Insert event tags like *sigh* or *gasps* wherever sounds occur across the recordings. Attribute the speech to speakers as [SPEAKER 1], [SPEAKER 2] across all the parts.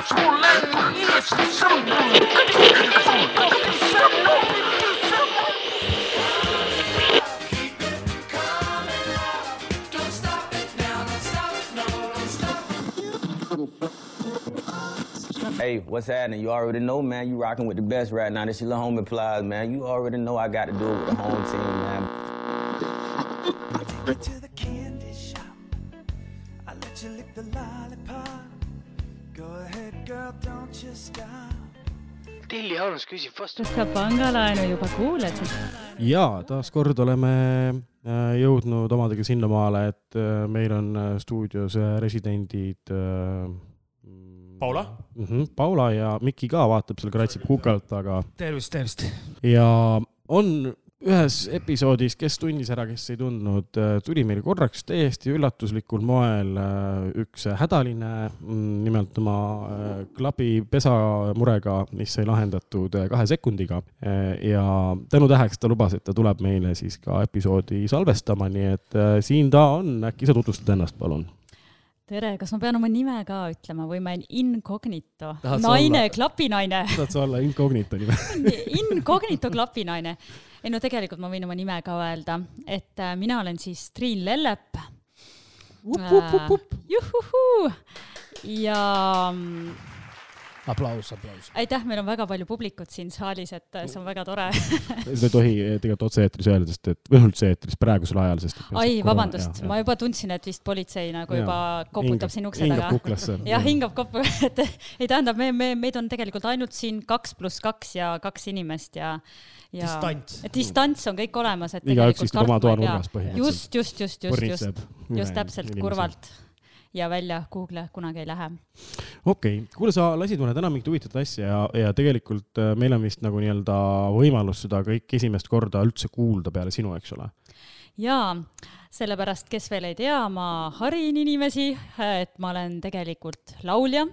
[SPEAKER 1] Hey, what's happening? You already know, man. You rocking with the best right now. This your little homie Plies, man. You already know I got to do it with the home team, man.
[SPEAKER 2] Harms küsib vastu.
[SPEAKER 3] kas sa pangalaenu juba kuuled?
[SPEAKER 4] ja taaskord oleme äh, jõudnud omadega sinnamaale, et äh, meil on äh, stuudios residendid
[SPEAKER 5] Paula?
[SPEAKER 4] mm. -hmm, Paula ja Miki ka vaatab seal, kratsib kukalt, aga
[SPEAKER 5] tervist, tervist.
[SPEAKER 4] ja on ühes episoodis, kes tundis ära, kes ei tundnud, tuli meil korraks täiesti üllatuslikul moel äh, üks hädaline, nimelt oma äh, klapi pesamurega, mis sai lahendatud äh, kahe sekundiga. ja tänutäheks ta lubas, et ta tuleb meile siis ka episoodi salvestama, nii et äh, siin ta on, äkki sa tutvustad ennast, palun?
[SPEAKER 3] tere, kas ma pean oma nime ka ütlema või ma olen incognito,
[SPEAKER 4] Tahad
[SPEAKER 3] naine klapinaine,
[SPEAKER 4] saad sa olla incognito nime? *laughs*
[SPEAKER 3] incognito klapinaine. Ei no tegelikult ma võin oma nime ka öelda, et äh, mina olen siis Triin Lellep. juhuhuu ja mm,
[SPEAKER 5] aplaus, aplaus.
[SPEAKER 3] aitäh, meil on väga palju publikut siin saalis, et äh, see on väga tore.
[SPEAKER 4] seda ei tohi tegelikult otse-eetris öelda, sest et, või üldse eetris praegusel ajal, sest.
[SPEAKER 3] ai, vabandust, ma juba tundsin, et vist politsei nagu
[SPEAKER 4] Jaa.
[SPEAKER 3] juba koputab siin ukse
[SPEAKER 4] hingab
[SPEAKER 3] taga. jah, hingab koppu, *laughs* et ei tähendab, me, me, meid on tegelikult ainult siin kaks pluss kaks ja kaks inimest ja, ja
[SPEAKER 5] distants.
[SPEAKER 3] distants on kõik olemas, et
[SPEAKER 4] igaüks istub oma toanurgas põhimõtteliselt.
[SPEAKER 3] just, just, just, just, just, just täpselt. kurvalt ja välja Google'i kunagi ei lähe.
[SPEAKER 4] okei okay., kuule, sa lasid mulle täna mingit huvitavat asja ja, ja tegelikult äh, meil on vist nagu nii-öelda võimalus seda kõik esimest korda üldse kuulda peale sinu, eks ole.
[SPEAKER 3] jaa, sellepärast, kes veel ei tea, ma harin inimesi, et ma olen tegelikult laulja.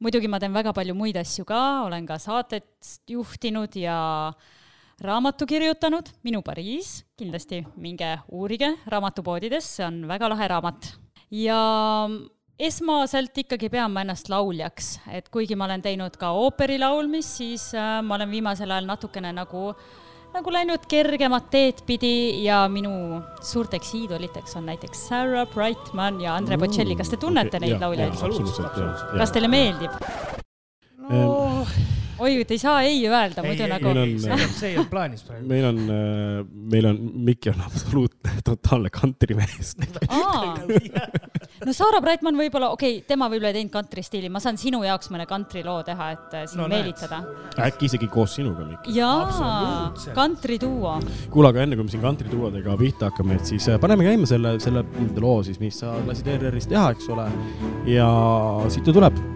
[SPEAKER 3] muidugi ma teen väga palju muid asju ka, olen ka saatet juhtinud ja raamatu kirjutanud, Minu Pariis, kindlasti minge uurige raamatupoodides, see on väga lahe raamat. ja esmaselt ikkagi pean ma ennast lauljaks, et kuigi ma olen teinud ka ooperi laulmist, siis äh, ma olen viimasel ajal natukene nagu nagu läinud kergemat teed pidi ja minu suurteks iidoliteks on näiteks Sarah Brightman ja Andre Bocelli, kas te tunnete
[SPEAKER 4] Okei,
[SPEAKER 3] neid lauljaid? kas teile meeldib?
[SPEAKER 5] no
[SPEAKER 3] oi, te ei saa ei öelda,
[SPEAKER 5] ei,
[SPEAKER 3] muidu
[SPEAKER 5] ei,
[SPEAKER 3] nagu
[SPEAKER 4] meil on-
[SPEAKER 5] see ei, olnud plaanis praegu.
[SPEAKER 4] meil on, meil on, Mikki on absoluutne totaalne kantrimees.
[SPEAKER 3] no Sarah Brightman võib-olla, okei okay,, tema võib-olla ei teinud kantristiili, ma saan sinu jaoks mõne kantriloo teha, et äh, sind
[SPEAKER 5] No
[SPEAKER 3] meelitada.
[SPEAKER 4] äkki isegi koos sinuga, Mikki.
[SPEAKER 3] jaa kantriduo.
[SPEAKER 4] kuule, aga enne kui me siin kantrituuadega pihta hakkame, et siis äh, paneme käima selle, selle loo siis, mis sa lasid ERR-is teha, eks ole. ja siit ta tuleb.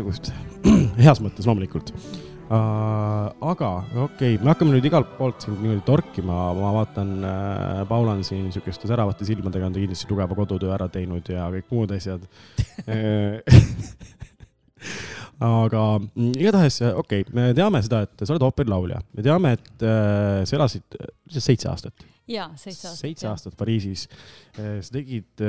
[SPEAKER 4] Teistsugust. *clears throat* heas mõttes loomulikult uh,. aga okei okay,, me hakkame nüüd igalt poolt sind niimoodi torkima, ma vaatan uh,, Paul on siin sihukeste säravate silmadega, on ta kindlasti tugeva kodutöö ära teinud ja kõik muud asjad *laughs* aga mm, igatahes, okei okay,, me teame seda, et sa oled ooperilaulja, me teame, et uh, sa elasid uh, seitse aastat
[SPEAKER 3] jaa, seitse aastat.
[SPEAKER 4] seitse aastat Pariisis. sa tegid,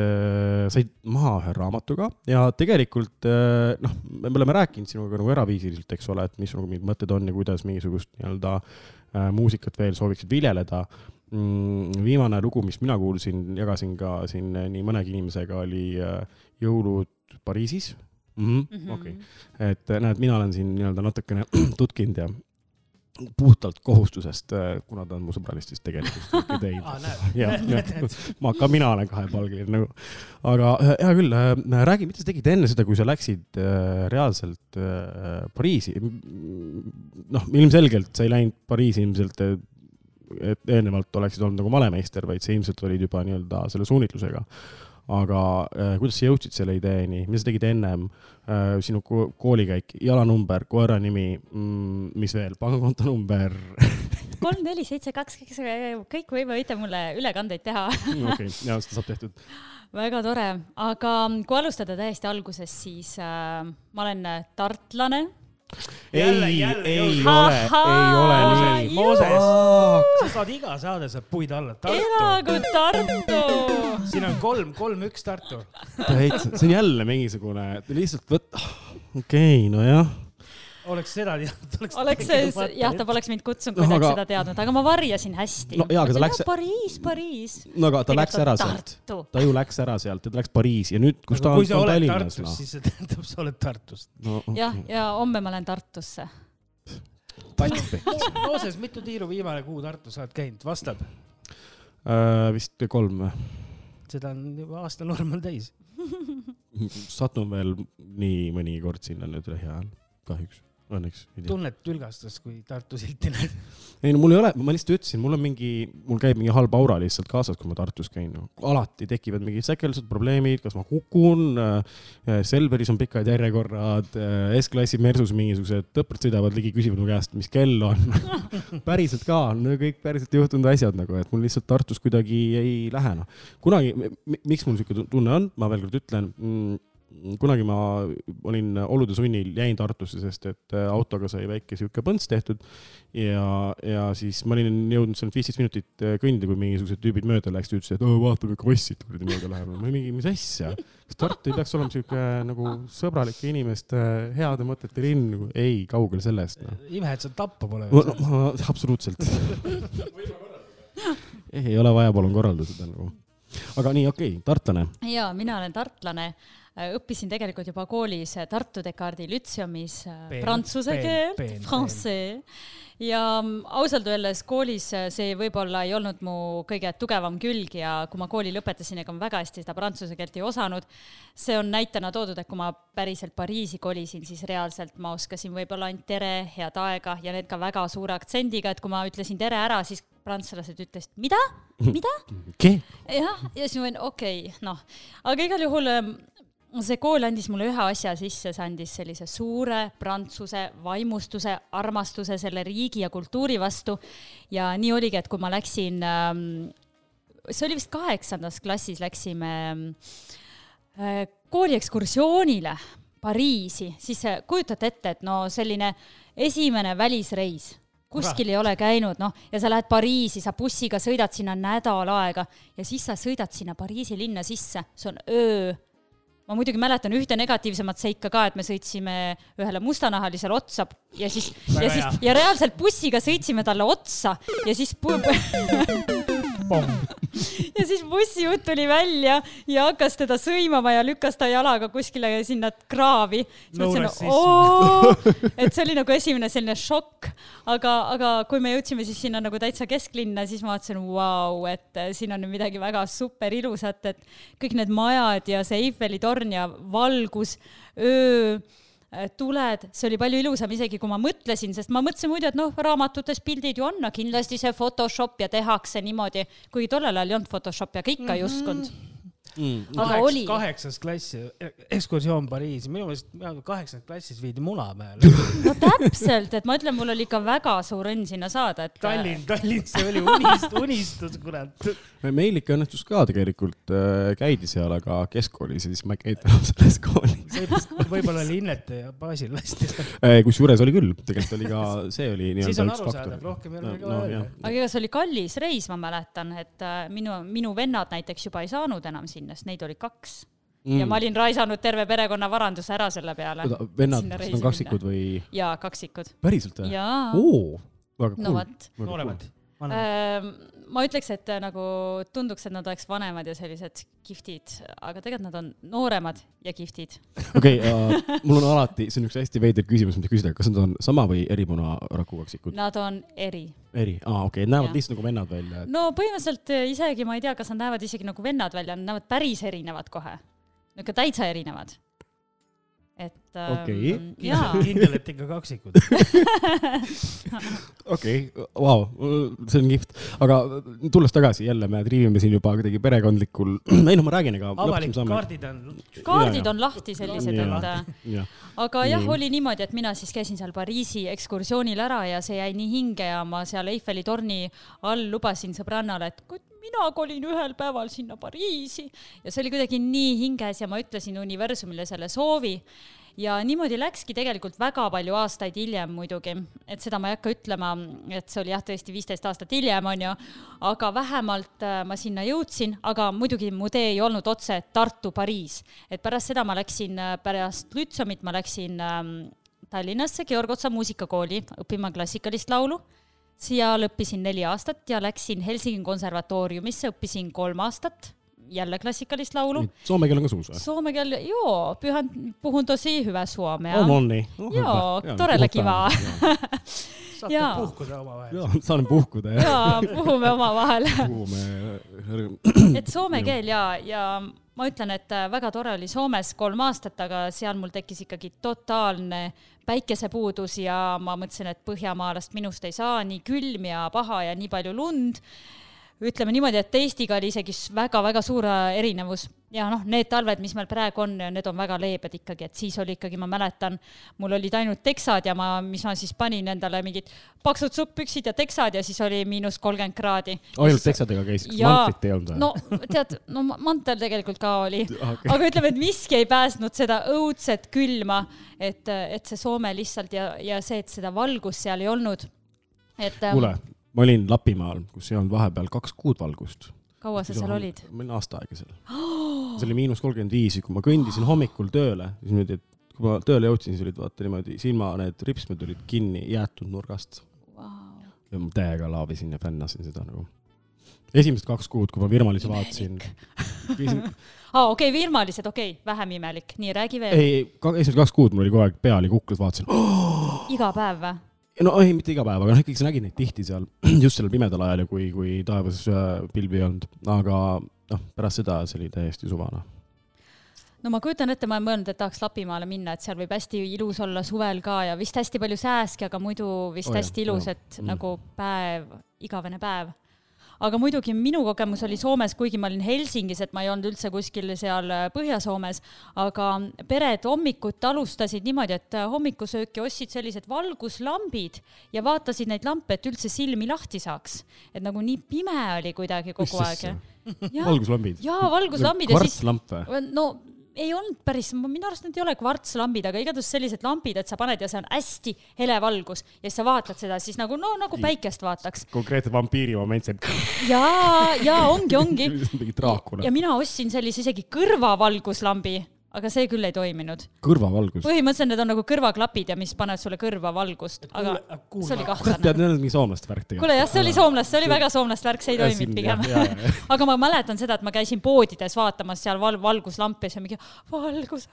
[SPEAKER 4] said maha ühe raamatuga ja tegelikult eh, noh, me oleme rääkinud sinuga nagu eraviisiliselt, eks ole, et mis nagu mingid mõtted on ja kuidas mingisugust nii-öelda äh, muusikat veel sooviksid viljeleda mm,. viimane lugu, mis mina kuulsin, jagasin ka siin nii mõnegi inimesega, oli äh, Jõulud Pariisis mm. -hmm. okei okay., et näed, mina olen siin nii-öelda natukene *clears throat* tutkinud ja puhtalt kohustusest, kuna ta on mu sõbralist, siis tegelikult kõike teinud *laughs*
[SPEAKER 5] näed, *laughs* näed.
[SPEAKER 4] ma, ka mina olen kahepalgeline nagu. aga äh, hea küll äh,, räägi, mida sa tegid enne seda, kui sa läksid äh, reaalselt äh, Pariisi? noh, ilmselgelt sa ei läinud Pariisi ilmselt, et eelnevalt oleksid olnud nagu malemeister, vaid sa ilmselt olid juba nii-öelda selle suunitlusega. Aga äh, kuidas sa jõudsid selle ideeni, mida sa tegid ennem äh,, sinu ko- koolikäik, jalanumber, koera nimi mm,, mis veel, pangakonto number *laughs*
[SPEAKER 3] kolm, neli, seitse, kaks, kõik võime, võite mulle ülekandeid teha.
[SPEAKER 4] okei, ja seda saab tehtud. *laughs*
[SPEAKER 3] väga tore, aga kui alustada täiesti algusest, siis äh, ma olen tartlane.
[SPEAKER 4] Ei, ei ole, ei ole nii.
[SPEAKER 5] Mooses, sa saad iga saade saab puid alla.
[SPEAKER 3] Elagu Tartu.
[SPEAKER 5] siin on kolm, kolm, üks Tartu.
[SPEAKER 4] täitsa, see on jälle mingisugune, lihtsalt võt-, okei okay,, nojah.
[SPEAKER 5] Oleks seda teadnud, oleks.
[SPEAKER 3] oleks see, jah, ta poleks mind kutsunud, kui ta oleks seda teadnud, aga ma varjasin hästi.
[SPEAKER 4] No jaa, aga ta läks-
[SPEAKER 3] Pariis, Pariis.
[SPEAKER 4] no aga ta läks ära sealt, ta ju läks ära sealt ja ta läks Pariisi ja nüüd, kus ta on,
[SPEAKER 5] kui sa
[SPEAKER 4] on
[SPEAKER 5] oled
[SPEAKER 4] Tallinnas
[SPEAKER 5] Tartus,
[SPEAKER 4] noh.
[SPEAKER 5] siis see tähendab, sa oled Tartust.
[SPEAKER 3] jah, ja homme ma lähen Tartusse. *laughs*
[SPEAKER 5] Mooses, mitu tiiru viimane kuu Tartus oled käinud, vastab.
[SPEAKER 4] äh, vist kolm,
[SPEAKER 5] seda on juba aastanorm on täis. *laughs*
[SPEAKER 4] satun veel nii mõnikord sinna nüüd lähiajal, kahjuks, õnneks.
[SPEAKER 5] tunned tülgastust, kui Tartu silti näed.
[SPEAKER 4] ei no mul ei ole, ma lihtsalt ütlesin, mul on mingi, mul käib mingi halb aura lihtsalt kaasas, kui ma Tartus käin no.. alati tekivad mingid säkeldused, probleemid, kas ma kukun äh,, Selveris on pikad järjekorrad äh,, S-klassi Mersus mingisugused tõprad sõidavad ligi, küsivad mu käest, mis kell on. *laughs* päriselt ka, no kõik päriselt juhtunud asjad nagu, et mul lihtsalt Tartus kuidagi ei lähe noh. kunagi, miks mul sihuke tunne on, ma veel kord ütlen mm, kunagi ma olin olude sunnil, jäin Tartusse, sest et äh, autoga sai väike sihuke põnts tehtud ja, ja siis ma olin jõudnud seal viisteist minutit äh, kõndida, kui mingisugused tüübid mööda läksid, ütlesid, et vaatame krossit kuradi mööda läheb. ma olin mingi, mis asja, kas Tartu ei peaks olema sihuke nagu sõbralike inimeste heade mõtete linn ei, kaugel sellest noh.
[SPEAKER 5] ime, et sa tappa pole
[SPEAKER 4] No, no, absoluutselt. *laughs* ei ole vaja, palun korralda seda nagu. aga nii, okei okay,, tartlane.
[SPEAKER 3] ja mina olen tartlane. Õppisin tegelikult juba koolis Tartu Descartesi lütseumis äh, prantsuse keelt français. ja mm, ausalt öeldes koolis äh, see võib-olla ei olnud mu kõige tugevam külg ja kui ma kooli lõpetasin, ega ma väga hästi seda prantsuse keelt ei osanud. see on näitena toodud, et kui ma päriselt Pariisi kolisin, siis reaalselt ma oskasin võib-olla ainult tere, head aega ja need ka väga suure aktsendiga, et kui ma ütlesin tere ära, siis prantslased ütlesid mida, mida? Jah, ja siis ma olin okei okay,, noh, aga igal juhul ähm, see kool andis mulle ühe asja sisse, see andis sellise suure prantsuse vaimustuse, armastuse selle riigi ja kultuuri vastu. ja nii oligi, et kui ma läksin ähm,, see oli vist kaheksandas klassis, läksime äh, kooli ekskursioonile Pariisi, siis äh, kujutate ette, et no selline esimene välisreis kuskil ei ole käinud, noh, ja sa lähed Pariisi, sa bussiga sõidad sinna nädal aega ja siis sa sõidad sinna Pariisi linna sisse, see on öö. Ma muidugi mäletan ühte negatiivsemat seika ka, et me sõitsime ühele mustanahalisele otsa ja siis, ja siis ja reaalselt bussiga sõitsime talle otsa ja siis pu- *laughs* *laughs* ja siis bussijuht tuli välja ja hakkas teda sõimama ja lükkas ta jalaga kuskile sinna kraavi.
[SPEAKER 5] No
[SPEAKER 3] et see oli nagu esimene selline šokk, aga, aga kui me jõudsime siis sinna nagu täitsa kesklinna, siis ma vaatasin, vau, et siin on midagi väga super ilusat, et kõik need majad ja see Eiffeli torn ja valgus, öö tuled, see oli palju ilusam isegi kui ma mõtlesin, sest ma mõtlesin muidu, et noh, raamatutes pildid ju on, no kindlasti see Photoshop ja tehakse niimoodi, kuigi tollel ajal ei olnud Photoshopi, aga ikka ei uskunud.
[SPEAKER 4] mm..
[SPEAKER 3] Aga oli.
[SPEAKER 5] kaheksas klass, ekskursioon Pariisi, minu meelest kaheksas klassis viidi Munamäele. *laughs*
[SPEAKER 3] no täpselt, et ma ütlen, mul oli ikka väga suur õnn sinna saada, et.
[SPEAKER 5] Tallinn, Tallinn, see oli unist, unistus, kurat.
[SPEAKER 4] meil ikka õnnestus ka tegelikult äh, käidi seal, aga keskkoolis ja siis ma ei käinud enam *laughs* selles koolis.
[SPEAKER 5] võib-olla oli Innete ja baasil lasti. *laughs*
[SPEAKER 4] Äh, kusjuures oli küll, tegelikult oli ka, see oli nii-öelda üks faktor.
[SPEAKER 5] rohkem ei
[SPEAKER 4] No-
[SPEAKER 5] ole midagi vaja öelda.
[SPEAKER 3] aga ega see oli kallis reis, ma mäletan, et äh, minu, minu vennad näiteks juba ei saanud enam sinna, sest neid oli kaks mm.. ja ma olin raisanud terve perekonna varanduse ära selle peale.
[SPEAKER 4] vennad,
[SPEAKER 3] sinna
[SPEAKER 4] kas nad on kaksikud või?
[SPEAKER 3] jaa, kaksikud.
[SPEAKER 4] päriselt või?
[SPEAKER 3] jaa.
[SPEAKER 4] oo, väga
[SPEAKER 3] no
[SPEAKER 4] cool.
[SPEAKER 3] vot.
[SPEAKER 5] nooremad.
[SPEAKER 3] Ma ütleks, et äh, nagu tunduks, et nad oleks vanemad ja sellised kihvtid, aga tegelikult nad on nooremad ja kihvtid.
[SPEAKER 4] okei, mul on alati, see on üks hästi veider küsimus, mida küsida, kas nad on sama või eri punaraku kaksikud?
[SPEAKER 3] Nad on eri.
[SPEAKER 4] eri, aa okei, näevad
[SPEAKER 3] Jah.
[SPEAKER 4] lihtsalt nagu vennad välja.
[SPEAKER 3] no põhimõtteliselt äh, isegi ma ei tea, kas nad näevad isegi nagu vennad välja, nad näevad päris erinevad kohe. niisugune täitsa erinevad. Et ähm,
[SPEAKER 4] Okei.
[SPEAKER 3] jaa,
[SPEAKER 5] kindel, *laughs* et ikka kaksikud. *laughs*
[SPEAKER 4] okei, vau, see on kihvt, aga tulles tagasi jälle, me triivime siin juba kuidagi perekondlikul, *clears throat* ei noh, ma räägin, ega.
[SPEAKER 5] avalikud kaardid on.
[SPEAKER 3] kaardid
[SPEAKER 4] jaa.
[SPEAKER 3] on lahti sellised, et äh,
[SPEAKER 4] jah,
[SPEAKER 3] aga jah
[SPEAKER 4] Nii.,
[SPEAKER 3] oli niimoodi, et mina siis käisin seal Pariisi ekskursioonil ära ja see jäi nii hinge ja ma seal Eiffeli torni all lubasin sõbrannale, et kuid mina kolin ühel päeval sinna Pariisi ja see oli kuidagi nii hinges ja ma ütlesin universumile selle soovi. Ja niimoodi läkski tegelikult väga palju aastaid hiljem muidugi, et seda ma ei hakka ütlema, et see oli jah, tõesti viisteist aastat hiljem, onju, aga vähemalt äh, ma sinna jõudsin, aga muidugi mu tee ei olnud otse Tartu-Pariis, et pärast seda ma läksin, pärast Lütsomit ma läksin ähm, Tallinnasse Georg Otsa muusikakooli õppima klassikalist laulu. Seal õppisin neli aastat ja läksin Helsingi konservatooriumisse, õppisin kolm aastat, jälle klassikalist laulu.
[SPEAKER 4] soome keel on ka suus või?
[SPEAKER 3] Soome keel, joo, pyhän, puhun tosi hyvä suomea.
[SPEAKER 4] on, on nii.
[SPEAKER 3] Joo, todella kiva.
[SPEAKER 5] saate
[SPEAKER 3] Jaa.
[SPEAKER 5] puhkuda omavahel.
[SPEAKER 4] jaa, saan puhkuda ja
[SPEAKER 3] jaa, puhume omavahel.
[SPEAKER 4] puhume.
[SPEAKER 3] et soome keel ja, ja ma ütlen, et äh, väga tore oli Soomes kolm aastat, aga seal mul tekkis ikkagi totaalne päikesepuudus ja ma mõtlesin, et Põhjamaalast minust ei saa, nii külm ja paha ja nii palju lund ütleme niimoodi, et Eestiga oli isegi väga-väga suur äh, erinevus ja noh, need talved, mis meil praegu on, need on väga leebed ikkagi, et siis oli ikkagi, ma mäletan, mul olid ainult teksad ja ma, mis ma siis panin endale mingid paksud supppüksid ja teksad ja siis oli miinus kolmkümmend kraadi.
[SPEAKER 4] ainult teksadega käis, kas mantlit ei olnud või?
[SPEAKER 3] no tead, no ma- mantel tegelikult ka oli *laughs*
[SPEAKER 4] Okei.
[SPEAKER 3] aga ütleme, et miski ei päästnud seda õudset külma, et, et see Soome lihtsalt ja, ja see, et seda valgust seal ei olnud. et ähm,
[SPEAKER 4] kuule, ma olin Lapimaal, kus ei olnud vahepeal kaks kuud valgust.
[SPEAKER 3] kaua sa seal olid?
[SPEAKER 4] ma olin aasta aega seal. *gasps* see oli miinus kolmkümmend viis ja kui ma kõndisin hommikul tööle, siis niimoodi, et kui ma tööle jõudsin, siis olid vaata niimoodi silma need ripsmed olid kinni jäetud nurgast ja ma täiega laabisin ja fännasin seda nagu. esimesed kaks kuud, kui ma virmalisi vaatasin, *laughs*
[SPEAKER 3] aa, okei okay,, virmalised, okei okay,, vähem imelik, nii räägi veel.
[SPEAKER 4] ei, esimesed kaks kuud mul oli kogu aeg pea oli kuklas, vaatasin oh! *gasps*
[SPEAKER 3] iga päev või?
[SPEAKER 4] No ei, mitte iga päev, aga noh, ikkagi sa nägid neid tihti seal *clears throat* just sellel pimedal ajal ja kui, kui taevas äh, pilvi ei olnud, aga noh, pärast seda see oli täiesti suvane.
[SPEAKER 3] no ma kujutan ette, ma olen mõelnud, et tahaks Lapimaale minna, et seal võib hästi ilus olla suvel ka ja vist hästi palju sääski, aga muidu vist
[SPEAKER 4] Oh
[SPEAKER 3] oh,
[SPEAKER 4] jah,
[SPEAKER 3] hästi ilus, et
[SPEAKER 4] mm.
[SPEAKER 3] nagu päev, igavene päev. Aga muidugi minu kogemus oli Soomes, kuigi ma olin Helsingis, et ma ei olnud üldse kuskil seal äh, Põhja-Soomes, aga pered hommikut alustasid niimoodi, et äh, hommikusööki ostsid sellised valguslambid ja vaatasid neid lampe, et üldse silmi lahti saaks. et nagu nii pime oli kuidagi kogu aeg.
[SPEAKER 4] valguslambid.
[SPEAKER 3] jaa, valguslambid ja siis
[SPEAKER 4] kvartslamp või?
[SPEAKER 3] no ei olnud päris, minu arust need ei ole kvartslambid, aga igatahes sellised lambid, et sa paned ja see on hästi hele valgus ja siis sa vaatad seda siis nagu no nagu päikest vaataks.
[SPEAKER 4] konkreetne vampiiri moment, see
[SPEAKER 3] ja, ja ongi, ongi. *laughs*
[SPEAKER 4] mingi draakula
[SPEAKER 3] ja. mina ostsin sellise isegi kõrvavalguslambi, aga see küll ei toiminud.
[SPEAKER 4] kõrvavalgus.
[SPEAKER 3] põhimõtteliselt need on nagu kõrvaklapid ja mis panevad sulle kõrva valgust, aga
[SPEAKER 5] kuule-
[SPEAKER 3] see oli
[SPEAKER 4] kurat,
[SPEAKER 3] kahtlane
[SPEAKER 4] tead, need on mingi soomlaste värk tegelikult.
[SPEAKER 3] kuule jah, see oli soomlast, see oli väga soomlast värk, see ei toiminud pigem. aga ma mäletan seda, et ma käisin poodides vaatamas seal val-, valguslampe ja siis mingi valgus.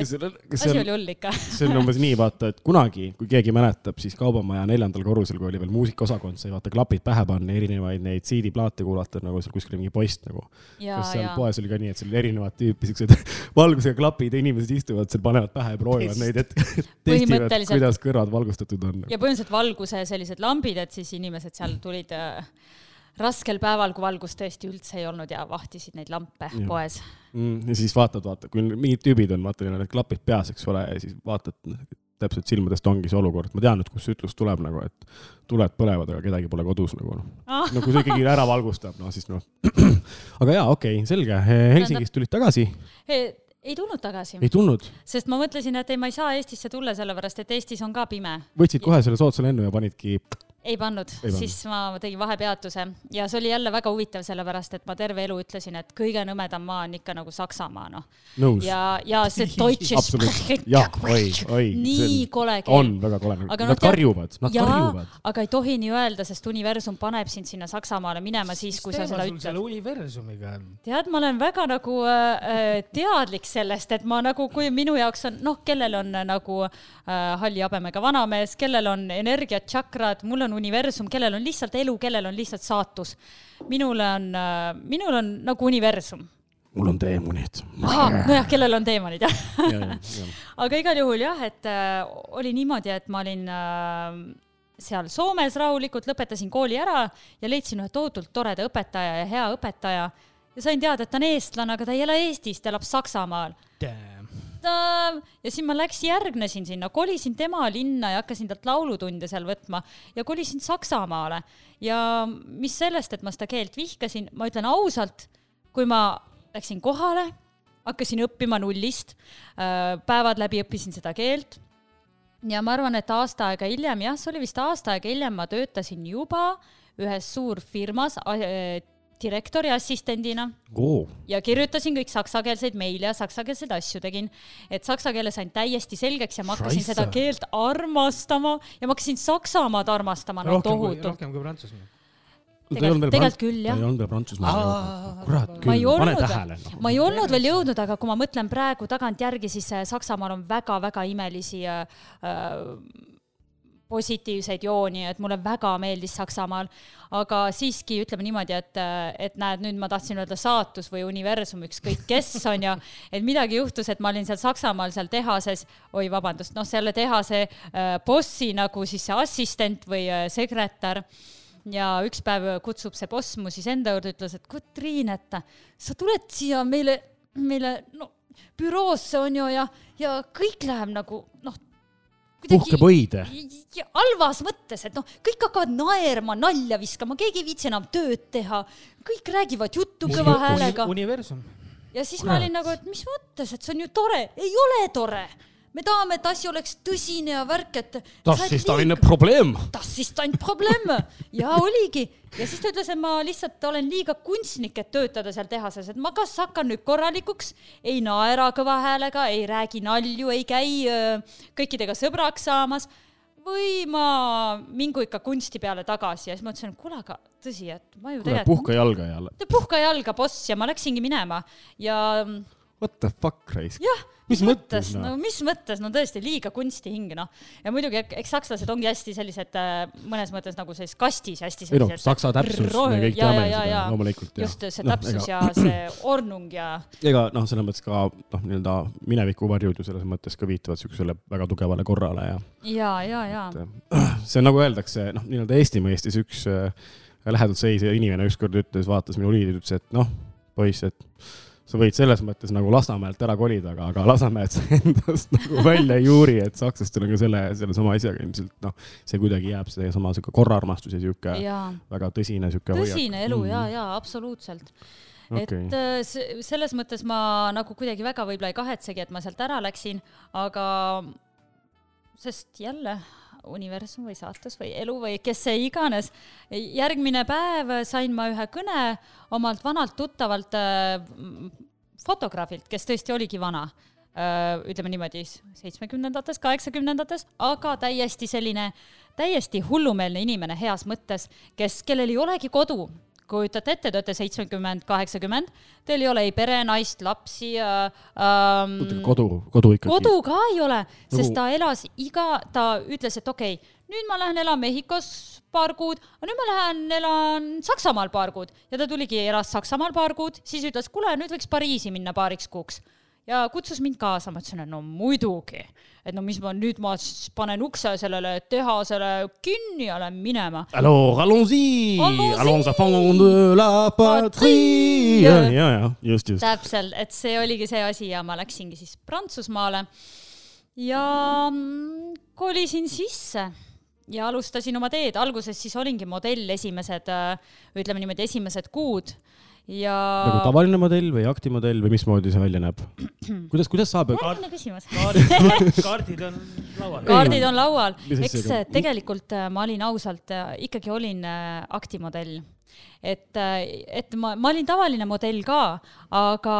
[SPEAKER 3] asi
[SPEAKER 4] see
[SPEAKER 3] oli hull ikka.
[SPEAKER 4] see on umbes nii, vaata, et kunagi, kui keegi mäletab, siis Kaubamaja neljandal korrusel, kui oli veel muusikaosakond, sai vaata klapid pähe panna, erinevaid neid CD-plaate kuulata, nagu seal kuskil mingi post nagu.
[SPEAKER 3] ja
[SPEAKER 4] kas, seal
[SPEAKER 3] ja
[SPEAKER 4] poes oli ka nii, et seal oli erinevat tüüpi siuksed *laughs* *laughs* valgusega klapid ja inimesed istuvad seal, panevad pähe ja proovivad neid, et testivad, kuidas kõrvad valgustatud on.
[SPEAKER 3] ja põhimõtteliselt valguse sellised lambid, et siis inimesed seal tulid äh, raskel päeval, kui valgust tõesti üldse ei olnud ja vahtisid neid lampe
[SPEAKER 4] Jah.
[SPEAKER 3] poes.
[SPEAKER 4] mm,. ja siis vaatad, vaata, kui mingid tüübid on, vaata, neil on need klapid peas, eks ole, ja siis vaatad täpselt silmadest ongi see olukord, ma tean nüüd, kust see ütlus tuleb nagu, et tuled põlevad, aga kedagi pole kodus nagu noh.
[SPEAKER 3] Ah.
[SPEAKER 4] no kui see ikkagi ära valgustab, no siis noh. *clears throat* aga jaa, okei okay,, selge, Helsingist tulid tagasi,
[SPEAKER 3] ei tulnud tagasi,
[SPEAKER 4] ei tulnud,
[SPEAKER 3] sest ma mõtlesin, et ei, ma ei saa Eestisse tulla, sellepärast et Eestis on ka pime
[SPEAKER 4] võtsid kohe selle soodsa lennu ja panidki,
[SPEAKER 3] ei pannud, siis ma tegin vahepeatuse ja see oli jälle väga huvitav, sellepärast et ma terve elu ütlesin, et kõige nõmedam maa on ikka nagu Saksamaa, noh. ja, ja see Deutsche nii kole keel.
[SPEAKER 4] on väga kole, nad
[SPEAKER 3] tead-
[SPEAKER 4] karjuvad, nad
[SPEAKER 3] jaa
[SPEAKER 4] karjuvad.,
[SPEAKER 3] aga ei tohi nii öelda, sest universum paneb sind sinna Saksamaale minema siis, kui sa seda ütled
[SPEAKER 5] selle. universumiga on?
[SPEAKER 3] tead, ma olen väga nagu äh, teadlik sellest, et ma nagu, kui minu jaoks on, noh, kellel on äh, nagu äh, halli habemega vanamees, kellel on energiat, tšakrad, mul on universum, kellel on lihtsalt elu, kellel on lihtsalt saatus. minule on äh,, minul on nagu universum.
[SPEAKER 4] mul on teemonid.
[SPEAKER 3] nojah, kellel on teemonid, jah. *laughs*
[SPEAKER 4] ja, ja, ja.
[SPEAKER 3] aga igal juhul jah, et äh, oli niimoodi, et ma olin äh, seal Soomes rahulikult, lõpetasin kooli ära ja leidsin ühe tohutult toreda õpetaja ja hea õpetaja ja sain teada, et ta on eestlane, aga ta ei ela Eestis, ta elab Saksamaal. Ja siis ma läks, järgnesin sinna, kolisin tema linna ja hakkasin talt laulutunde seal võtma ja kolisin Saksamaale. ja mis sellest, et ma seda keelt vihkasin, ma ütlen ausalt, kui ma läksin kohale, hakkasin õppima nullist, päevad läbi õppisin seda keelt ja ma arvan, et aasta aega hiljem, jah, see oli vist aasta aega hiljem, ma töötasin juba ühes suurfirmas äh, direktori assistendina
[SPEAKER 4] oo,
[SPEAKER 3] ja kirjutasin kõik saksakeelseid meile ja saksakeelseid asju tegin, et saksa keele sain täiesti selgeks ja ma hakkasin
[SPEAKER 4] Scheisse.
[SPEAKER 3] seda keelt armastama ja ma hakkasin Saksamaad armastama no tohutult.
[SPEAKER 5] rohkem kui Prantsusmaa.
[SPEAKER 3] Tegelikult- tegelikult küll, jah.
[SPEAKER 4] ei olnud veel Prantsusmaal
[SPEAKER 5] Aa.
[SPEAKER 4] jõudnud. kurat küll, pane tähele. noh.
[SPEAKER 3] ma ei olnud veel jõudnud, aga kui ma mõtlen praegu tagantjärgi, siis äh, Saksamaal on väga-väga imelisi äh, äh, positiivseid jooni, et mulle väga meeldis Saksamaal, aga siiski ütleme niimoodi, et, et näed, nüüd ma tahtsin öelda saatus või universum, ükskõik kes *laughs* on ja et midagi juhtus, et ma olin seal Saksamaal seal tehases, oi vabandust, noh, selle tehase äh, bossi nagu siis see assistent või äh, sekretär. Ja üks päev kutsub see boss mu siis enda juurde, ütles, et kuule, Triin, et sa tuled siia meile, meile no büroosse on ju ja, ja kõik läheb nagu noh,
[SPEAKER 4] puhkeb õide.
[SPEAKER 3] ja halvas mõttes, et noh, kõik hakkavad naerma, nalja viskama, keegi ei viitsi enam tööd teha, kõik räägivad juttu kõva häälega
[SPEAKER 5] universum.
[SPEAKER 3] ja siis ma olin nagu, et mis mõttes, et see on ju tore, ei ole tore. Me tahame, et asi oleks tõsine ja värk, et.
[SPEAKER 4] Das ist eine Problem.
[SPEAKER 3] das ist ein Problem ja oligi ja siis ta ütles, et ma lihtsalt olen liiga kunstnik, et töötada seal tehases, et ma kas hakkan nüüd korralikuks, ei naera kõva häälega, ei räägi nalju, ei käi öö, kõikidega sõbraks saamas või ma mingu ikka kunsti peale tagasi ja siis ma ütlesin, et kuule, aga tõsi, et ma ju tegelikult
[SPEAKER 4] puhka jalga ja
[SPEAKER 3] Te puhka jalga, boss, ja ma läksingi minema ja
[SPEAKER 4] what the fuck, raisk.
[SPEAKER 3] jah,
[SPEAKER 4] mis mõttes
[SPEAKER 3] no
[SPEAKER 4] noh?
[SPEAKER 3] mis mõttes, no tõesti liiga kunstihing noh. ja muidugi ek- eks sakslased ongi hästi sellised äh, mõnes mõttes nagu sellises kastis hästi
[SPEAKER 4] ei noh,
[SPEAKER 3] sellised.
[SPEAKER 4] saksa täpsus, me kõik teame seda loomulikult.
[SPEAKER 3] just see täpsus ja *clears throat* see ornung ja
[SPEAKER 4] ega noh, selles mõttes ka noh, nii-öelda minevikuvarjud ju selles mõttes ka viitavad siuksele väga tugevale korrale ja
[SPEAKER 3] ja, ja, ja
[SPEAKER 4] et *clears throat* see on nagu öeldakse, noh, nii-öelda Eesti mõistes üks äh, lähedalt seisev inimene ükskord ütles, vaatas minu liidi, ütles, et noh, poiss, et sa võid selles mõttes nagu Lasnamäelt ära kolida, aga, aga Lasnamäed sa endast *laughs* nagu välja ei juuri, et sakslastel on ka selle, sellesama asjaga ilmselt noh, see kuidagi jääb seesama sihuke korraarmastus ja sihuke
[SPEAKER 3] ja
[SPEAKER 4] väga tõsine sihuke hoiak.
[SPEAKER 3] tõsine elu ja, ja absoluutselt. et
[SPEAKER 4] Okei.
[SPEAKER 3] äh, se- selles mõttes ma nagu kuidagi väga võib-olla ei kahetsegi, et ma sealt ära läksin, aga sest jälle universum või saatus või elu või kes see iganes, järgmine päev sain ma ühe kõne omalt vanalt tuttavalt äh, fotograafilt, kes tõesti oligi vana äh, ütleme niimoodi seitsmekümnendates, kaheksakümnendates, aga täiesti selline, täiesti hullumeelne inimene heas mõttes, kes, kellel ei olegi kodu. Kujutate ette, te olete seitsmekümmend, kaheksakümmend, teil ei ole ei pere, naist, lapsi äh,. Ähm,
[SPEAKER 4] kodu, kodu ikkagi.
[SPEAKER 3] kodu ka ei ole, sest
[SPEAKER 4] Nagu-
[SPEAKER 3] ta elas iga, ta ütles, et okei okay,, nüüd ma lähen elan Mehhikos paar kuud, aga nüüd ma lähen elan Saksamaal paar kuud ja ta tuligi, elas Saksamaal paar kuud, siis ütles, kuule, nüüd võiks Pariisi minna paariks kuuks. Ja kutsus mind kaasa, ma ütlesin, et no muidugi, et no mis ma nüüd, ma siis panen ukse sellele tehasele kinni ja lähen minema.
[SPEAKER 4] Alors, allons-y, allons enfants de la patrie. ja, ja, ja just, just.
[SPEAKER 3] täpselt, et see oligi see asi ja ma läksingi siis Prantsusmaale. Ja mm, kolisin sisse ja alustasin oma teed, alguses siis olingi modell esimesed, ütleme niimoodi, esimesed kuud ja
[SPEAKER 4] nagu tavaline modell või aktimodell või mismoodi see välja näeb? kuidas, kuidas saab?
[SPEAKER 3] järgmine küsimus.
[SPEAKER 5] kaardid kaardid on laual.
[SPEAKER 3] kaardid on laual, eks äh, tegelikult äh, ma olin ausalt, ikkagi olin äh, aktimodell. et, et ma, ma olin tavaline modell ka, aga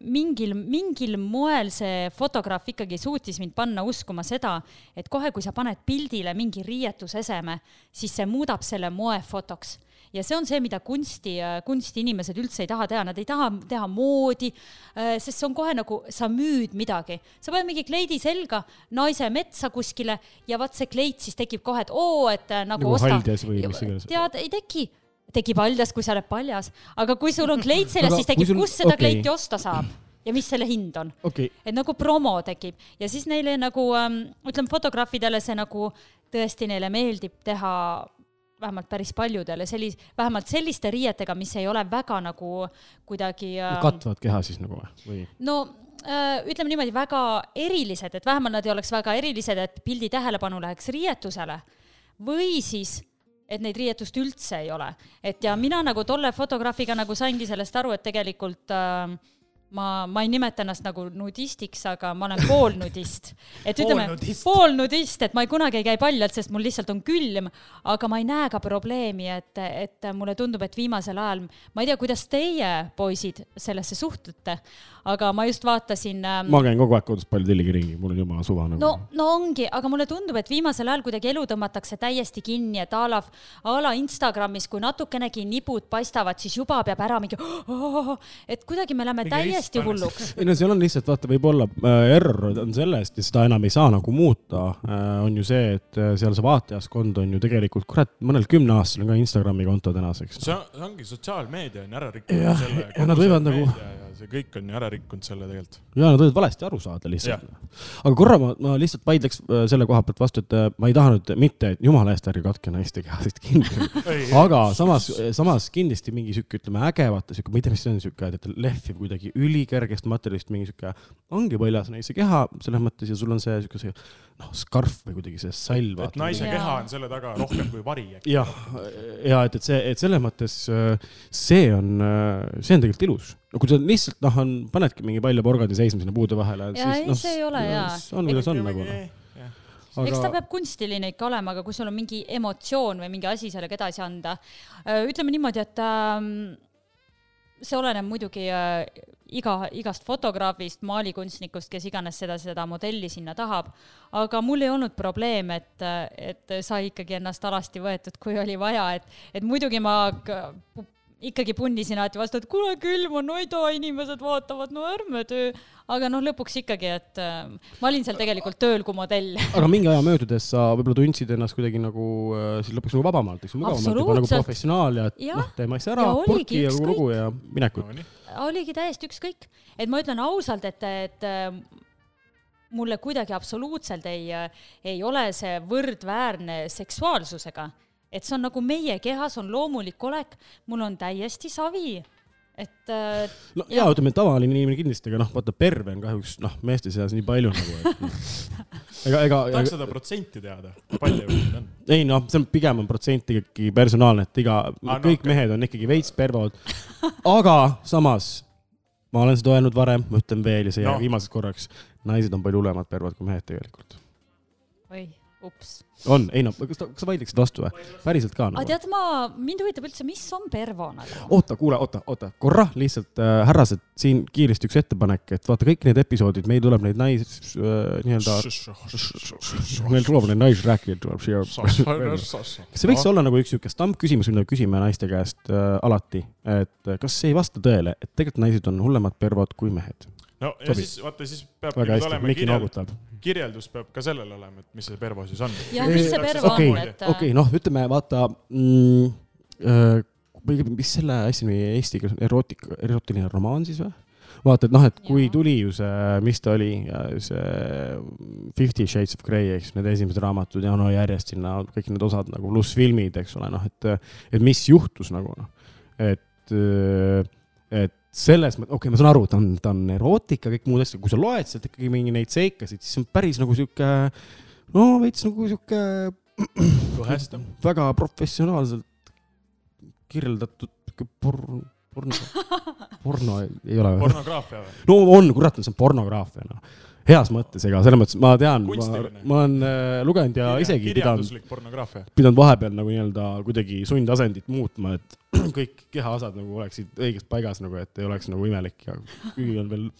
[SPEAKER 3] mingil, mingil moel see fotograaf ikkagi suutis mind panna uskuma seda, et kohe, kui sa paned pildile mingi riietuseseme, siis see muudab selle moefotoks ja see on see, mida kunsti, kunstiinimesed üldse ei taha teha, nad ei taha teha moodi, sest see on kohe nagu sa müüd midagi. sa paned mingi kleidi selga, naise metsa kuskile ja vaat see kleit siis tekib kohe, et oo, et äh, nagu,
[SPEAKER 4] Nagu
[SPEAKER 3] osta.
[SPEAKER 4] haljas või mis iganes.
[SPEAKER 3] tead, ei teki, tekib haljas, kui sa oled paljas, aga kui sul on kleit seljas, siis tekib
[SPEAKER 4] sul-
[SPEAKER 3] kus seda
[SPEAKER 4] okei.
[SPEAKER 3] kleiti osta saab ja mis selle hind on
[SPEAKER 4] okei,
[SPEAKER 3] et nagu promo tekib ja siis neile nagu ähm, ütleme, fotograafidele see nagu tõesti neile meeldib teha vähemalt päris paljudele sellis-, vähemalt selliste riietega, mis ei ole väga nagu kuidagi ähm,
[SPEAKER 4] katvad keha siis nagu või?
[SPEAKER 3] no äh, ütleme niimoodi, väga erilised, et vähemalt nad ei oleks väga erilised, et pildi tähelepanu läheks riietusele või siis et neid riietust üldse ei ole. et ja mina nagu tolle fotograafiga nagu saingi sellest aru, et tegelikult äh, ma, ma ei nimeta ennast nagu nudistiks, aga ma olen poolnudist. *laughs* et ütleme,
[SPEAKER 5] Poolnudist.
[SPEAKER 3] et ma ei, kunagi ei käi paljalt, sest mul lihtsalt on külm, aga ma ei näe ka probleemi, et, et mulle tundub, et viimasel ajal, ma ei tea, kuidas teie, poisid, sellesse suhtute, aga ma just vaatasin ähm,
[SPEAKER 4] ma käin kogu aeg kodus palju tilligi ringi, mul on jumala suva nagu
[SPEAKER 3] no, no ongi, aga mulle tundub, et viimasel ajal kuidagi elu tõmmatakse täiesti kinni, et a la, a la Instagramis, kui natukenegi nibud paistavad, siis juba peab ära mingi oh,, et kuidagi me läheme
[SPEAKER 5] Mingi
[SPEAKER 3] täiesti hulluks.
[SPEAKER 4] ei no seal on lihtsalt vaata, võib-olla äh, error on sellest ja seda enam ei saa nagu muuta äh,, on ju see, et äh, seal see vaatajaskond on ju tegelikult kurat, mõnel kümneaastasel on ka Instagrami konto tänaseks.
[SPEAKER 6] on- see ongi sotsiaalmeedia on ära rikkunud
[SPEAKER 4] Jah,
[SPEAKER 6] selle.
[SPEAKER 4] ja nad võivad nagu-
[SPEAKER 6] see kõik on ju ära rikkunud selle tegelikult.
[SPEAKER 4] ja nad võivad valesti aru saada lihtsalt. aga korra ma, ma lihtsalt vaidleks äh, selle koha pealt vastu, et äh, ma ei taha nüüd mitte, et jumala eest ärge katke naiste kehasid kinni. *laughs* aga samas, samas kindlasti mingi sihuke, ütleme äge, vaata sihuke, ma ei tea, mis see on sihuke, et lehvib kuidagi ülikergest materjalist mingi sihuke, ongi paljas naise keha selles mõttes ja sul on see sihuke see noh, skarf või kuidagi see sall.
[SPEAKER 6] et naise
[SPEAKER 3] Jaa.
[SPEAKER 6] keha on selle taga rohkem kui vari äkki.
[SPEAKER 4] jah, ja et, et see, et selles mõttes äh, see on, see on tegelikult ilus. no kui sa lihtsalt noh, on, panedki mingi paljaporgandi seisma sinna puude vahele.
[SPEAKER 3] Jaa, ei, see ei ole hea.
[SPEAKER 4] on, kuidas on nagu.
[SPEAKER 3] eks ta peab kunstiline ikka olema, aga kui sul on mingi emotsioon või mingi asi sellega edasi anda, ütleme niimoodi, et ähm, see oleneb muidugi äh, iga, igast fotograafist, maalikunstnikust, kes iganes seda, seda modelli sinna tahab. aga mul ei olnud probleem, et, et sai ikkagi ennast alasti võetud, kui oli vaja, et, et muidugi ma ikkagi punnisin alati vastu, et kuule, külm on, oida, inimesed vaatavad, no ärme töö. aga noh, lõpuks ikkagi, et äh, ma olin seal tegelikult tööl kui modell. *laughs*
[SPEAKER 4] aga mingi aja möödudes sa võib-olla tundsid ennast kuidagi nagu äh, siis lõpuks nagu vabamalt, eks ju, mugavamalt juba nagu professionaal ja et
[SPEAKER 3] Jah.
[SPEAKER 4] noh, teeme asja ära
[SPEAKER 3] Ja,
[SPEAKER 4] purki ja kogu lugu ja minekut.
[SPEAKER 3] oligi täiesti ükskõik, et ma ütlen ausalt, et, et äh, mulle kuidagi absoluutselt ei, ei ole see võrdväärne seksuaalsusega. Et see on nagu meie kehas on loomulik olek, mul on täiesti savi, et äh,
[SPEAKER 4] no ja ütleme, et tavaline inimene kindlasti, aga noh, vaata perve on kahjuks noh, meeste seas nii palju nagu, et noh. *laughs* ega, ega,
[SPEAKER 6] tahaks seda protsenti teada, palju neid on.
[SPEAKER 4] ei noh, see on pigem on protsent ikkagi personaalne, et iga
[SPEAKER 6] Ah, no
[SPEAKER 4] kõik
[SPEAKER 6] okei.
[SPEAKER 4] mehed on ikkagi veits pervod. aga samas ma olen seda öelnud varem, ma ütlen veel ja see jääb
[SPEAKER 6] No.
[SPEAKER 4] viimaseks korraks, naised on palju hullemad pervod kui mehed tegelikult.
[SPEAKER 3] oi, ups.
[SPEAKER 4] on, ei noh, kas, kas sa vaidleksid vastu või? päriselt ka
[SPEAKER 3] aga
[SPEAKER 4] nagu?
[SPEAKER 3] tead, ma, mind huvitab üldse, mis on pervo nagu?
[SPEAKER 4] oota, kuule, oota, oota, korra lihtsalt äh, härrased, siin kiiresti üks ettepanek, et vaata kõik need episoodid, meil tuleb neid nais äh, nii-öelda, meil tuleb neid naisrääkijaid tuleb siia. kas see võiks olla nagu üks sihuke stampküsimus, mida me küsime naiste käest äh, alati, et äh, kas see ei vasta tõele, et tegelikult naised on hullemad pervod kui mehed?
[SPEAKER 6] No ja
[SPEAKER 4] Sobib.
[SPEAKER 6] siis vaata, siis peab
[SPEAKER 4] väga hästi,
[SPEAKER 6] olema
[SPEAKER 4] Miki noogutab.
[SPEAKER 6] kirjeldus peab ka sellel olema, et mis see pervo siis on.
[SPEAKER 3] jah, mis see pervo
[SPEAKER 4] okei
[SPEAKER 3] on, et äh,
[SPEAKER 4] okei, noh, ütleme vaata mm,, äh, või mis selle asja nimi eesti keeles on, erootika, erootiline romaan siis või? vaata, et noh, et kui
[SPEAKER 3] Jaa.
[SPEAKER 4] tuli ju see, mis ta oli, see Fifty Shades of Grey siis need esimesed raamatud ja no järjest sinna kõik need osad nagu pluss filmid, eks ole, noh, et, et mis juhtus nagu noh, et, et selles mõttes, okei okay,, ma saan aru, ta on, ta on erootika, kõik muud asjad, kui sa loed sealt ikkagi mingi neid seikasid, siis see on päris nagu sihuke, no veits nagu sihuke
[SPEAKER 6] kõhestav.
[SPEAKER 4] väga professionaalselt kirjeldatud porno, porno, porno ei ole või?
[SPEAKER 6] pornograafia või?
[SPEAKER 4] no on, kurat, see on pornograafia, noh. heas mõttes, ega selles mõttes ma tean, ma, ma olen äh, lugenud ja isegi pidanud, pidanud vahepeal nagu nii-öelda kuidagi sundasendit muutma, et kõik kehaosad nagu oleksid õiges paigas nagu, et ei oleks nagu imelik ja kuigi on veel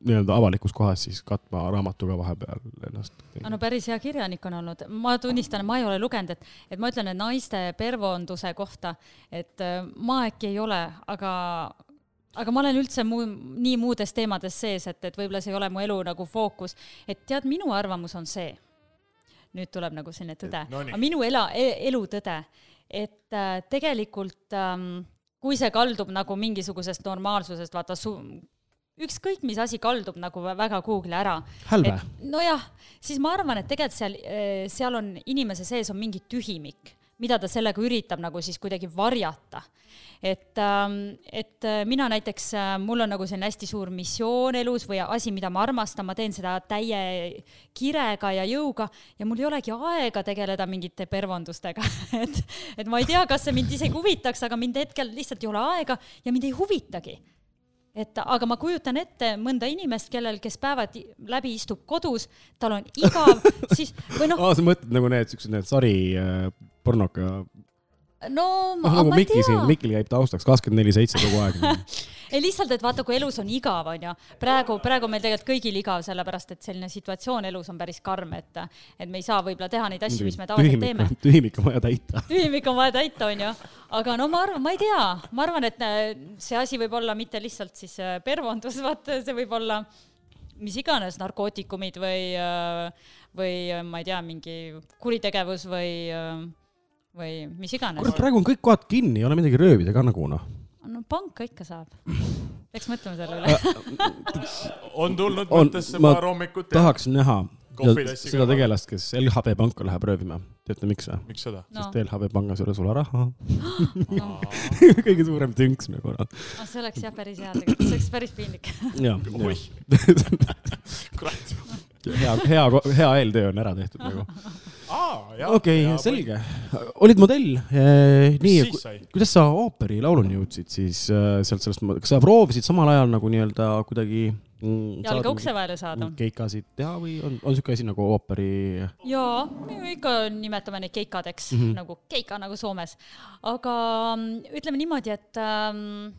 [SPEAKER 4] nii-öelda avalikus kohas, siis katma raamatuga vahepeal ennast.
[SPEAKER 3] no päris hea kirjanik on olnud, ma tunnistan, ma ei ole lugenud, et, et ma ütlen, et naiste pervonduse kohta, et äh, ma äkki ei ole, aga aga ma olen üldse muu, nii muudes teemades sees, et, et võib-olla see ei ole mu elu nagu fookus, et tead, minu arvamus on see, nüüd tuleb nagu selline tõde,
[SPEAKER 6] No
[SPEAKER 3] aga minu ela, elutõde, et äh, tegelikult ähm, kui see kaldub nagu mingisugusest normaalsusest, vaata su-, ükskõik mis asi kaldub nagu vä- väga kuhugi ära, nojah, siis ma arvan, et tegelikult seal, seal on inimese sees on mingi tühimik, mida ta sellega üritab nagu siis kuidagi varjata. et, et äh, mina näiteks, mul on nagu selline hästi suur missioon elus või asi, mida ma armastan, ma teen seda täie kirega ja jõuga ja mul ei olegi aega tegeleda mingite pervondustega, *laughs* et, et ma ei tea, kas see mind isegi huvitaks, aga mind hetkel lihtsalt ei ole aega ja mind ei huvitagi et aga ma kujutan ette mõnda inimest, kellel, kes päevad läbi istub kodus, tal on igav, siis või noh, *laughs*
[SPEAKER 4] aa, sa mõtled nagu need siuksed, need sari äh, pornoka,
[SPEAKER 3] no ma,
[SPEAKER 4] noh nagu
[SPEAKER 3] ma ei tea,
[SPEAKER 4] Mikil käib taustaks kakskümmend neli seitse kogu aeg. *laughs*
[SPEAKER 3] ei lihtsalt, et vaata, kui elus on igav, onju, praegu, praegu on meil tegelikult kõigil igav, sellepärast et selline situatsioon elus on päris karm, et, et me ei saa võib-olla teha neid asju, mis me tavaliselt teeme.
[SPEAKER 4] tühimik on vaja täita. *laughs*
[SPEAKER 3] tühimik on vaja täita, onju. aga no ma arvan, ma ei tea, ma arvan, et äh, see asi võib olla mitte lihtsalt siis äh, pervondus, *laughs* vaata, see võib olla mis iganes narkootikumid või, või äh, ma ei tea, mingi kuritegevus või, või mis iganes
[SPEAKER 4] kurat,. praegu on kõik kohad kinni, ei ole midagi röövida ka nagu noh.
[SPEAKER 3] no panka ikka saab. *laughs* peaks mõtlema selle üle. *laughs*
[SPEAKER 6] on tulnud mõttesse
[SPEAKER 4] ma
[SPEAKER 6] paar hommikut.
[SPEAKER 4] tahaks näha seda tegelast, kes LHV panka läheb röövima. teate, miks või?
[SPEAKER 6] miks seda?
[SPEAKER 3] no
[SPEAKER 4] sest LHV pangas ei ole sularaha. *gasps* *laughs* kõige suurem tünks nagu noh.
[SPEAKER 3] no, see oleks jah päris hea tegelikult, see oleks päris piinlik.
[SPEAKER 4] ja,
[SPEAKER 6] oih, kurat.
[SPEAKER 4] hea, hea, hea eeltöö on ära tehtud nagu. okei, selge. olid modell.
[SPEAKER 6] mis
[SPEAKER 4] nii, kuidas sa ooperilauluni jõudsid siis äh, sealt sellest, kas sa proovisid samal ajal nagu nii-öelda kuidagi mm,
[SPEAKER 3] jalga
[SPEAKER 4] saada
[SPEAKER 3] ukse vahele saada
[SPEAKER 4] keikasid teha või on, on siuke asi nagu ooperi?
[SPEAKER 3] jaa, me ikka nimetame neid keikadeks mm. -hmm. nagu keika nagu Soomes. aga mm, ütleme niimoodi, et ähm,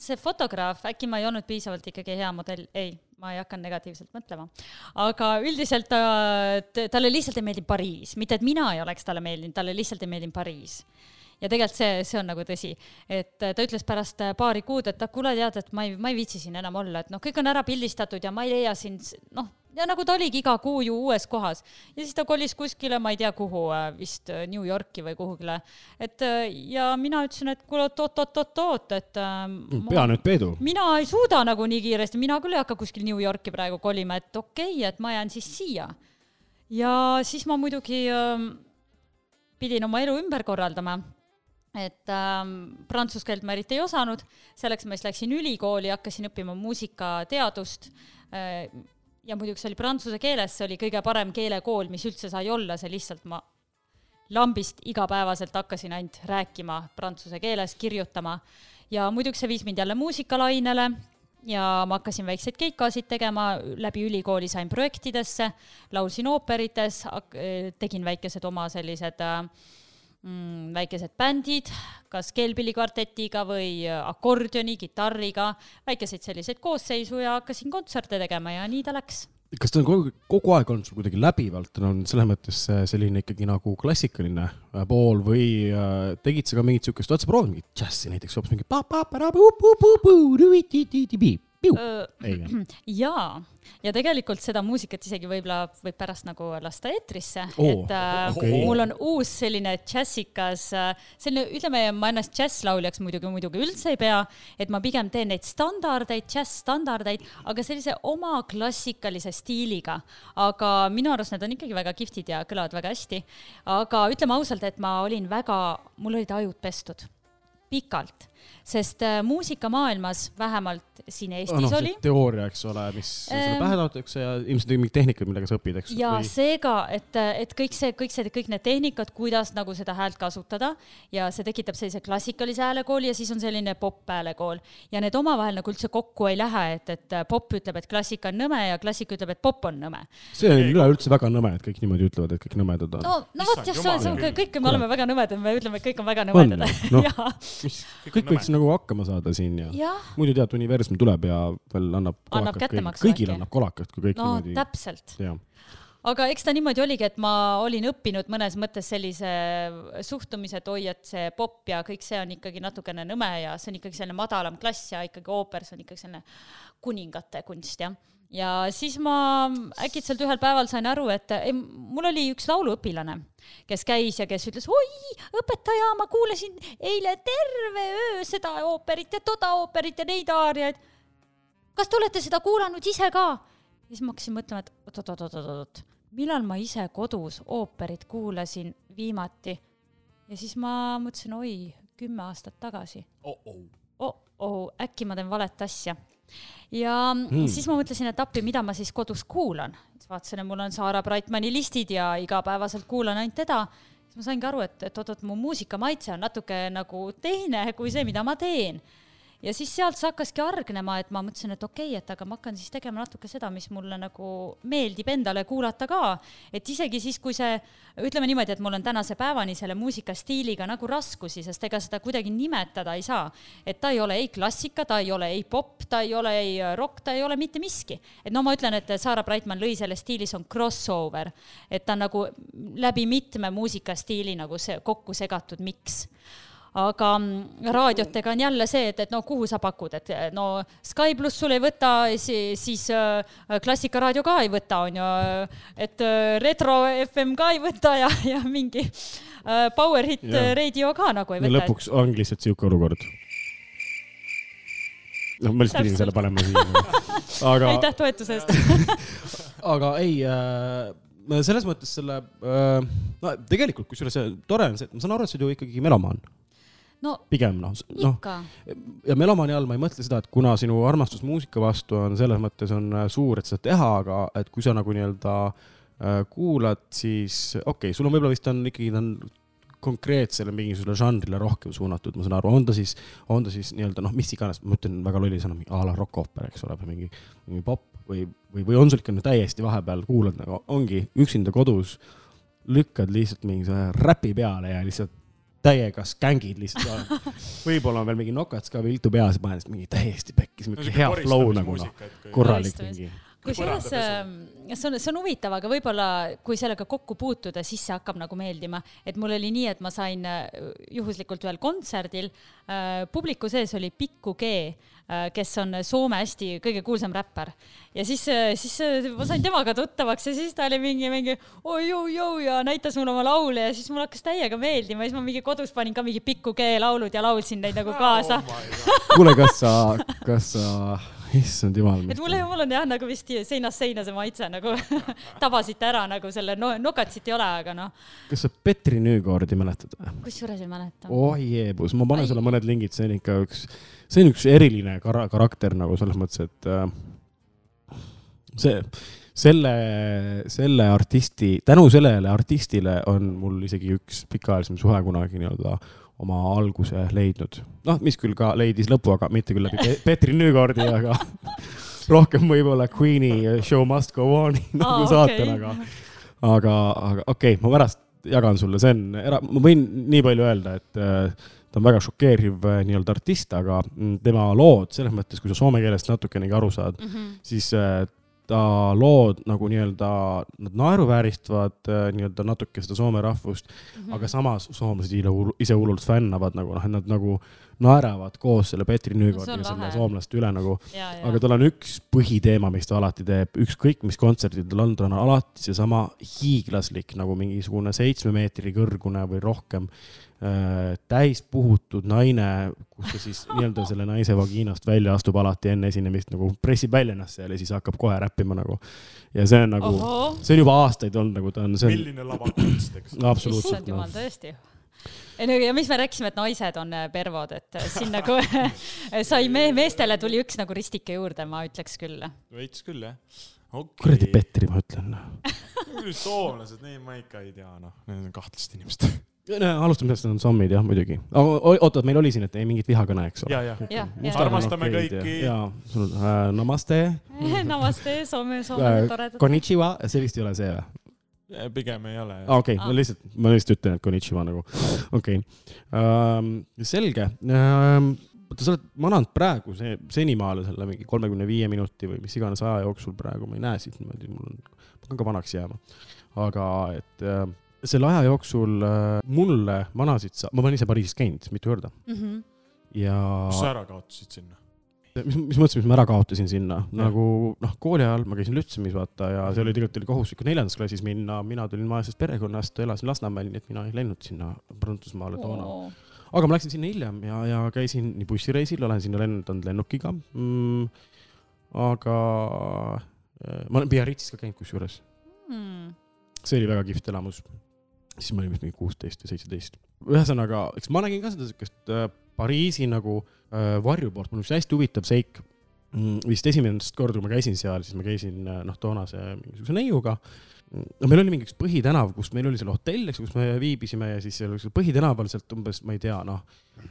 [SPEAKER 3] see fotograaf, äkki ma ei olnud piisavalt ikkagi hea modell, ei, ma ei hakanud negatiivselt mõtlema. aga üldiselt ta, talle lihtsalt ei meeldinud Pariis, mitte et mina ei oleks talle meeldinud, talle lihtsalt ei meeldinud Pariis ja tegelikult see, see on nagu tõsi, et ta ütles pärast paari kuud, et ah, kuule, tead, et ma ei, ma ei viitsi siin enam olla, et noh, kõik on ära pildistatud ja ma ei leia siin s- noh, ja nagu ta oligi iga kuu ju uues kohas ja siis ta kolis kuskile, ma ei tea kuhu, vist äh, New Yorki või kuhugile. et äh, ja mina ütlesin, et kuule oot-oot-oot-oot, et äh, ma-
[SPEAKER 4] pea nüüd peedu.
[SPEAKER 3] mina ei suuda nagu nii kiiresti, mina küll ei hakka kuskil New Yorki praegu kolima, et okei okay,, et ma jään siis siia. ja siis ma muidugi ähm, pidin oma elu ümber korraldama. Et ähm, prantsuse keelt ma eriti ei osanud, selleks ma siis läksin ülikooli, hakkasin õppima muusikateadust äh, ja muidugi see oli prantsuse keeles, see oli kõige parem keelekool, mis üldse sai olla, see lihtsalt ma lambist igapäevaselt hakkasin ainult rääkima prantsuse keeles, kirjutama. Ja muidugi see viis mind jälle muusikalainele ja ma hakkasin väikseid keikasid tegema, läbi ülikooli sain projektidesse, laulsin ooperites, tegin väikesed oma sellised äh, mm, väikesed bändid, kas keelpillikvartetiga või äh, akordioni, kitarriga, väikeseid selliseid koosseisu ja hakkasin kontserte tegema ja nii ta läks.
[SPEAKER 4] kas ta on kogu, kogu aeg olnud sul kuidagi läbivalt, on selles mõttes äh, selline ikkagi nagu klassikaline äh, pool või tegid sa ka mingit siukest, oled sa proovinud mingit džässi näiteks hoopis mingi pa- *clears throat*
[SPEAKER 3] jaa, ja tegelikult seda muusikat isegi võib-olla võib pärast nagu lasta eetrisse
[SPEAKER 4] Oo,
[SPEAKER 3] et äh,
[SPEAKER 4] okei.
[SPEAKER 3] mul on uus selline džässikas, selline, ütleme, ma ennast džässlauljaks muidugi, muidugi üldse ei pea, et ma pigem teen neid standardeid, džässstandardeid, aga sellise oma klassikalise stiiliga. aga minu arust need on ikkagi väga kihvtid ja kõlavad väga hästi. aga ütleme ausalt, et ma olin väga, mul olid ajud pestud pikalt, sest äh, muusikamaailmas vähemalt siin Eestis
[SPEAKER 4] noh,
[SPEAKER 3] oli
[SPEAKER 4] see teooria, eks ole, mis sulle
[SPEAKER 3] Ähm,
[SPEAKER 4] pähe tahetakse ja ilmselt mingid tehnikad, millega sa õpid, eks.
[SPEAKER 3] ja seega, et, et kõik see, kõik see, kõik need tehnikad, kuidas nagu seda häält kasutada ja see tekitab sellise klassikalise häälekooli ja siis on selline popp-häälekool ja need omavahel nagu üldse kokku ei lähe, et, et popp ütleb, et klassika on nõme ja klassik ütleb, et popp on nõme.
[SPEAKER 4] see on üleüldse väga nõme, et kõik niimoodi ütlevad, et kõik nõmedad on.
[SPEAKER 3] no, no vot jah, see on, see on, kõik me oleme väga nõmedad, me ütleme, et kõik on väga nõmedad. jah,
[SPEAKER 4] mis, kõik võiks nagu hakkama saada siin ja
[SPEAKER 3] jah,
[SPEAKER 4] muidu tead, universum tuleb ja veel annab
[SPEAKER 3] Annab kättemaksu
[SPEAKER 4] kõigile
[SPEAKER 3] äkki.
[SPEAKER 4] annab kolakat, kui kõik
[SPEAKER 3] no
[SPEAKER 4] niimoodi.
[SPEAKER 3] täpselt. aga eks ta niimoodi oligi, et ma olin õppinud mõnes mõttes sellise suhtumise, et oi, et see popp ja kõik see on ikkagi natukene nõme ja see on ikkagi selline madalam klass ja ikkagi ooper, see on ikkagi selline kuningate kunst, jah. Ja siis ma äkitselt ühel päeval sain aru, et ei, mul oli üks lauluõpilane, kes käis ja kes ütles, oi, õpetaja, ma kuulasin eile terve öö seda ooperit ja toda ooperit ja neid aariaid. kas te olete seda kuulanud ise ka? ja siis ma hakkasin mõtlema, et oot-oot-oot-oot-oot, millal ma ise kodus ooperit kuulasin viimati. ja siis ma mõtlesin, oi, kümme aastat tagasi. oh-oh, äkki ma teen valet asja. Ja hmm. siis ma mõtlesin, et appi, mida ma siis kodus kuulan. siis vaatasin, et mul on Saara Brightmani listid ja igapäevaselt kuulan ainult teda. siis ma saingi aru, et, et oot-oot, mu muusikamaitse on natuke nagu teine kui see, mida ma teen ja siis sealt see hakkaski hargnema, et ma mõtlesin, et okei okay,, et aga ma hakkan siis tegema natuke seda, mis mulle nagu meeldib endale kuulata ka. et isegi siis, kui see, ütleme niimoodi, et mul on tänase päevani selle muusikastiiliga nagu raskusi, sest ega seda kuidagi nimetada ei saa. et ta ei ole ei klassika, ta ei ole ei popp, ta ei ole ei rock, ta ei ole mitte miski. et no ma ütlen, et Saara Brightman lõi selles stiilis on crossover, et ta on nagu läbi mitme muusikastiili nagu see kokku segatud miks aga mm, raadiotega on jälle see, et, et no kuhu sa pakud, et no Sky pluss sul ei võta, siis äh, Klassikaraadio ka ei võta, on ju, et äh, Retro FM ka ei võta ja, ja mingi äh, Powerhit
[SPEAKER 4] Jaa.
[SPEAKER 3] Radio ka nagu ei
[SPEAKER 4] ja
[SPEAKER 3] võta.
[SPEAKER 4] lõpuks ongi lihtsalt sihuke olukord. noh, ma lihtsalt pidin selle panema siia. *laughs* aga,
[SPEAKER 3] aitäh toetuse eest. *laughs*
[SPEAKER 4] aga ei äh,, selles mõttes selle äh,, no tegelikult kusjuures tore on see, et ma saan aru, et sa oled ju ikkagi melomaan,
[SPEAKER 3] no
[SPEAKER 4] pigem noh, noh. ja melomaani all ma ei mõtle seda, et kuna sinu armastus muusika vastu on selles mõttes on äh, suur, et seda teha, aga et kui sa nagu nii-öelda äh, kuulad, siis okei okay,, sul on võib-olla vist on ikkagi, ta on konkreetsele mingisugusele žanrile rohkem suunatud, ma saan aru, on ta siis, on ta siis nii-öelda noh, mis iganes, ma ütlen väga lolli sõna, a la rokkooper, eks ole, või mingi, mingi popp või, või, või on sul ikka täiesti vahepeal kuulad nagu ongi üksinda kodus, lükkad lihtsalt mingi selle räpi peale ja lihtsalt täiega skängid lihtsalt. *laughs* võib-olla on veel mingi nokats ka viltu peas ja paned lihtsalt mingi täiesti pekkis, mingi hea flow nagu noh, korralik mingi.
[SPEAKER 3] Kusjuures ähm, see on, see on huvitav, aga võib-olla kui sellega kokku puutuda, siis see hakkab nagu meeldima. et mul oli nii, et ma sain äh, juhuslikult ühel kontserdil äh,, publiku sees oli Pikku G äh,, kes on Soome hästi kõige kuulsam räppar. ja siis, siis äh, ma sain temaga tuttavaks ja siis ta oli mingi, mingi oi-oi-oi ja näitas mulle oma laule ja siis mulle hakkas täiega meeldima ja siis ma mingi kodus panin ka mingi Pikku G laulud ja laulsin neid nagu kaasa
[SPEAKER 4] kuule, kas sa, kas sa, issand jumal.
[SPEAKER 3] et mul, mul on jah nagu vist seinast seina see maitse nagu *laughs* tabasite ära nagu selle no,, nokatsit ei ole, aga noh,
[SPEAKER 4] kas sa Petri Nüükordi mäletad või?
[SPEAKER 3] kusjuures ei mäleta.
[SPEAKER 4] oi jeebus, ma panen sulle mõned lingid, see on ikka üks, see on üks eriline kara-, karakter nagu selles mõttes, et äh, see, selle, selle artisti, tänu sellele artistile on mul isegi üks pikaajalisem suhe kunagi nii-öelda oma alguse leidnud. noh, mis küll ka leidis lõpu, aga mitte küll läbi Pe- Petri Nüükordi, aga *laughs* rohkem võib-olla Queen'i Show Must Go On'i nagu
[SPEAKER 3] Aa,
[SPEAKER 4] saatena,
[SPEAKER 3] okei.
[SPEAKER 4] aga aga, aga okei okay,, ma pärast jagan sulle, see on, ma võin nii palju öelda, et äh, ta on väga šokeeriv äh, nii-öelda artist, aga mm, tema lood selles mõttes, kui sa soome keelest natukenegi aru saad,
[SPEAKER 3] Mhm.
[SPEAKER 4] siis äh, ta lood nagu nii-öelda, nad naeruvääristavad äh, nii-öelda natuke seda soome rahvust mm. -hmm. aga samas soomlased ise hull- ise hullult fännavad nagu noh, et nad nagu naeravad koos selle Petri
[SPEAKER 3] No see
[SPEAKER 4] Nüügordiga
[SPEAKER 3] on
[SPEAKER 4] selle soomlaste üle nagu. aga. tal on üks põhiteema, mis ta alati teeb, ükskõik mis kontserdil tal on, tal on alati seesama hiiglaslik nagu mingisugune seitsme meetri kõrgune või rohkem äh, täis puhutud naine, kus ta siis *laughs* nii-öelda selle naise vagiinast välja astub alati enne esinemist nagu pressib välja ennast seal ja siis hakkab kohe räppima nagu. ja see on nagu, see on juba aastaid olnud nagu ta on,
[SPEAKER 6] milline lavakunst, eks.
[SPEAKER 4] absoluutselt
[SPEAKER 3] issand jumal, tõesti. ei no ja mis me rääkisime, et naised on äh, pervod, et äh, siin nagu *laughs* sai me-, meestele tuli üks nagu ristike juurde, ma ütleks küll.
[SPEAKER 6] veits küll, jah.
[SPEAKER 4] kuradi
[SPEAKER 6] okei.
[SPEAKER 4] Petri, ma ütlen.
[SPEAKER 6] soomlased, neid ma ikka ei tea, noh, need on kahtlased inimesed.
[SPEAKER 4] Nad on zombid jah, muidugi. oota, meil oli siin, et ei mingit vihakõne, eks ole.
[SPEAKER 6] Armastame
[SPEAKER 4] okeid
[SPEAKER 6] kõiki.
[SPEAKER 4] ja, sul äh, namaste
[SPEAKER 3] Namaste, Soome, Soome
[SPEAKER 4] äh,
[SPEAKER 3] toredad.
[SPEAKER 4] konnichiwa, see vist ei ole see või?
[SPEAKER 6] pigem ei ole.
[SPEAKER 4] aa, okei,
[SPEAKER 3] Aa.
[SPEAKER 4] ma lihtsalt, ma lihtsalt ütlen, et konnichiwa nagu, okei okay.. selge ähm,. vaata, sa oled mananud praegu see, senimaale selle mingi kolmekümne viie minuti või mis iganes aja jooksul praegu, ma ei näe siit niimoodi, mul on, ma hakkan ka vanaks jääma. aga et äh, selle aja jooksul äh, mulle manasid sa, ma olen ise Pariisis käinud mitu korda
[SPEAKER 3] Mhm.
[SPEAKER 4] ja
[SPEAKER 6] kus sa ära kaotasid sinna?
[SPEAKER 4] mis, mis mõttes, mis ma ära kaotasin sinna, nagu noh, kooli ajal ma käisin Lütsemis vaata ja see oli tegelikult oli kohustuslik neljandas klassis minna, mina tulin vaesest perekonnast, elasin Lasnamäel, nii et mina ei läinud sinna Prantsusmaale toona. aga ma läksin sinna hiljem ja, ja käisin nii bussireisil, olen sinna lennutanud lennukiga mm,. aga äh, ma olen Biarritzis ka käinud kusjuures,
[SPEAKER 3] Hmm.
[SPEAKER 4] see oli väga kihvt elamus. Siis ma olin vist mingi kuusteist või seitseteist. ühesõnaga, eks ma nägin ka seda siukest äh, Pariisi nagu äh, varju poolt, mul on üks hästi huvitav seik mm,. vist esimest korda, kui ma käisin seal, siis ma käisin äh, noh, toonase mingisuguse neiuga. no meil oli mingi üks põhitänav, kus meil oli seal hotell, eks, kus me viibisime ja siis seal oli seal põhitänaval sealt umbes, ma ei tea, noh,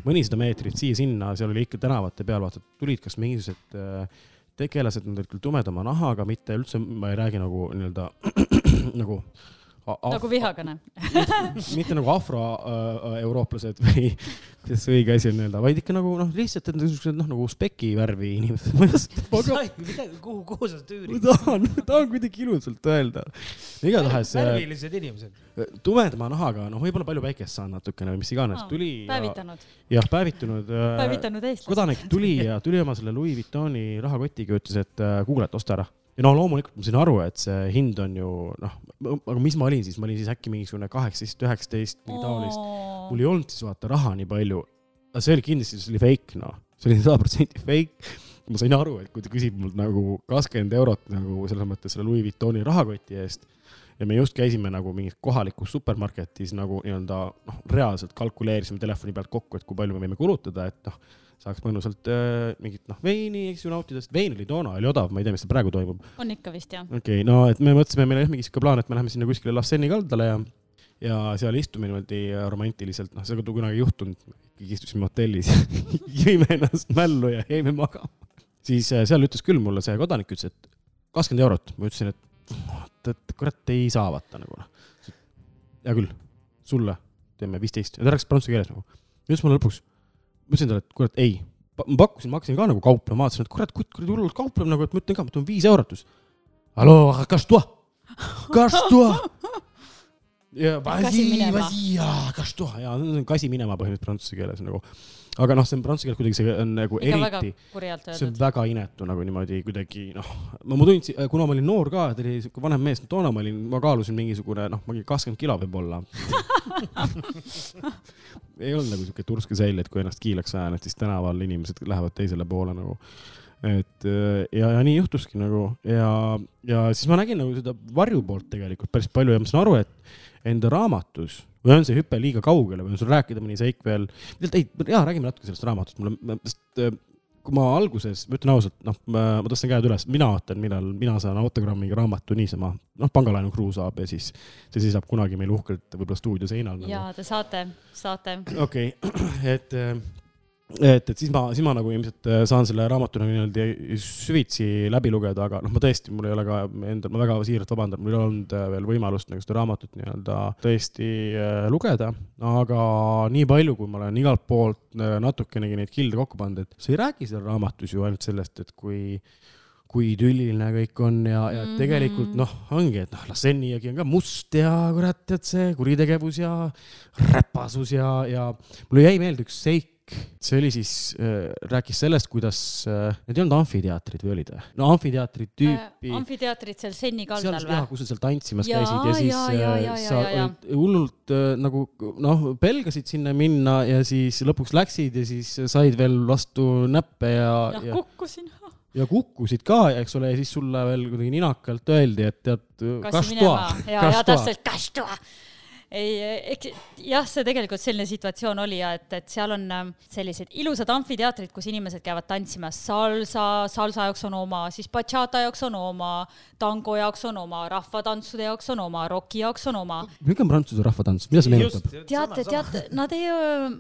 [SPEAKER 4] mõnisada meetrit siia-sinna, seal oli ikka tänavate peal, vaata, tulid kas mingisugused äh, tegelased, nad olid küll tumedama nahaga, mitte üldse, ma ei räägi nagu nii-öelda *clears throat* nagu
[SPEAKER 3] nagu vihakõne. *laughs*
[SPEAKER 4] mitte nagu afroeurooplased või *laughs* kuidas see õige asi on öelda, vaid ikka nagu noh, lihtsalt et niisugused noh, nagu speki värvi inimesed. *laughs* ma
[SPEAKER 5] kuhu, kuhu sa
[SPEAKER 4] ma
[SPEAKER 5] tüürid?
[SPEAKER 4] tahan, tahan kuidagi ilusalt öelda. igatahes äh,
[SPEAKER 5] värvilised inimesed.
[SPEAKER 4] tumedama nahaga, noh, võib-olla palju päikest saanud natukene või mis iganes, tuli.
[SPEAKER 3] päevitanud,
[SPEAKER 4] jah, päevitunud.
[SPEAKER 3] päevitanud eestlased.
[SPEAKER 4] kodanik tuli ja tuli oma selle Louis Vuittoni rahakotiga ja ütles, et äh, kuule, et osta ära. Ja no loomulikult ma sain aru, et see hind on ju noh, aga mis ma olin siis, ma olin siis äkki mingisugune kaheksateist, üheksateist, mingi taolist. mul ei olnud siis vaata raha nii palju. aga see oli kindlasti, see oli fake noh, see oli sada protsenti fake. ma sain aru, et kui ta küsib mult nagu kakskümmend eurot nagu selles mõttes selle Louis Vuittoni rahakoti eest ja me just käisime nagu mingis kohalikus supermarketis nagu nii-öelda noh, reaalselt kalkuleerisime telefoni pealt kokku, et kui palju me võime kulutada, et noh, saaks mõnusalt äh, mingit noh, veini, eks ju nautida, sest vein oli toona, oli odav, ma ei tea, mis seal praegu toimub.
[SPEAKER 3] on ikka vist jah.
[SPEAKER 4] okei okay,, no et me mõtlesime, meil oli mingi sihuke plaan, et me läheme sinna kuskile La Seine'i kaldale ja, ja seal istume niimoodi romantiliselt, noh, seda kunagi ei juhtunud, ikkagi istusime hotellis ja *laughs* jõime ennast mällu ja jäime magama. siis äh, seal ütles küll mulle see kodanik, ütles, et kakskümmend eurot, ma ütlesin, et et, et kurat ei saa vaata nagu noh. hea küll, sulle teeme viisteist ja ta rääkis prantsuse keeles nagu. ja ütles mulle lõpuks, ma ütlesin talle, et kurat ei, ma pakkusin, ma hakkasin ka nagu kauplema, vaatasin, et kurat, kutt kuradi hullult kaupleb nagu, et ma ütlen ka, ma toon viis eurot. Cache-toi, cache-toi. ja
[SPEAKER 3] Kasi
[SPEAKER 4] vas-y,
[SPEAKER 3] minema.
[SPEAKER 4] vas-y ja cache-toi ja see on kasi minema põhimõtteliselt prantsuse keeles nagu. Aga noh, see on prantsuse keeles kuidagi see on nagu
[SPEAKER 3] ikka
[SPEAKER 4] eriti, see on väga inetu nagu niimoodi kuidagi noh, ma, ma tundsin, kuna ma olin noor ka, ta oli siuke vanem mees, toona ma olin, ma kaalusin mingisugune noh, ma olin kakskümmend kilo võib-olla. *laughs* ei olnud nagu siuke turske säll, et kui ennast kiilaks ajan, et siis tänaval inimesed lähevad teisele poole nagu. Et äh, ja, ja nii juhtuski nagu ja, ja siis ma nägin nagu seda varju poolt tegelikult päris palju ja ma saan aru, et enda raamatus või on see hüpe liiga kaugele või on sul rääkida mõni seik veel, ei, jaa, räägime natuke sellest raamatust, mulle, sest äh, kui ma alguses, ma ütlen ausalt, noh, ma ma tõstan käed üles, mina ootan, millal mina saan autogrammiga raamatu niisama, noh, pangalaenu kruu saab ja siis see seisab kunagi meil uhkelt võib-olla stuudio seinal nagu..
[SPEAKER 3] ja te saate, saate.
[SPEAKER 4] okei okay. *clears throat* et, et, et siis ma, siis ma nagu ilmselt äh, saan selle raamatu nagu nii-öelda süvitsi läbi lugeda, aga noh, ma tõesti, mul ei ole ka endal, ma väga siiralt vabandan, mul ei olnud äh, veel võimalust nagu seda raamatut nii-öelda tõesti äh, lugeda, aga nii palju, kui ma olen igalt poolt natukenegi neid kilde kokku pannud, et sa ei räägi seal raamatus ju ainult sellest, et kui kui tüliline kõik on ja, ja
[SPEAKER 3] Mhm.
[SPEAKER 4] tegelikult noh, ongi, et noh, Lasseniagi on ka must ja kurat, tead see kuritegevus ja räpasus ja, ja mulle jäi meelde üks seik, see oli siis äh,, rääkis sellest, kuidas äh,, need ei olnud amfiteatrid või olid või? no amfiteatri tüüpi
[SPEAKER 3] Äh, amfiteatrid seal Senni kaldal, või?
[SPEAKER 4] kus sa seal tantsimas
[SPEAKER 3] Jaa,
[SPEAKER 4] käisid ja siis
[SPEAKER 3] jaa,
[SPEAKER 4] äh,
[SPEAKER 3] jaa,
[SPEAKER 4] sa
[SPEAKER 3] jaa, jaa.
[SPEAKER 4] olid hullult äh, nagu noh, pelgasid sinna minna ja siis lõpuks läksid ja siis said veel vastu näppe ja,
[SPEAKER 3] jah,
[SPEAKER 4] ja,
[SPEAKER 3] kukkusin.
[SPEAKER 4] ja kukkusid ka, eks ole, ja siis sulle veel kuidagi ninakalt öeldi, et tead, kas toa,
[SPEAKER 3] ja, ja
[SPEAKER 4] kas toa.
[SPEAKER 3] ei, eks jah, see tegelikult selline situatsioon oli ja et, et seal on ähm, sellised ilusad amfiteatrid, kus inimesed käivad tantsimas salsa, salsa jaoks on oma, siis bachata jaoks on oma, tango jaoks on oma, rahvatantsude jaoks on oma, roki jaoks on oma.
[SPEAKER 4] milline on prantsuse rahvatants, mida see meenutab?
[SPEAKER 3] teate, teate, nad ei,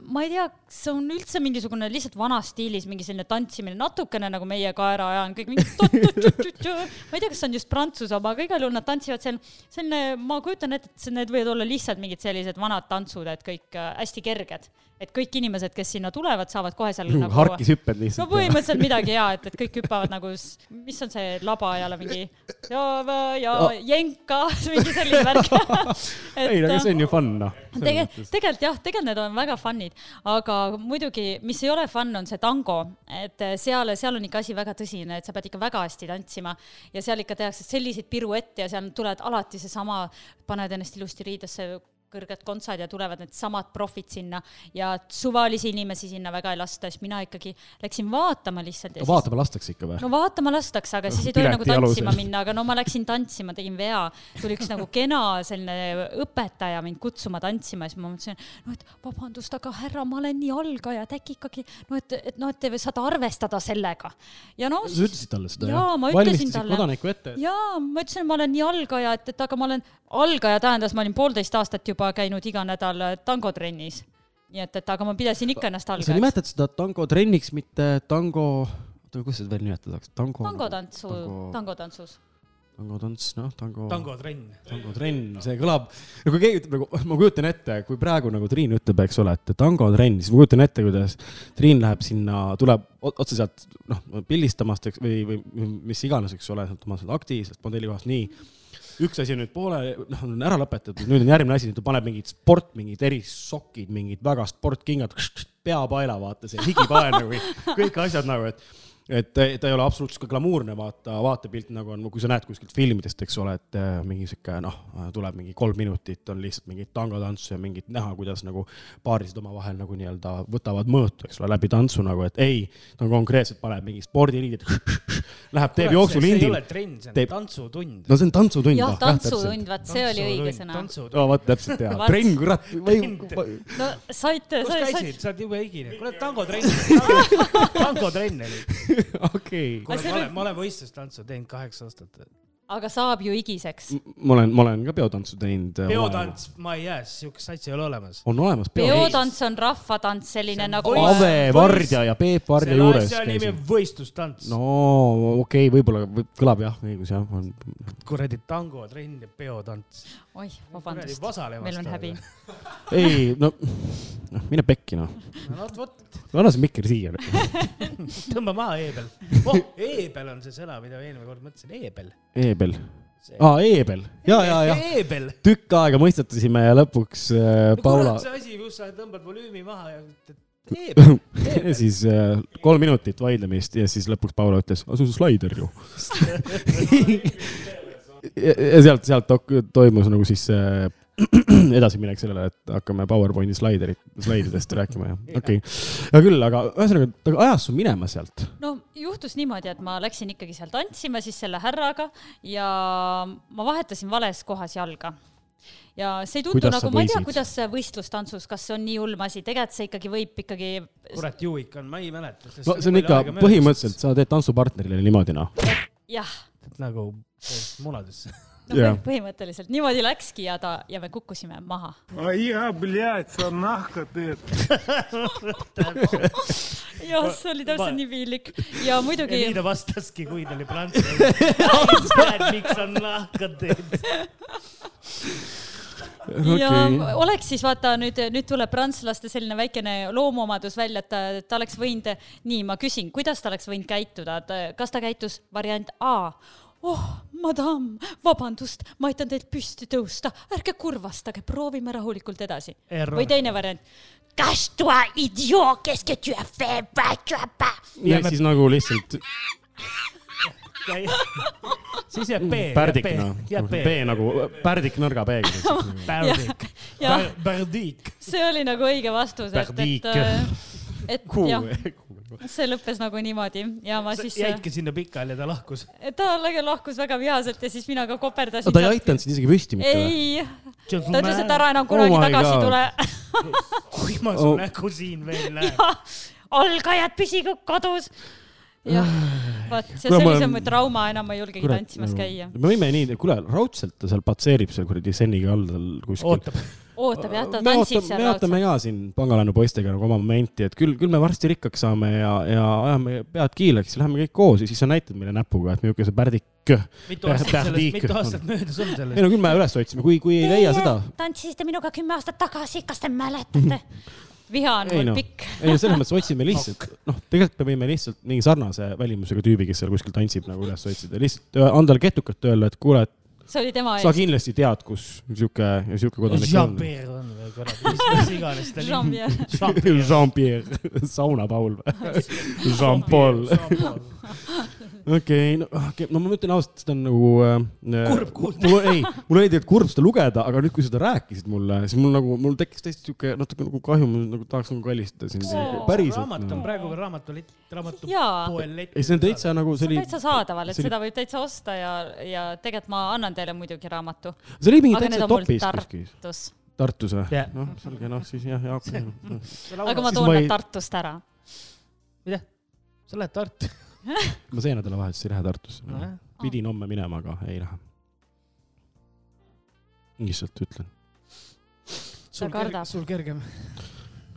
[SPEAKER 3] ma ei tea, see on üldse mingisugune lihtsalt vanas stiilis mingi selline tantsimine, natukene nagu meie kaeraja on kõik mingi ma ei tea, kas see on just prantsuse oma, aga igal juhul nad tantsivad seal, selline, ma kujutan ette, et need võivad olla lihtsalt mingid sellised vanad tantsud, et kõik äh, hästi kerged. et kõik inimesed, kes sinna tulevad, saavad kohe seal nagu
[SPEAKER 4] harkishüpped
[SPEAKER 3] no
[SPEAKER 4] lihtsalt.
[SPEAKER 3] põhimõtteliselt midagi ja et, et kõik hüppavad nagu, mis on see laba jälle mingi ja, ja jenka, *laughs* mingi selline värk. *laughs*
[SPEAKER 4] ei, aga see on ju fun noh.
[SPEAKER 3] tegelikult, tegelikult jah, tegelikult need on väga fun'id, aga muidugi, mis ei ole fun, on see tango, et seal, seal on ikka asi väga tõsine, et sa pead ikka väga hästi tantsima ja seal ikka tehakse selliseid piruette ja seal tulevad alati seesama, paned ennast ilusti riidesse kõrged kontsad ja tulevad needsamad profid sinna ja suvalisi inimesi sinna väga ei lasta, siis mina ikkagi läksin vaatama lihtsalt siis
[SPEAKER 4] vaatama lastakse ikka või?
[SPEAKER 3] no vaatama lastakse, aga siis ei tohi nagu tantsima minna, aga no ma läksin tantsima, tegin vea. tuli üks nagu kena selline õpetaja mind kutsuma tantsima ja siis ma mõtlesin, no et vabandust, aga härra, ma olen nii algaja, et äkki ikkagi no et, et noh, et te saate arvestada sellega. ja no
[SPEAKER 4] sa ütlesid talle seda
[SPEAKER 3] Jaa, ma ütlesin talle.
[SPEAKER 4] kodaniku ette?
[SPEAKER 3] jaa, ma ütlesin, ma olen nii algaja, et, et aga ma olen, algaja tähendas, ma olin poolteist aastat juba käinud iga nädal tangotrennis. nii et, et aga ma pidasin ikka ennast
[SPEAKER 4] sa
[SPEAKER 3] algajaks.
[SPEAKER 4] nimetad seda tango trenniks, mitte tango, oota, kuidas seda veel nimetada saaks? tango.
[SPEAKER 3] tangotantsu,
[SPEAKER 4] tango,
[SPEAKER 3] tangotantsus.
[SPEAKER 4] tangotants, noh, tango.
[SPEAKER 5] tangotrenn.
[SPEAKER 4] tangotrenn, see kõlab, no kui keegi ütleb nagu, ma kujutan ette, kui praegu nagu Triin ütleb, eks ole, et tangotrenn, siis ma kujutan ette, kuidas Triin läheb sinna, tuleb otse sealt noh, pildistamast eks, või, või mis iganes, eks ole, sealt oma sealt akti, sealt modellikohast, nii üks asi on nüüd poole, noh, on ära lõpetatud, nüüd on järgmine asi, ta paneb mingid sport, mingid erisokid, mingid väga sportkingad, peapaela, vaata see higipael nagu, kõik asjad nagu, et et ta, ei ole absoluutselt ka glamuurne, vaata, vaatepilt nagu on, kui sa näed kuskilt filmidest, eks ole, et äh, mingi sihuke noh, tuleb mingi kolm minutit, on lihtsalt mingit tangotantsu ja mingit näha, kuidas nagu paarisid omavahel nagu nii-öelda võtavad mõõtu, eks ole, läbi tantsu nagu, et ei, ta on konkreetselt paneb mingi spordiriided, *laughs* läheb, teeb
[SPEAKER 5] see ei ole. trenn, see on
[SPEAKER 4] Teeb-
[SPEAKER 5] tansutund.
[SPEAKER 4] no see on tantsutund.
[SPEAKER 3] jah, tantsutund, vaat see oli õige sõna.
[SPEAKER 5] tantsutund.
[SPEAKER 4] no vot, täpselt jaa, trenn, kurat, *laughs*
[SPEAKER 3] no saite,
[SPEAKER 5] kus käisid, sa oled jube higine. kuule, tangotrenn, tangotrenn oli. *laughs* *laughs*
[SPEAKER 4] okei.
[SPEAKER 5] ma olen, ma olen võistlustantsu teinud kaheksa aastat.
[SPEAKER 3] aga saab ju higiseks.
[SPEAKER 4] ma olen, ma olen ka peotantsu teinud.
[SPEAKER 5] peotants, ma ei jää, siukest asja ei ole olemas.
[SPEAKER 4] on olemas peo.
[SPEAKER 3] peotants on rahvatants, selline
[SPEAKER 5] on
[SPEAKER 3] nagu
[SPEAKER 4] Ave Vardja ja Peep Vardja
[SPEAKER 5] selle
[SPEAKER 4] juures
[SPEAKER 5] asja nimi on. võistlustants
[SPEAKER 4] no okei okay,, võib-olla võib, kõlab jah, õigus jah, on.
[SPEAKER 5] kuradi tangotrenn ja peotants.
[SPEAKER 3] oih, vabandust, meil on häbi.
[SPEAKER 4] ei no, noh mine pekki noh,
[SPEAKER 5] no vot, vot,
[SPEAKER 4] anna see mikker siia. *laughs*
[SPEAKER 5] tõmba maha eebel. oh, eebel on see sõna, mida ma eelmine kord mõtlesin, eebel.
[SPEAKER 4] Eebel, aa Eebel, ja, ja, ja
[SPEAKER 5] eebel.
[SPEAKER 4] tükk aega mõistatasime ja lõpuks äh,
[SPEAKER 5] no
[SPEAKER 4] Paula
[SPEAKER 5] see asi, kus sa tõmbad volüümi maha ja ütled *laughs* eebel,
[SPEAKER 4] ja
[SPEAKER 5] eebel.
[SPEAKER 4] siis äh, kolm minutit vaidlemist ja siis lõpuks Paula ütles, aga see on slaider ju. *laughs* ja, sealt, sealt toimus nagu siis äh, *clears throat* edasiminek sellele, et hakkame PowerPointi slaiderit, slaididest rääkima ja okei okay.. hea küll, aga ühesõnaga ta ajas su minema sealt.
[SPEAKER 3] no juhtus niimoodi, et ma läksin ikkagi seal tantsima siis selle härraga ja ma vahetasin vales kohas jalga. ja see ei tundu
[SPEAKER 4] Kuidas
[SPEAKER 3] nagu, ma ei tea, kuidas see võistlustantsus, kas see on nii hull asi, tegelikult see ikkagi võib ikkagi,
[SPEAKER 5] kurat, ju ikka on, ma ei mäleta.
[SPEAKER 4] no see on ikka põhimõtteliselt, sa teed tantsupartnerile niimoodi noh.
[SPEAKER 3] jah,
[SPEAKER 5] nagu munadesse
[SPEAKER 3] no yeah. põhimõtteliselt niimoodi läkski ja ta ja me kukkusime maha. *laughs* jah, see oli täpselt nii piinlik ja muidugi.
[SPEAKER 5] nii ta vastaski, kui ta oli prantslane. *laughs* miks on nahka teed?
[SPEAKER 3] Okay.
[SPEAKER 4] ja
[SPEAKER 3] oleks siis vaata nüüd, nüüd tuleb prantslaste selline väikene loomuomadus välja, et ta, ta oleks võinud, nii ma küsin, kuidas ta oleks võinud käituda, et kas ta käitus variant A oh, madam, vabandust, ma aitan teil püsti tõusta, ärge kurvastage, proovime rahulikult edasi. Või teine variant. Cache-toi, idiot, qu'est-ce que tu as fait, va tu as pas.
[SPEAKER 4] ja siis nagu lihtsalt *laughs*
[SPEAKER 5] siis jääb B.
[SPEAKER 4] pärdik noh,
[SPEAKER 5] B.
[SPEAKER 4] Nagu pärdik nõrga B-ga. *laughs*
[SPEAKER 5] Pärdik. Pärdik.
[SPEAKER 3] see oli nagu õige vastus, et, et, et jah, *laughs* see lõppes nagu niimoodi ja ma siis,
[SPEAKER 5] jäidki sinna pikali ja ta lahkus.
[SPEAKER 3] ta lahkus väga vihaselt ja siis mina ka koperdasin.
[SPEAKER 4] ta ei aidanud sind isegi püsti mitte või?
[SPEAKER 3] ei, ta ütles, et ära enam kunagi
[SPEAKER 4] Oh
[SPEAKER 3] tagasi
[SPEAKER 4] God.
[SPEAKER 3] tule. *laughs*
[SPEAKER 5] kui ma su
[SPEAKER 4] Oh.
[SPEAKER 5] nägu siin veel *laughs* näen.
[SPEAKER 3] algajad püsigu kodus. jah, vot see, see oli see mu trauma, enam ma ei julgegi tantsimas käia.
[SPEAKER 4] me võime nii, kuule, raudselt ta seal patseerib seal kuradi Seniga all seal kuskil.
[SPEAKER 5] ootab.
[SPEAKER 3] ootab jah, ta tantsib seal
[SPEAKER 4] me ootame
[SPEAKER 3] raudselt.
[SPEAKER 4] ka siin pangalaenu poistega nagu oma momenti, et küll, küll me varsti rikkaks saame ja, ja ajame pead kiileks, läheme kõik koos ja siis sa näitad meile näpuga, et milline see pärdik.
[SPEAKER 5] mitu aastat sellest,
[SPEAKER 4] Pärdik.
[SPEAKER 5] mitu aastat möödas on
[SPEAKER 4] ei
[SPEAKER 5] sellest?
[SPEAKER 4] no küll me üles otsime, kui, kui ei leia seda.
[SPEAKER 3] tantsisite minuga kümme aastat tagasi, kas te mäletate? *laughs* viha on mul
[SPEAKER 4] noh.
[SPEAKER 3] pikk.
[SPEAKER 4] ei no selles mõttes otsime *laughs* lihtsalt, noh, tegelikult me võime lihtsalt mingi sarnase välimusega tüübi, kes seal kuskil tantsib nagu üles otsida, lihtsalt anda talle ketukat, öelda, et kuule, et
[SPEAKER 3] see oli tema
[SPEAKER 4] sa
[SPEAKER 3] ees.
[SPEAKER 4] kindlasti tead, kus sihuke, sihuke kodanik on.
[SPEAKER 5] Jean-Pierre on või kurat, mis, iganes ta nimi.
[SPEAKER 3] Jean-Pierre.
[SPEAKER 4] Jean-Pierre, *laughs* Saunapaul või? Jean-Paul. okei, no okei, no ma ütlen ausalt, seda on nagu äh,.
[SPEAKER 5] Kurb kuulda.
[SPEAKER 4] mul, ei, mul oli tegelikult kurb seda lugeda, aga nüüd, kui seda rääkisid mulle, siis mul nagu, mul tekkis tõesti sihuke natuke nagu kahju, ma nagu tahaks nagu kallistada sind
[SPEAKER 3] Oo..
[SPEAKER 4] päriselt
[SPEAKER 5] raamat on
[SPEAKER 4] no..
[SPEAKER 5] praegu veel raamatulit,
[SPEAKER 3] Jaa.
[SPEAKER 5] raamatupoel lett.
[SPEAKER 4] ei, see on täitsa nagu, see
[SPEAKER 3] on
[SPEAKER 4] oli,
[SPEAKER 3] täitsa saadaval, et seda võib täitsa osta ja, ja tegelikult ma annan teile muidugi raamatu.
[SPEAKER 4] see oli mingi täitsa topis kuskil.
[SPEAKER 3] Tartus.
[SPEAKER 4] Või
[SPEAKER 5] Jah.?
[SPEAKER 4] noh, selge, noh siis jah, Jaak.
[SPEAKER 3] aga ma need
[SPEAKER 4] ei-
[SPEAKER 3] Tartust ära.
[SPEAKER 5] mida? sa lähed Tartu? *laughs* *laughs*
[SPEAKER 4] ma see nädalavahetus ei lähe Tartusse no.. pidin homme minema, aga ei lähe. lihtsalt ütlen.
[SPEAKER 5] sul kergem, sul kergem.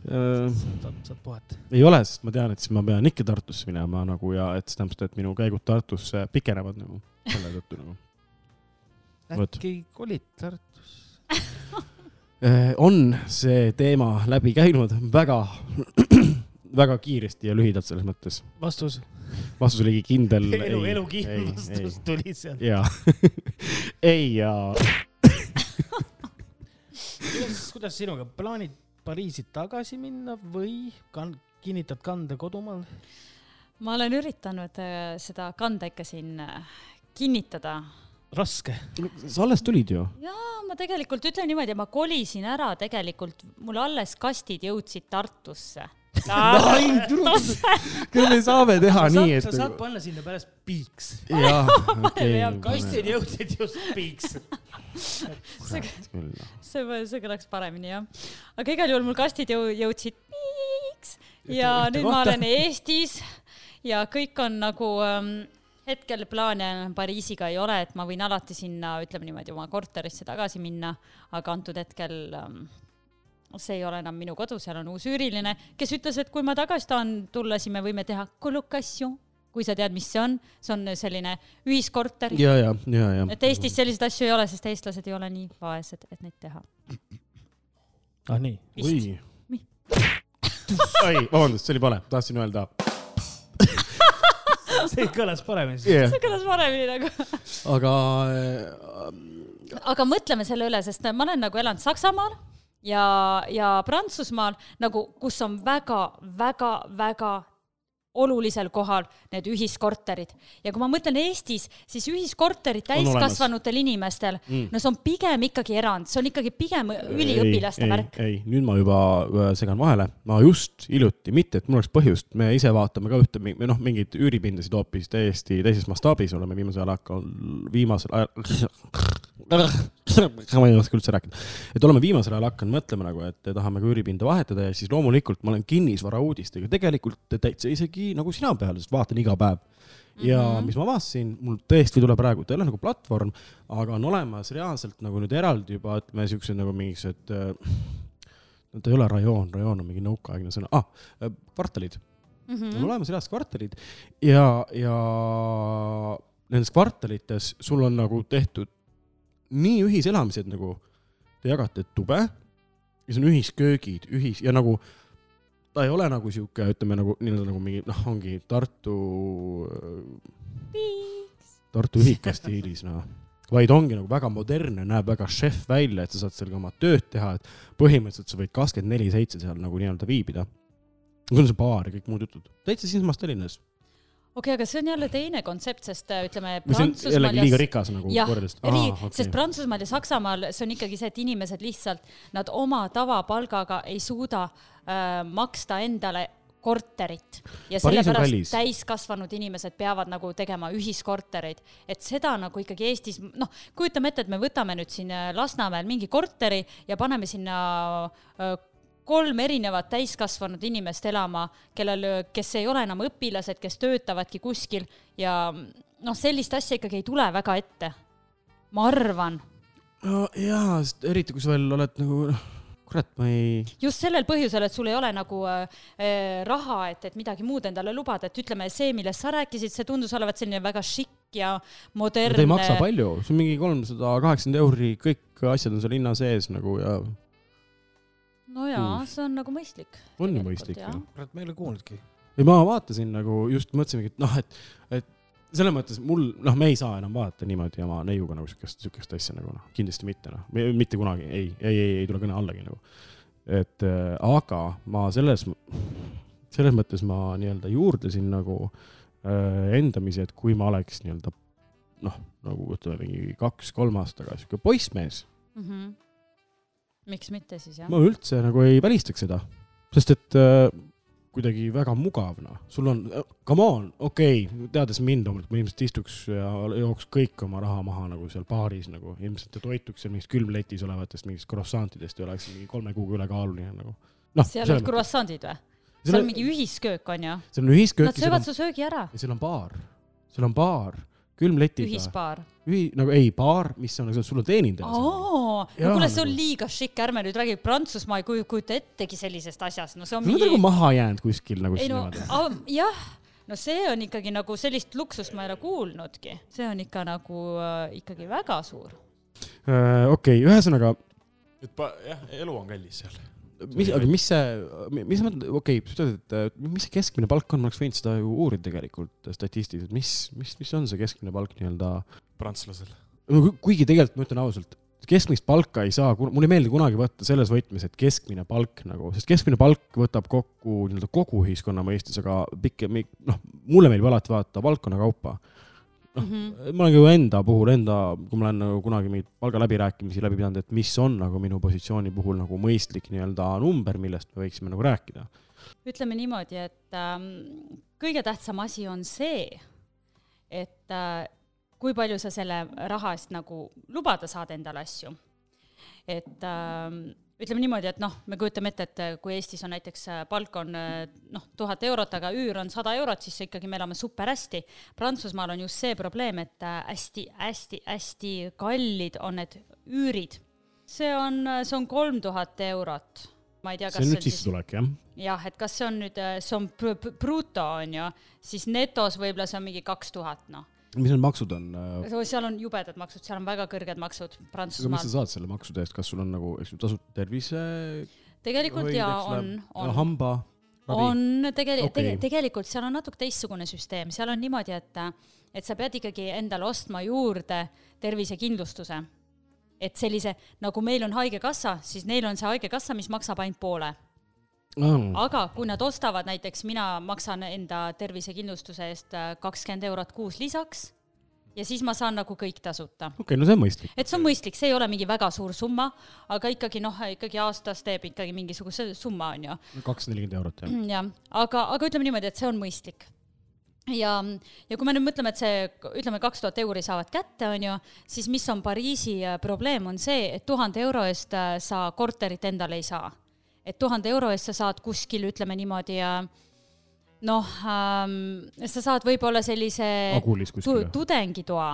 [SPEAKER 4] Äh,
[SPEAKER 5] saad, saad puhata.
[SPEAKER 4] ei ole, sest ma tean, et siis ma pean ikka Tartusse minema nagu ja et see tähendab seda, et minu käigud Tartusse pikenevad nagu selle tõttu nagu.
[SPEAKER 5] Äkki kolid Tartusse?
[SPEAKER 4] On see teema läbi käinud väga, väga kiiresti ja lühidalt selles mõttes.
[SPEAKER 5] vastus?
[SPEAKER 4] vastus oligi kindel. *laughs*
[SPEAKER 5] elu, elukindel vastus tuli sealt.
[SPEAKER 4] ja, ei ja
[SPEAKER 5] kuidas, kuidas sinuga, plaanid Pariisi tagasi minna või kan-, kinnitad kande kodumaal?
[SPEAKER 3] ma olen üritanud äh, seda kanda ikka siin äh, kinnitada.
[SPEAKER 5] raske.
[SPEAKER 4] sa alles tulid ju.
[SPEAKER 3] jaa, ma tegelikult ütlen niimoodi, ma kolisin ära tegelikult, mul alles kastid jõudsid Tartusse. *laughs* *laughs*
[SPEAKER 4] Küll me saame teha
[SPEAKER 5] sa
[SPEAKER 4] nii, et.
[SPEAKER 5] sa saad panna sinna pärast piiks. kastid jõudsid just piiks. *laughs*
[SPEAKER 3] see, see kõlaks paremini jah. aga igal juhul mul kastid jõu-, jõudsid piiks ja
[SPEAKER 5] Ühte
[SPEAKER 3] nüüd ma olen Eestis ja kõik on nagu ähm, hetkel plaane Pariisiga ei ole, et ma võin alati sinna, ütleme niimoodi, oma korterisse tagasi minna, aga antud hetkel ähm, see ei ole enam minu kodu, seal on uus üüriline, kes ütles, et kui ma tagasi tahan tulla, siis me võime teha kolokatsioon, kui sa tead, mis see on, see on selline ühiskorter
[SPEAKER 4] ja, ja, ja, ja.
[SPEAKER 3] et Eestis selliseid asju ei ole, sest eestlased ei ole nii vaesed, et neid teha.
[SPEAKER 5] ah nii.
[SPEAKER 4] oi oi, *laughs* vabandust, see oli vale, tahtsin öelda. *laughs*
[SPEAKER 5] see kõlas paremini.
[SPEAKER 4] Yeah.
[SPEAKER 3] see kõlas paremini nagu.
[SPEAKER 4] aga äh,
[SPEAKER 3] aga mõtleme selle üle, sest ma olen nagu elanud Saksamaal ja, ja Prantsusmaal nagu, kus on väga-väga-väga olulisel kohal need ühiskorterid. Ja kui ma mõtlen Eestis, siis ühiskorterid täiskasvanutel inimestel
[SPEAKER 4] Mm.
[SPEAKER 3] no see on pigem ikkagi erand, see on ikkagi pigem üliõpilaste
[SPEAKER 4] ei,
[SPEAKER 3] värk.
[SPEAKER 4] ei, nüüd ma juba äh, segan vahele, ma just hiljuti, mitte et mul oleks põhjust, me ise vaatame ka ühte, või noh, mingeid üüripindasid hoopis täiesti teises mastaabis. Oleme viimasel ajal hakanud, viimasel ajal, *laughs* ma ei oska üldse rääkida, et oleme viimasel ajal hakanud mõtlema nagu, et tahame ka üüripinda vahetada ja siis loomulikult ma olen kinnisvara uudistega. Tegelikult täitsa isegi nagu sina peal, sest vaatan iga päev. Ja mm -hmm. mis ma avastasin, mul tõesti ei tule praegu, ta ei ole nagu platvorm, aga on olemas reaalselt nagu nüüd eraldi juba ütleme siuksed nagu mingisugused äh, no ta ei ole rajoon, rajoon on mingi nõukaaegne sõna. Ah,, kvartalid. Mm, -hmm. on olemas reaalsed kvartalid. Ja, ja nendes kvartalites sul on nagu tehtud nii ühiselamised nagu te jagate tube ja siis on ühisköögid, ühis ja nagu ta ei ole nagu sihuke, ütleme nagu nii-öelda nagu mingi noh, ongi Tartu, Tartu ühika stiilis noh, vaid ongi nagu väga modernne, näeb väga šef välja, et sa saad seal ka oma tööd teha, et põhimõtteliselt sa võid kakskümmend neli seitse seal nagu nii-öelda viibida. sul on see baar ja kõik muud jutud, täitsa siinsamas Tallinnas.
[SPEAKER 3] Okei okay,, aga see on jälle teine kontsept, sest äh, ütleme Prantsusmaal
[SPEAKER 4] jällegi liiga rikas nagu võrreldes.
[SPEAKER 3] eri, sest Prantsusmaal ja Saksamaal see on ikkagi see, et inimesed lihtsalt, nad oma tavapalgaga ei suuda äh, maksta endale korterit. Ja sellepärast täiskasvanud inimesed peavad nagu tegema ühiskortereid, et seda nagu ikkagi Eestis, noh, kujutame ette, et me võtame nüüd siin äh, Lasnamäel mingi korteri ja paneme sinna äh, kolm erinevat täiskasvanud inimest elama, kellel, kes ei ole enam õpilased, kes töötavadki kuskil ja noh, sellist asja ikkagi ei tule väga ette. ma arvan,
[SPEAKER 4] no jaa, eriti kui sa veel oled nagu, noh, kurat, ma ei,
[SPEAKER 3] just sellel põhjusel, et sul ei ole nagu äh, äh, raha, et, et midagi muud endale lubada, et ütleme, see, millest sa rääkisid, see tundus olevat selline väga šikk ja modernne.
[SPEAKER 4] ta ei maksa palju, see on mingi kolmsada kaheksakümmend euri, kõik asjad on seal hinna sees nagu ja
[SPEAKER 3] no jaa see on nagu mõistlik.
[SPEAKER 4] on ju mõistlik ju.
[SPEAKER 5] kurat, ma ei ole kuulnudki.
[SPEAKER 4] ja ma vaatasin nagu just mõtlesingi, et noh, et, et selles mõttes mul, noh, me ei saa enam vaadata niimoodi oma neiuga nagu siukest, siukest asja nagu noh, kindlasti mitte noh, mitte kunagi, ei, ei, ei, ei tule kõne allagi nagu. et äh, aga ma selles, selles mõttes ma nii-öelda juurdlesin nagu äh, endamisi, et kui ma oleks nii-öelda noh, nagu ütleme mingi kaks-kolm aastat tagasi sihuke poissmees,
[SPEAKER 3] mm. -hmm. Miks mitte siis jah
[SPEAKER 4] ma? üldse nagu ei välistaks seda, sest et äh, kuidagi väga mugav, noh, sul on, come on, okei okay,, teades mind loomulikult, ma ilmselt istuks ja jooks kõik oma raha maha nagu seal baaris nagu, ilmselt toituks seal mingist külmletis olevatest mingist croissantidest ja oleks mingi kolme kuuga ülekaaluline nagu. noh,
[SPEAKER 3] seal olid croissantid või? seal on mingi ühisköök on ju?
[SPEAKER 4] seal on ühisköök
[SPEAKER 3] Nad söövad
[SPEAKER 4] on,
[SPEAKER 3] su söögi ära.
[SPEAKER 4] ja seal on baar, seal on baar, külmletiga,
[SPEAKER 3] ühispaar.
[SPEAKER 4] ühi-, nagu ei, baar, mis on, sul on teenindaja
[SPEAKER 3] no kuule, see on
[SPEAKER 4] nagu-
[SPEAKER 3] liiga šikk, ärme nüüd räägi, Prantsusmaa ei kuju- kujuta ettegi sellisest asjast, no see on
[SPEAKER 4] Nad on nagu maha jäänud kuskil nagu
[SPEAKER 3] ei no jah, no see on ikkagi nagu sellist luksust ma ei ole kuulnudki, see on ikka nagu äh, ikkagi väga suur.
[SPEAKER 4] Äh, okei, ühesõnaga
[SPEAKER 6] et pa-, jah, elu on kallis seal.
[SPEAKER 4] mis, aga mis see, mis mõtled, okei okay,, sa ütled, et mis see keskmine palk on, ma oleks võinud seda ju uurida tegelikult statistiliselt, mis, mis, mis on see keskmine palk nii-öelda?
[SPEAKER 6] prantslasel.
[SPEAKER 4] kuigi tegelikult ma ütlen ausalt, keskmist palka ei saa, mulle ei meeldi kunagi võtta selles võtmes, et keskmine palk nagu, sest keskmine palk võtab kokku nii-öelda kogu ühiskonna mõistes, aga pikk, noh, mulle meeldib alati vaadata valdkonna kaupa. noh, ma olen ka ju enda puhul, enda, kui ma olen nagu kunagi mingeid palgaläbirääkimisi läbi pidanud, et mis on nagu minu positsiooni puhul nagu mõistlik nii-öelda number, millest me võiksime nagu rääkida.
[SPEAKER 3] ütleme niimoodi, et ähm, kõige tähtsam asi on see, et äh, kui palju sa selle raha eest nagu lubada saad endale asju. et ähm, ütleme niimoodi, et noh, me kujutame ette, et äh, kui Eestis on näiteks äh, palk on äh, noh, tuhat eurot, aga üür on sada eurot, siis ikkagi me elame super hästi. Prantsusmaal on just see probleem, et hästi-hästi-hästi kallid on need üürid. see on, see on kolm tuhat eurot. ma ei tea, kas
[SPEAKER 4] see on nüüd
[SPEAKER 3] siis
[SPEAKER 4] sissetulek, jah?
[SPEAKER 3] jah, et kas see on nüüd, see on bruto, on ju, siis netos võib-olla see on mingi kaks tuhat, noh.
[SPEAKER 4] Mis need maksud on?
[SPEAKER 3] seal on jubedad maksud, seal on väga kõrged maksud
[SPEAKER 4] aga mis
[SPEAKER 3] Prantsusmaal
[SPEAKER 4] sa. saad selle maksude eest, kas sul on nagu, eks ju, tasuta tervise?
[SPEAKER 3] tegelikult jaa, on, on,
[SPEAKER 4] hamba?
[SPEAKER 3] on tegelikult okay., tegelikult seal on natuke teistsugune süsteem, seal on niimoodi, et, et sa pead ikkagi endale ostma juurde tervisekindlustuse. et sellise, nagu meil on Haigekassa, siis neil on see Haigekassa, mis maksab ainult poole aga kui nad ostavad näiteks, mina maksan enda tervisekindlustuse eest äh, kakskümmend eurot kuus lisaks ja siis ma saan nagu kõik tasuta.
[SPEAKER 4] okei, no see on mõistlik.
[SPEAKER 3] et see on mõistlik, see ei ole mingi väga suur summa, aga ikkagi noh, ikkagi aastas teeb ikkagi mingisuguse summa, on ju.
[SPEAKER 4] kakssada nelikümmend eurot, jah.
[SPEAKER 3] jah, aga, aga ütleme niimoodi, et see on mõistlik. ja, ja kui me nüüd mõtleme, et see, ütleme, kaks tuhat euri saavad kätte, on ju, siis mis on Pariisi äh, probleem, on see, et tuhande euro eest äh, sa korterit endale ei saa. Et tuhande euro eest sa saad kuskil, ütleme niimoodi, noh ähm,, sa saad võib-olla sellise tu tudengitoa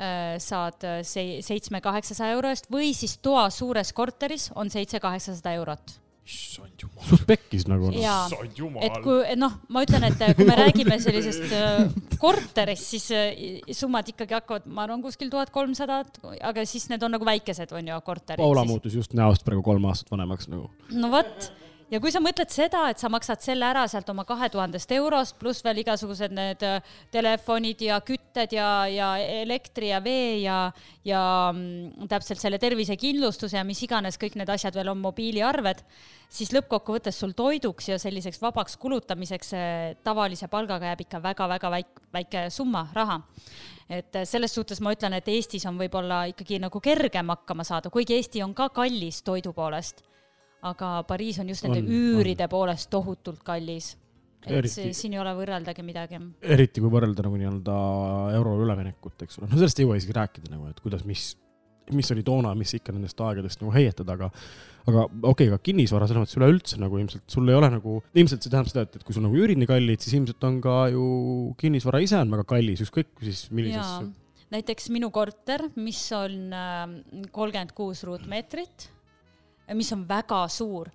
[SPEAKER 3] äh, saad äh, se- seitsme-kaheksasaja euro eest või siis toa suures korteris on seitse-kaheksasada eurot
[SPEAKER 6] issand jumal.
[SPEAKER 4] suht pekkis nagu.
[SPEAKER 3] jaa,
[SPEAKER 6] issand
[SPEAKER 3] et
[SPEAKER 6] jumal.
[SPEAKER 3] kui, et noh, ma ütlen, et kui me räägime sellisest äh, korterist, siis äh, summad ikkagi hakkavad, ma arvan, kuskil tuhat kolmsada, aga siis need on nagu väikesed, on ju, korterid.
[SPEAKER 4] Paula muutus just näost praegu kolm aastat vanemaks nagu.
[SPEAKER 3] no vot, ja kui sa mõtled seda, et sa maksad selle ära sealt oma kahe tuhandest eurost, pluss veel igasugused need äh, telefonid ja kütted ja, ja elektri ja vee ja, ja mm, täpselt selle tervisekindlustuse ja mis iganes kõik need asjad veel on mobiiliarved, siis lõppkokkuvõttes sul toiduks ja selliseks vabaks kulutamiseks äh, tavalise palgaga jääb ikka väga-väga väike, väike summa raha et äh, selles suhtes ma ütlen, et Eestis on võib-olla ikkagi nagu kergem hakkama saada, kuigi Eesti on ka kallis toidu poolest. Aga Pariis on just nende
[SPEAKER 4] On,
[SPEAKER 3] üüride poolest tohutult kallis. et
[SPEAKER 4] Eriti-
[SPEAKER 3] siin ei ole võrreldagi midagi.
[SPEAKER 4] eriti kui võrrelda nagu nii-öelda eurole üleminekut, eks ole, no sellest ei jõua isegi rääkida nagu, et kuidas, mis, mis oli toona, mis ikka nendest aegadest nagu heietada, aga aga okei okay,, aga kinnisvara selles mõttes üleüldse nagu ilmselt sul ei ole nagu, ilmselt see tähendab seda, et, et kui sul nagu üürid nii kallid, siis ilmselt on ka ju kinnisvara ise on väga kallis, ükskõik siis millises,,
[SPEAKER 3] näiteks minu korter, mis on kolmkümmend kuus ruutmeetrit, mis on väga suur.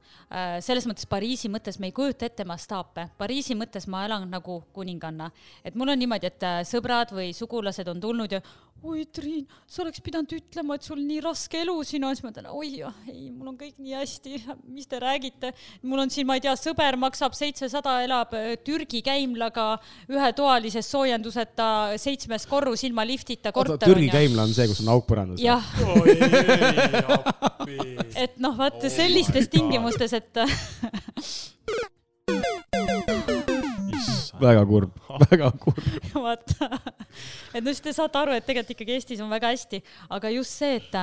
[SPEAKER 3] selles mõttes Pariisi mõttes me ei kujuta ette mastaape, Pariisi mõttes ma elan nagu kuninganna, et mul on niimoodi, et äh, sõbrad või sugulased on tulnud ja oi, Triin, sa oleks pidanud ütlema, et sul nii raske elu siin on, siis ma ütlen, oi jah, ei, mul on kõik nii hästi, mis te räägite. mul on siin, ma ei tea, sõber maksab seitsesada, elab äh, Türgi käimlaga ühetoalises soojenduseta seitsmes korrus ilma liftita korter.
[SPEAKER 4] Türgi käimla on see, kus on auk põrandas?
[SPEAKER 3] jah, *laughs* et noh, vaata sellistes tingimustes, et *laughs*
[SPEAKER 4] väga kurb, *laughs* väga kurb.
[SPEAKER 3] vaata, et no siis te saate aru, et tegelikult ikkagi Eestis on väga hästi, aga just see, et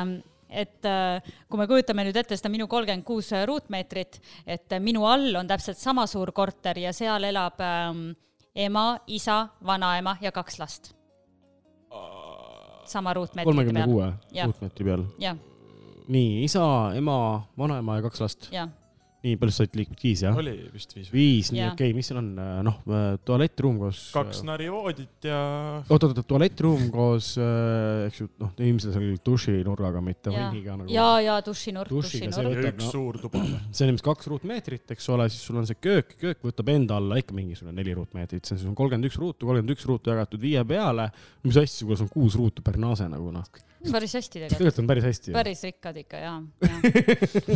[SPEAKER 3] et äh, kui me kujutame nüüd ette seda minu kolmkümmend kuus ruutmeetrit, et minu all on täpselt sama suur korter ja seal elab ähm, ema, isa, vanaema ja kaks last. sama ruutmeetri
[SPEAKER 4] kolmekümne
[SPEAKER 3] peal.
[SPEAKER 4] kuue
[SPEAKER 3] Jah.
[SPEAKER 4] ruutmeetri peal. nii, isa, ema, vanaema ja kaks last.
[SPEAKER 3] jah,
[SPEAKER 4] nii palju said liikmed, viis jah?
[SPEAKER 6] oli vist viis
[SPEAKER 4] viis, nii okei okay,, mis seal on, noh, tualettruum koos.
[SPEAKER 6] kaks narivoodit ja
[SPEAKER 4] oot, oot, oot, tualettruum koos, eks ju, noh, ilmselt seal dušinurgaga, mitte vanniga, nagu.
[SPEAKER 3] ja, ja dušinurk, dušinurk.
[SPEAKER 6] ja üks
[SPEAKER 4] no-
[SPEAKER 6] suur tuba. *clears throat*
[SPEAKER 4] see on ilmselt kaks ruutmeetrit, eks ole, siis sul on see köök, köök võtab enda alla ikka mingisugune neli ruutmeetrit, see on siis on kolmkümmend üks ruutu, kolmkümmend üks ruutu jagatud viie peale. mis asja, kuidas on kuus ruutu per naase nagu noh,
[SPEAKER 3] päris hästi tegelikult.
[SPEAKER 4] tegelikult on päris hästi.
[SPEAKER 3] päris rikkad ikka ja, ja..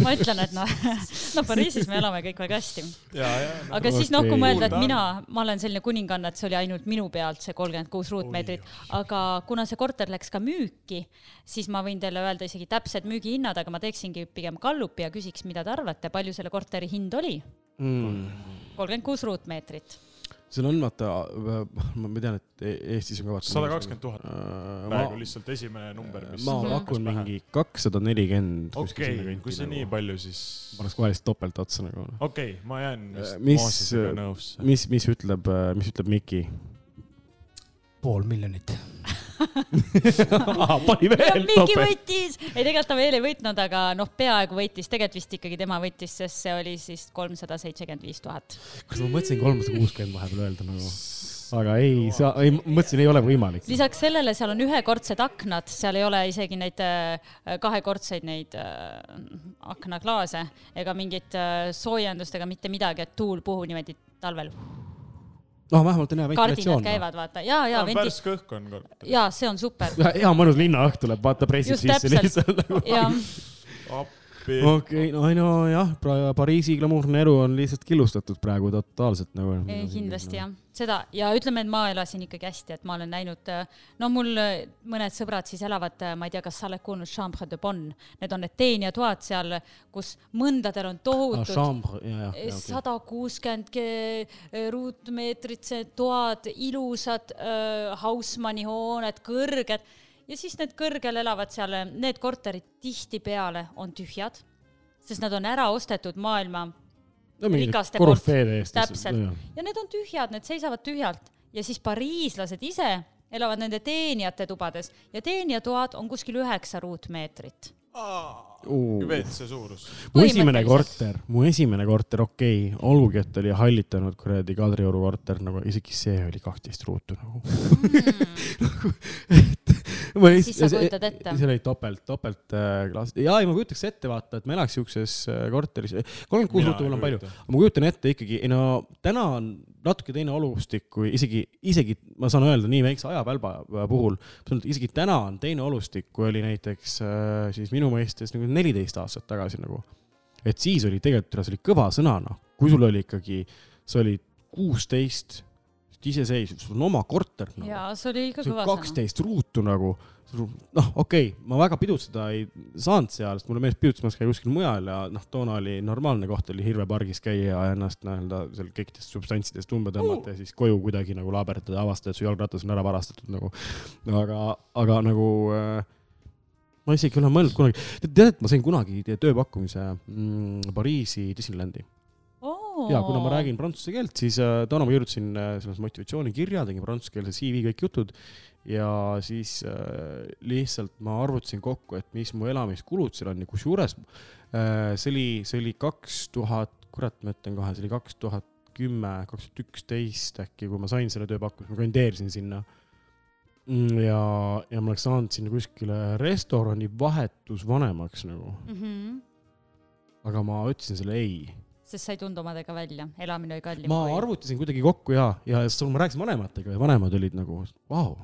[SPEAKER 3] ma ütlen, et noh, *laughs* no Pariisis me elame kõik väga hästi.
[SPEAKER 6] ja, ja.
[SPEAKER 3] aga siis noh, kui mõelda, et mina, ma olen selline kuninganna, et see oli ainult minu pealt see kolmkümmend kuus ruutmeetrit, aga kuna see korter läks ka müüki, siis ma võin teile öelda isegi täpsed müügihinnad, aga ma teeksingi pigem gallupi ja küsiks, mida te arvate, palju selle korteri hind oli?
[SPEAKER 4] mm..
[SPEAKER 3] kolmkümmend kuus ruutmeetrit.
[SPEAKER 4] Seal on vaata, ma ma tean, et E- Eestis on ka vaata.
[SPEAKER 6] sada kakskümmend tuhat.
[SPEAKER 4] ma
[SPEAKER 6] praegu, lihtsalt esimene number, mis.
[SPEAKER 4] ma pakun mingi kakssada nelikümmend.
[SPEAKER 6] okei, kui see nii. palju, siis
[SPEAKER 4] paneks kohe lihtsalt topelt otsa nagu.
[SPEAKER 6] okei okay,, ma jään vist
[SPEAKER 4] Mis-
[SPEAKER 6] Moosesega nõusse.
[SPEAKER 4] mis, mis ütleb, mis ütleb Miki?
[SPEAKER 5] Pool miljonit.
[SPEAKER 4] pani veel
[SPEAKER 3] Miki
[SPEAKER 4] topelt.
[SPEAKER 3] võitis, ei tegelikult ta veel ei võitnud, aga noh, peaaegu võitis, tegelikult vist ikkagi tema võitis, sest see oli siis kolmsada seitsekümmend viis tuhat.
[SPEAKER 4] kas ma mõtlesin kolmsada kuuskümmend vahepeal öelda nagu, aga ei saa, ei mõtlesin, ei ole võimalik.
[SPEAKER 3] lisaks sellele seal on ühekordsed aknad, seal ei ole isegi neid äh, kahekordseid neid äh, aknaklaase ega mingit äh, soojendust ega mitte midagi, et tuul puhub niimoodi talvel.
[SPEAKER 4] noh, vähemalt on hea
[SPEAKER 3] kardinad
[SPEAKER 4] ventilatsioon.
[SPEAKER 3] käivad, vaata, ja, ja venti-,
[SPEAKER 6] värske õhk on
[SPEAKER 3] ja see on super. *laughs*
[SPEAKER 4] hea mõnus linnaõhk tuleb, vaata pressid sisse
[SPEAKER 3] täpselt.
[SPEAKER 4] lihtsalt nagu. *laughs*
[SPEAKER 6] appi.
[SPEAKER 4] okei, no ei no jah, Pariisi glamuurne elu on lihtsalt killustatud praegu totaalselt nagu.
[SPEAKER 3] kindlasti jah, seda ja ütleme, et ma elasin ikkagi hästi, et ma olen näinud, no mul mõned sõbrad siis elavad, ma ei tea, kas sa oled kuulnud Chambre de Bonne, need on need teenijatoad seal, kus mõndadel on
[SPEAKER 4] Ah,
[SPEAKER 3] tohutud
[SPEAKER 4] ja,
[SPEAKER 3] sada kuuskümmend ruutmeetrit, see toad, ilusad äh, Hausmanni hooned, kõrged ja siis need kõrgel elavad seal, need korterid tihtipeale on tühjad, sest nad on ära ostetud maailma
[SPEAKER 4] no
[SPEAKER 3] rikaste poolt. täpselt ja need on tühjad, need seisavad tühjalt ja siis pariislased ise elavad nende teenijate tubades ja teenijatoad on kuskil üheksa ruutmeetrit.
[SPEAKER 6] WC suurus.
[SPEAKER 4] mu esimene korter, mu esimene korter, okei okay,, olgugi, et oli hallitanud kuradi Kadrioru korter nagu isegi see oli kaksteist ruutu nagu
[SPEAKER 3] Mm. *laughs*
[SPEAKER 4] et ma ei-
[SPEAKER 3] Siis sa kujutad ette.
[SPEAKER 4] seal oli topelt, topelt äh, klaas, jaa, ei ma kujutaks ette, vaata, et ma elaks siukses äh, korteris, kolmkümmend kuus ruutu mul on palju, ma kujutan ette ikkagi, ei no täna on natuke teine olustik kui isegi, isegi ma saan öelda nii väikse ajapälba puhul, isegi täna on teine olustik, kui oli näiteks äh, siis minu mõistes nagu neliteist aastat tagasi nagu. et siis oli tegelikult, see oli kõva sõna, noh, kui sul oli ikkagi, sa olid kuusteist, iseseisev, sul on oma korter nagu.
[SPEAKER 3] jaa, see oli ikka kõva sõna.
[SPEAKER 4] kaksteist ruutu nagu, noh, okei okay,, ma väga pidutseda ei saanud seal, sest mulle meeldis pidutsemas käia kuskil mujal ja noh, toona oli normaalne koht oli Hirve pargis käia ja ennast nii-öelda seal kõikidest substantsidest umbe tõmmata ja siis koju kuidagi nagu laaberdada ja avastada, et su jalgratas on ära varastatud nagu. aga, aga nagu äh, ma isegi ei ole mõelnud kunagi, tead, et ma sain kunagi tööpakkumise mm, Pariisi Disneylandi ja kuna ma räägin prantsuse keelt, siis äh, toona ma kirjutasin äh, selles motivatsioonikirja, tegin prantsuskeelse CV kõik jutud ja siis äh, lihtsalt ma arvutasin kokku, et mis mu elamiskulud seal on ja kusjuures see oli, see oli kaks tuhat, kurat, ma ütlen kohe, see oli kaks tuhat kümme, kaks tuhat üksteist äkki, kui ma sain selle tööpakkumise, ma kandideerisin sinna. ja, ja ma oleks saanud sinna kuskile restorani vahetusvanemaks nagu,
[SPEAKER 3] mm. -hmm.
[SPEAKER 4] aga ma ütlesin selle ei
[SPEAKER 3] sest sa ei tulnud omadega välja, elamine oli kallim
[SPEAKER 4] ma
[SPEAKER 3] kui.
[SPEAKER 4] arvutasin kuidagi kokku ja, ja siis ma rääkisin vanematega ja vanemad olid nagu, vau,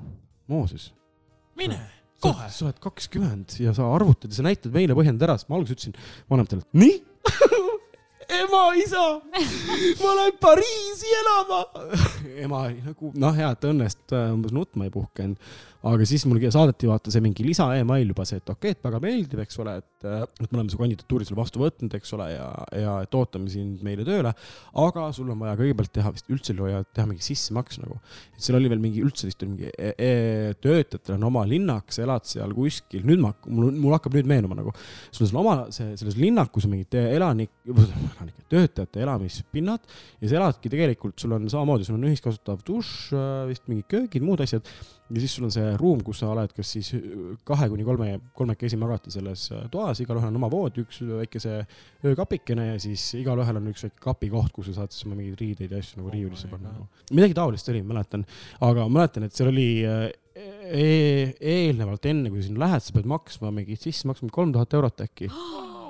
[SPEAKER 4] Mooses.
[SPEAKER 6] mine
[SPEAKER 4] kohe
[SPEAKER 6] kohe!
[SPEAKER 4] sa oled kakskümmend ja sa arvutad ja sa näitad meile põhjendad ära, sest ma alguses ütlesin vanematele, nii *laughs* ema, isa, ma lähen Pariisi elama. *laughs* ema oli nagu, noh, hea, et õnnest äh, umbes nutma ei puhkenud, aga siis mulle saadeti vaata see mingi lisa email juba see, et okei okay,, et väga meeldiv, eks ole, et, et me oleme su kandidatuuri sulle vastu võtnud, eks ole, ja, ja et ootame sind meile tööle. aga sul on vaja kõigepealt teha vist üldse oli vaja teha mingi sissemaks nagu. et seal oli veel mingi üldse vist oli mingi e e töötajatel on oma linnak, sa elad seal kuskil, nüüd ma, mul, mul hakkab nüüd meenuma nagu. sul on seal oma, see, selles linnakus on mingid elanik, elanike, töötajate elamispinnad ja sa eladki tegelikult, sul on samamoodi, sul on ühiskasutav dušš, vist mingid köögid, muud asjad ja siis sul on see ruum, kus sa oled, kas siis kahe kuni kolme, kolmekesi magate selles toas, igalühel on oma voodi, üks väike see öökapikene ja siis igalühel on üks väike kapikoht, kus sa saad siis oma mingeid riideid ja asju nagu riiulisse
[SPEAKER 6] my
[SPEAKER 4] panna midagi taolist oli, mäletan, aga mäletan, et seal oli äh, e eelnevalt, enne kui sinna lähed, sa pead maksma mingi sisse maksma kolm tuhat eurot äkki. *gasps*
[SPEAKER 6] oh.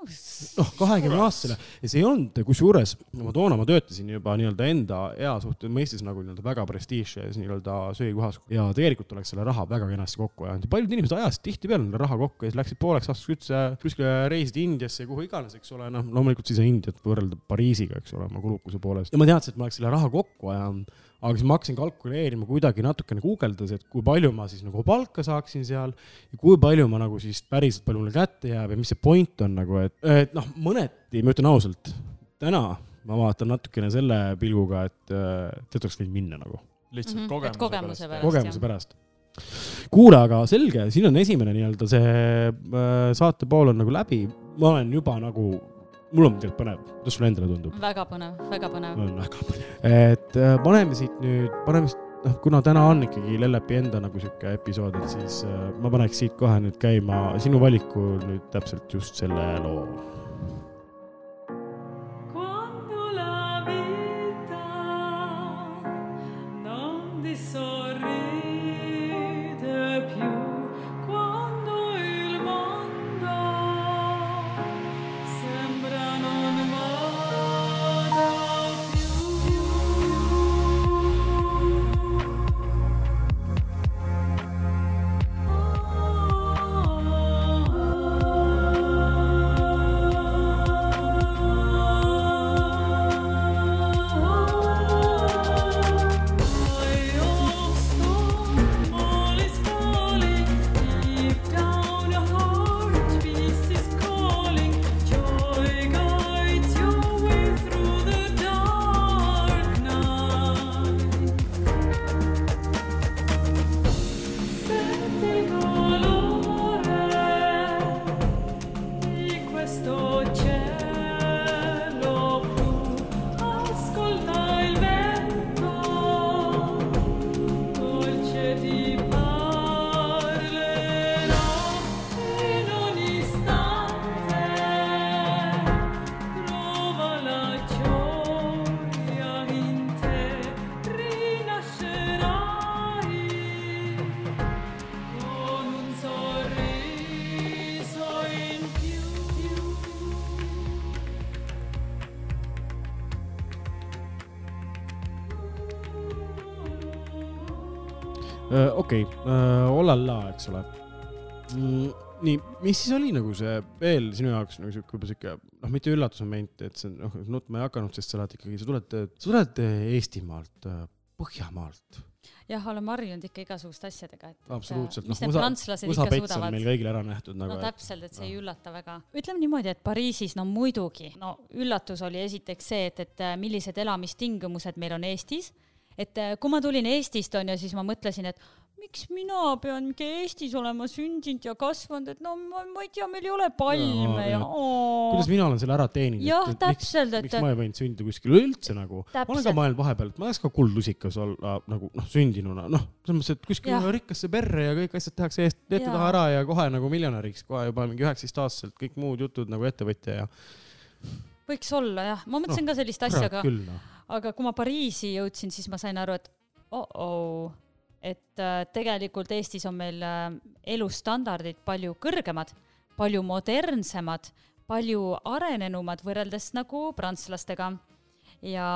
[SPEAKER 4] noh, kahekümne aastasele. Ja see ei olnud, kusjuures ma toona ma töötasin juba nii-öelda enda ea suhtes mõistes nagu nii-öelda väga prestiižses nii-öelda söögikohas. Ja tegelikult oleks selle raha väga kenasti kokku ajanud ja paljud inimesed ajasid tihtipeale selle raha kokku ja siis läksid pooleks aastaks üldse kuskile reisid Indiasse kuhu iganes, eks ole, noh, loomulikult siis Indiat võrrelda Pariisiga, eks ole, oma kulukuse poolest. Ja ma teadsin, et ma oleks selle raha kokku ajanud aga siis ma hakkasin kalkuleerima kuidagi natukene guugeldades, et kui palju ma siis nagu palka saaksin seal ja kui palju ma nagu siis päriselt palju mulle kätte jääb ja mis see point on nagu, et, et noh, mõneti ma ütlen ausalt, täna ma vaatan natukene selle pilguga, et tegelikult oleks võinud minna nagu
[SPEAKER 6] lihtsalt
[SPEAKER 3] Mhm, et
[SPEAKER 6] kogemuse,
[SPEAKER 3] kogemuse pärast.
[SPEAKER 4] kogemuse pärast. kuule, aga selge, siin on esimene nii-öelda see äh, saate pool on nagu läbi, ma olen juba nagu, mul on tegelikult põnev, kuidas sulle endale tundub?
[SPEAKER 3] väga põnev, väga põnev.
[SPEAKER 4] on väga põnev. et äh, paneme siit nüüd, paneme siit, noh, kuna täna on ikkagi Lellepi enda nagu sihuke episood, et siis äh, ma paneks siit kohe nüüd käima sinu valikul nüüd täpselt just selle loo. Eks ole mm,. nii, mis siis oli nagu see veel sinu jaoks nagu sihuke võib-olla sihuke noh, mitte üllatusmoment, et see noh, nutma ei hakanud, sest sa oled ikkagi, sa tuled, sa oled Eestimaalt, Põhjamaalt.
[SPEAKER 3] jah, oleme harjunud ikka igasuguste asjadega, et.
[SPEAKER 4] absoluutselt,
[SPEAKER 3] mis
[SPEAKER 4] noh, USA, USA pets on meil kõigil ära nähtud nagu
[SPEAKER 3] no täpselt, et see ei üllata väga. ütleme niimoodi, et Pariisis, no muidugi, no üllatus oli esiteks see, et, et äh, millised elamistingimused meil on Eestis. et äh, kui ma tulin Eestist, on ju, siis ma mõtlesin, et miks mina pean mingi Eestis olema sündinud ja kasvanud, et no ma, ma ei tea, meil ei ole palme ja, ja oo.
[SPEAKER 4] kuidas mina olen selle ära teeninud,
[SPEAKER 3] Jah, täpselt, et-
[SPEAKER 4] miks ma ei võinud sündida kuskil üldse nagu. ma olen ka mõelnud vahepeal, et ma tahaks ka kuldlusikas olla nagu noh, sündinuna, noh, selles mõttes, et kuskil rikkasse perre ja kõik asjad tehakse eest, ette taha ära ja kohe nagu miljonäriks, kohe juba mingi üheksateistaastaselt kõik muud jutud nagu ettevõtja ja
[SPEAKER 3] võiks olla jah, ma mõtlesin
[SPEAKER 4] Noh,
[SPEAKER 3] ka sellist asja, aga,
[SPEAKER 4] noh.
[SPEAKER 3] aga kui ma Pariisi jõudsin, siis ma sain aru, et oh-oh, et äh, tegelikult Eestis on meil äh, elustandardid palju kõrgemad, palju modernsemad, palju arenenumad võrreldes nagu prantslastega. ja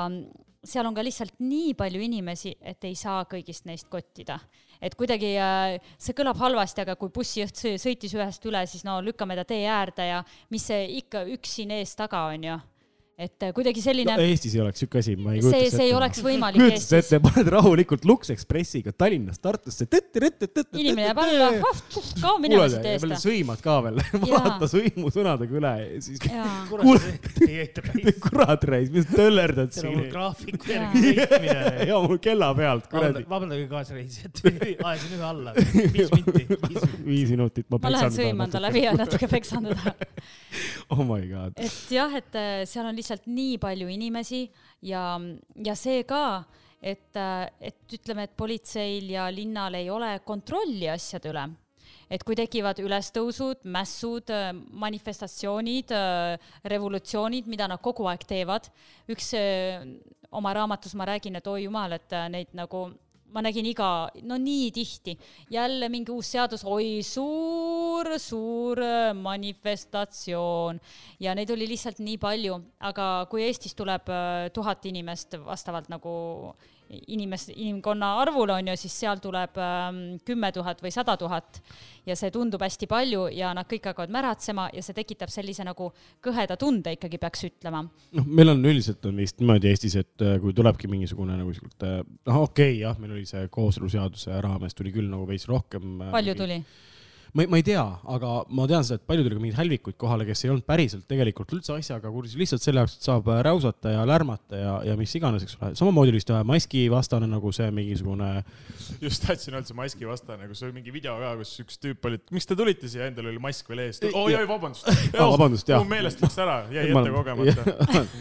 [SPEAKER 3] seal on ka lihtsalt nii palju inimesi, et ei saa kõigist neist kottida. et kuidagi äh, see kõlab halvasti, aga kui bussijuht sõ- sõitis ühest üle, siis no lükkame ta tee äärde ja mis see ikka üks siin ees taga on ju. Et äh, kuidagi selline
[SPEAKER 4] no Eestis ei oleks siuke asi, ma ei
[SPEAKER 3] see,
[SPEAKER 4] kujutaks ette.
[SPEAKER 3] see ei oleks võimalik
[SPEAKER 4] kujutad sa
[SPEAKER 3] Eestis
[SPEAKER 4] ette, paned rahulikult Lux Expressiga Tallinnast Tartusse.
[SPEAKER 3] inimene jääb alla, kao minema siit
[SPEAKER 4] veel
[SPEAKER 3] eest.
[SPEAKER 4] sõimad ka veel, vaata sõimu sõnadega üle ja siis
[SPEAKER 5] kurat,
[SPEAKER 4] reis, mis töllerdad siin.
[SPEAKER 5] graafiku järgi sõitmine.
[SPEAKER 4] ja mul kella pealt, kuradi.
[SPEAKER 5] vabandage kaasreisijad, *laughs* ajasin ühe alla, viis minti, viis
[SPEAKER 4] minutit ma
[SPEAKER 3] ma lähen
[SPEAKER 4] peksan
[SPEAKER 3] sõiman ta läbi ja natuke peksan teda. *laughs*
[SPEAKER 4] oh my god.
[SPEAKER 3] et jah, et äh, seal on lihtsalt nii palju inimesi ja, ja see ka, et, et ütleme, et politseil ja linnal ei ole kontrolli asjade üle. Et kui tekivad ülestõusud, mässud, manifestatsioonid, revolutsioonid, mida nad kogu aeg teevad, üks oma raamatus ma räägin, et oi jumal, et neid nagu ma nägin iga, no nii tihti, jälle mingi uus seadus, oi suur, suur manifestatsioon. Ja neid oli lihtsalt nii palju, aga kui Eestis tuleb äh, tuhat inimest vastavalt nagu inimest, inimkonna arvule on ju, siis seal tuleb ähm, kümme tuhat või sada tuhat ja see tundub hästi palju ja nad kõik hakkavad märatsema ja see tekitab sellise nagu kõheda tunde ikkagi peaks ütlema.
[SPEAKER 4] noh, meil on üldiselt on vist niimoodi Eestis, et äh, kui tulebki mingisugune nagu sihuke, noh, okei okay,, jah, meil oli see kooseluseaduse raames tuli küll nagu veits rohkem.
[SPEAKER 3] palju? tuli?
[SPEAKER 4] Ma ei, ma ei tea, aga ma tean seda, et palju tuli ka mingeid hälvikuid kohale, kes ei olnud päriselt tegelikult üldse asjaga kursis, lihtsalt selle jaoks, et saab äh, räusata ja lärmata ja, ja mis iganes, eks ole. samamoodi oli vist äh, maskivastane nagu see mingisugune,
[SPEAKER 6] just tahtsin öelda see maski vastane, kus oli mingi video ka, kus üks tüüp oli, et miks te tulite siia, endal oli mask veel ees.
[SPEAKER 4] Ei,
[SPEAKER 6] oi,
[SPEAKER 4] ja-
[SPEAKER 6] oi, vabandust. *laughs*
[SPEAKER 4] Aa, vabandust, jah.
[SPEAKER 6] mu meelest läks ära, jäi ette kogemata.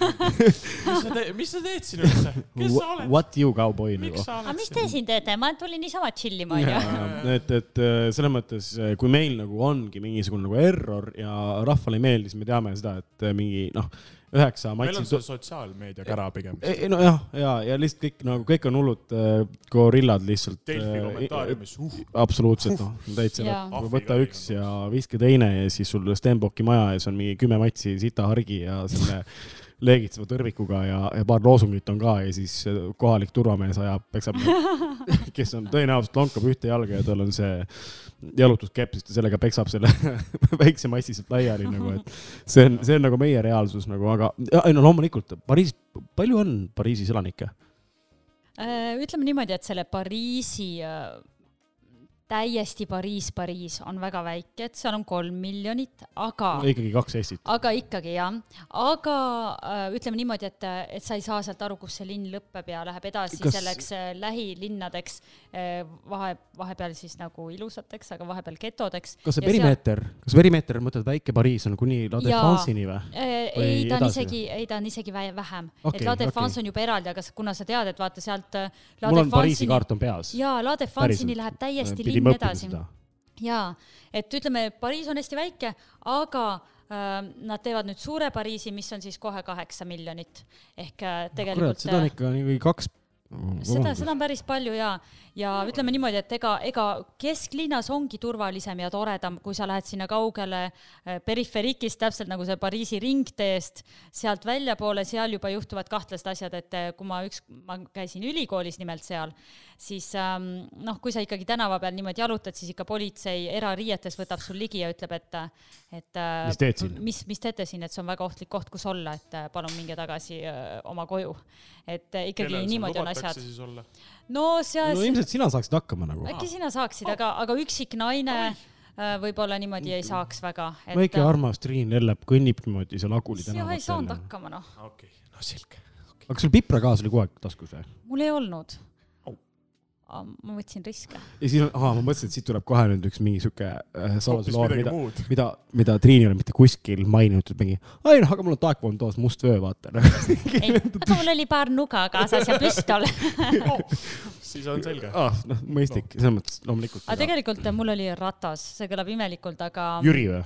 [SPEAKER 6] *laughs* mis sa teed, mis sa teed siin üldse? kes sa oled?
[SPEAKER 4] what you cowboy nagu
[SPEAKER 3] aga
[SPEAKER 6] oled
[SPEAKER 3] mis te siin teete, ma tulin niisama chill ima onju.
[SPEAKER 4] et, et äh, selles mõttes, kui meil nagu ongi mingisugune nagu error ja rahvale ei meeldi, siis me teame seda, et äh, mingi noh, üheksa
[SPEAKER 6] meil on
[SPEAKER 4] matši
[SPEAKER 6] see. sotsiaalmeedia kära pigem.
[SPEAKER 4] ei no jah, ja, ja lihtsalt kõik nagu kõik on hullud äh, gorillad lihtsalt.
[SPEAKER 6] Delfi kommentaariumis, uh.
[SPEAKER 4] absoluutselt noh, täitsa
[SPEAKER 3] Jaa.
[SPEAKER 4] lõpp, võta üks ja viska teine ja siis sul Stenbocki maja ees on mingi kümme matsi sitahargi ja selle *laughs* leegitseva tõrvikuga ja, ja paar loosungit on ka ja siis äh, kohalik turvamees ajab, peksab, *laughs* kes on tõenäoliselt lonkab ühte jalga ja tal on see jalutuskepp, siis ta sellega peksab selle *laughs* väikse massi sealt laiali nagu, et see on, see on nagu meie reaalsus nagu, aga no loomulikult Pariis, palju on Pariisis elanikke?
[SPEAKER 3] Äh, ütleme niimoodi, et selle Pariisi, täiesti Pariis, Pariis on väga väike, et seal on kolm miljonit, aga
[SPEAKER 4] ikkagi kaks Eestit.
[SPEAKER 3] aga ikkagi jah, aga äh, ütleme niimoodi, et, et sa ei saa sealt aru, kus see linn lõpeb ja läheb edasi
[SPEAKER 4] Kas-
[SPEAKER 3] selleks äh, lähilinnadeks äh,, vahe, vahepeal siis nagu ilusateks, aga vahepeal getodeks.
[SPEAKER 4] kas see perimeeter, kas perimeeter, mõtled väike Pariis on kuni La. Défense'ini või?
[SPEAKER 3] ei, ta on isegi, ei ta on isegi vä- vähem okay,. et La Défense
[SPEAKER 4] okei.
[SPEAKER 3] on juba eraldi, aga kuna sa tead, et vaata sealt
[SPEAKER 4] mul on Pariisi kaart on peas.
[SPEAKER 3] jaa, La Défense'ini läheb täiesti linn edasi. jaa, et ütleme, Pariis on hästi väike, aga äh, nad teevad nüüd suure Pariisi, mis on siis kohe kaheksa miljonit. Ehk äh,
[SPEAKER 4] kurat,
[SPEAKER 3] tegelikult
[SPEAKER 4] seda on ikka nagu kaks,
[SPEAKER 3] seda, seda on päris palju ja, ja ütleme niimoodi, et ega, ega kesklinnas ongi turvalisem ja toredam, kui sa lähed sinna kaugele äh, periferiikist, täpselt nagu see Pariisi ringteest, sealt väljapoole, seal juba juhtuvad kahtlased asjad, et äh, kui ma üks, ma käisin ülikoolis nimelt seal, siis ähm, noh, kui sa ikkagi tänava peal niimoodi jalutad, siis ikka politsei erariietes võtab sul ligi ja ütleb, et, et äh,
[SPEAKER 4] Mis teed siin?
[SPEAKER 3] mis, mis teete siin, et see on väga ohtlik koht, kus olla, et palun minge tagasi oma koju. et ikkagi niimoodi on asjad.
[SPEAKER 6] siis olla?
[SPEAKER 3] no seal
[SPEAKER 4] no ilmselt sina saaksid hakkama nagu.
[SPEAKER 3] äkki sina saaksid, aga, aga üksik naine äh, võib-olla niimoodi ei saaks väga.
[SPEAKER 4] väike armas Triin Ellep kõnnib niimoodi seal Aguli
[SPEAKER 3] jah, ei saanud hakkama noh,
[SPEAKER 6] okei, no selge.
[SPEAKER 4] aga kas sul pipragaas oli kogu aeg taskus või?
[SPEAKER 3] mul ei olnud. Ma võtsin riske.
[SPEAKER 4] ja siis, ahaa, ma mõtlesin, et siit tuleb kohe nüüd üks mingi sihuke äh, saladuse
[SPEAKER 6] hoopis
[SPEAKER 4] loor,
[SPEAKER 6] midagi
[SPEAKER 4] mida,
[SPEAKER 6] muud.
[SPEAKER 4] mida, mida Triin ei ole mitte kuskil maininud, et mingi, ei noh, aga mul on taekwondo toas must vöö, vaata. *laughs*
[SPEAKER 3] ei, aga mul oli paar nuga kaasas ja püstol. *laughs*
[SPEAKER 6] siis on selge.
[SPEAKER 4] ah, noh, mõistlik, selles mõttes loomulikult.
[SPEAKER 3] aga tegelikult mul oli ratas, see kõlab imelikult, aga
[SPEAKER 4] Jüri või?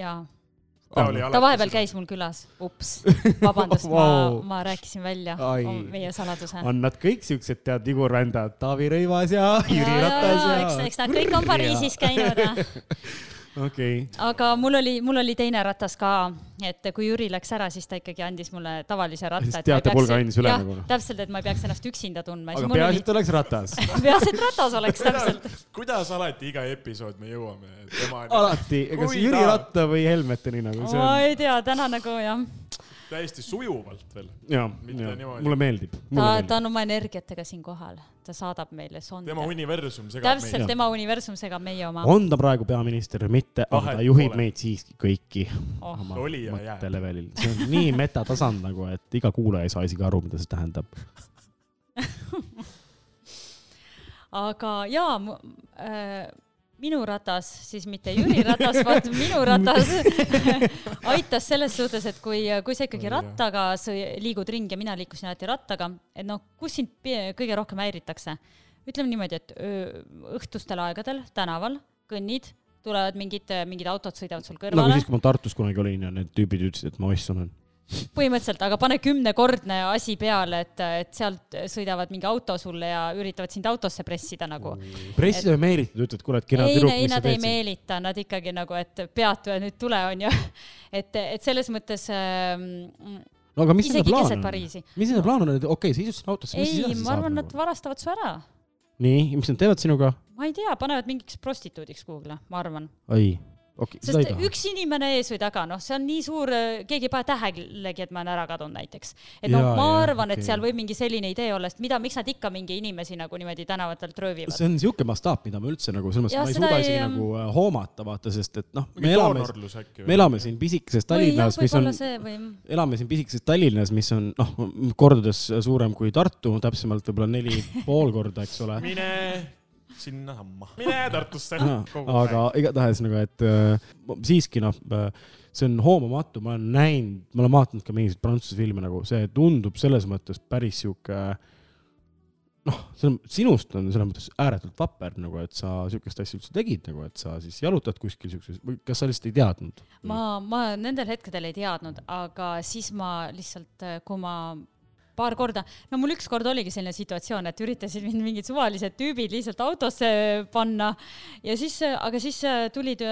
[SPEAKER 3] jaa,
[SPEAKER 6] ta oli
[SPEAKER 3] ta vahepeal käis mul külas, ups, vabandust, ma *laughs*
[SPEAKER 4] Vau.,
[SPEAKER 3] ma rääkisin välja
[SPEAKER 4] Ai.
[SPEAKER 3] meie saladuse.
[SPEAKER 4] on nad kõik siuksed, tead, Igor Vändad, Taavi Rõivas ja Jüri Ratas ja.
[SPEAKER 3] eks, eks nad kõik on Pariisis käinud. *laughs*
[SPEAKER 4] okei,
[SPEAKER 3] aga mul oli, mul oli teine ratas ka, et kui Jüri läks ära, siis ta ikkagi andis mulle tavalise ratta.
[SPEAKER 4] Siis teatepulga andis üle nagu
[SPEAKER 3] täpselt, et ma ei peaks ennast üksinda tundma.
[SPEAKER 4] aga peaasi, et oleks ratas. *laughs*
[SPEAKER 3] peaasi, et ratas oleks täpselt.
[SPEAKER 6] kuidas alati iga episood me jõuame temani?
[SPEAKER 4] alati, kas Jüri
[SPEAKER 6] ta-
[SPEAKER 4] Ratta või Helmeteni nagu, see
[SPEAKER 3] ma
[SPEAKER 4] on,
[SPEAKER 3] ei tea, täna nagu jah,
[SPEAKER 6] täiesti sujuvalt veel. Mitte
[SPEAKER 4] jaa,
[SPEAKER 6] niimoodi.
[SPEAKER 4] mulle meeldib.
[SPEAKER 3] ta, ta on oma energiatega siin kohal, ta saadab meile sonde
[SPEAKER 6] tema. universum segab
[SPEAKER 3] täpselt,
[SPEAKER 6] meid.
[SPEAKER 3] tema universum segab meie oma.
[SPEAKER 4] on ta praegu peaminister või mitte, aga ta juhib
[SPEAKER 6] pole.
[SPEAKER 4] meid siiski kõiki
[SPEAKER 3] Oh.
[SPEAKER 4] oma
[SPEAKER 6] Oli ja jääb.
[SPEAKER 4] mõttelevelil. see on nii *laughs* metatasand nagu, et iga kuulaja ei saa isegi aru, mida see tähendab. *laughs*
[SPEAKER 3] aga jaa, äh, minu ratas, siis mitte Jüri ratas, vaid *laughs* minu ratas *laughs* aitas selles suhtes, et kui, kui sa ikkagi rattaga liigud ringi ja mina liikusin alati rattaga, et noh, kus sind kõige rohkem häiritakse? ütleme niimoodi, et õhtustel aegadel tänaval kõnnid, tulevad mingid, mingid autod sõidavad sul
[SPEAKER 4] nagu
[SPEAKER 3] kõrvale
[SPEAKER 4] siis, kui ma Tartus kunagi olin ja need tüübid ütlesid, et ma ossan olen.
[SPEAKER 3] põhimõtteliselt, aga pane kümnekordne asi peale, et, et sealt sõidavad mingi auto sulle ja üritavad sind autosse pressida nagu.
[SPEAKER 4] pressid või meelitad, ütled, kuule, et kena
[SPEAKER 3] ei,
[SPEAKER 4] tüdruk,
[SPEAKER 3] ei nad ei meelita, nad ikkagi nagu, et peatu ja nüüd tule, onju. *laughs* et, et selles mõttes ähm,
[SPEAKER 4] no aga mis nende plaan on? Mis nende plaan on, et okei okay,, sa istusid autosse, mis
[SPEAKER 3] ei, ma arvan, nad
[SPEAKER 4] nagu?
[SPEAKER 3] varastavad su ära.
[SPEAKER 4] nii, mis nad teevad sinuga?
[SPEAKER 3] ma ei tea, panevad mingiks prostituudiks kuhugile, ma arvan.
[SPEAKER 4] ei, ei
[SPEAKER 3] sest üks inimene ees või taga, noh, see on nii suur, keegi ei pane tähelegi, et ma olen ära kadunud näiteks. et noh ma
[SPEAKER 4] jaa,
[SPEAKER 3] arvan, et
[SPEAKER 4] okei.
[SPEAKER 3] seal võib mingi selline idee olla, sest mida, miks nad ikka mingi inimesi nagu niimoodi tänavatelt röövivad.
[SPEAKER 4] see on siuke mastaap, mida ma üldse nagu selles mõttes, ma ei suuda
[SPEAKER 3] ei,
[SPEAKER 4] isegi
[SPEAKER 3] ähm,
[SPEAKER 4] nagu äh, hoomata, vaata, sest et noh, me elame, me elame siin pisikeses Tallinnas, mis on
[SPEAKER 3] või
[SPEAKER 4] elame siin pisikeses Tallinnas, mis on noh, kordades suurem kui Tartu, täpsemalt võib-olla neli pool korda, eks ole.
[SPEAKER 6] mine sinnasamma, mine Tartusse.
[SPEAKER 4] aga igatahes nagu, et äh, siiski noh, see on hoomamatu, ma olen näinud, ma olen vaadanud ka mingisuguseid prantsuse filme nagu, see tundub selles mõttes päris sihuke noh, sinust on selles mõttes ääretult vapper nagu, et sa sihukest asja üldse tegid nagu, et sa siis jalutad kuskil sihukeses või kas sa lihtsalt ei teadnud?
[SPEAKER 3] ma, ma nendel hetkedel ei teadnud, aga siis ma lihtsalt, kui ma paar korda, no mul ükskord oligi selline situatsioon, et üritasid mind mingid suvalised tüübid lihtsalt autosse panna. Ja siis, aga siis äh, tulid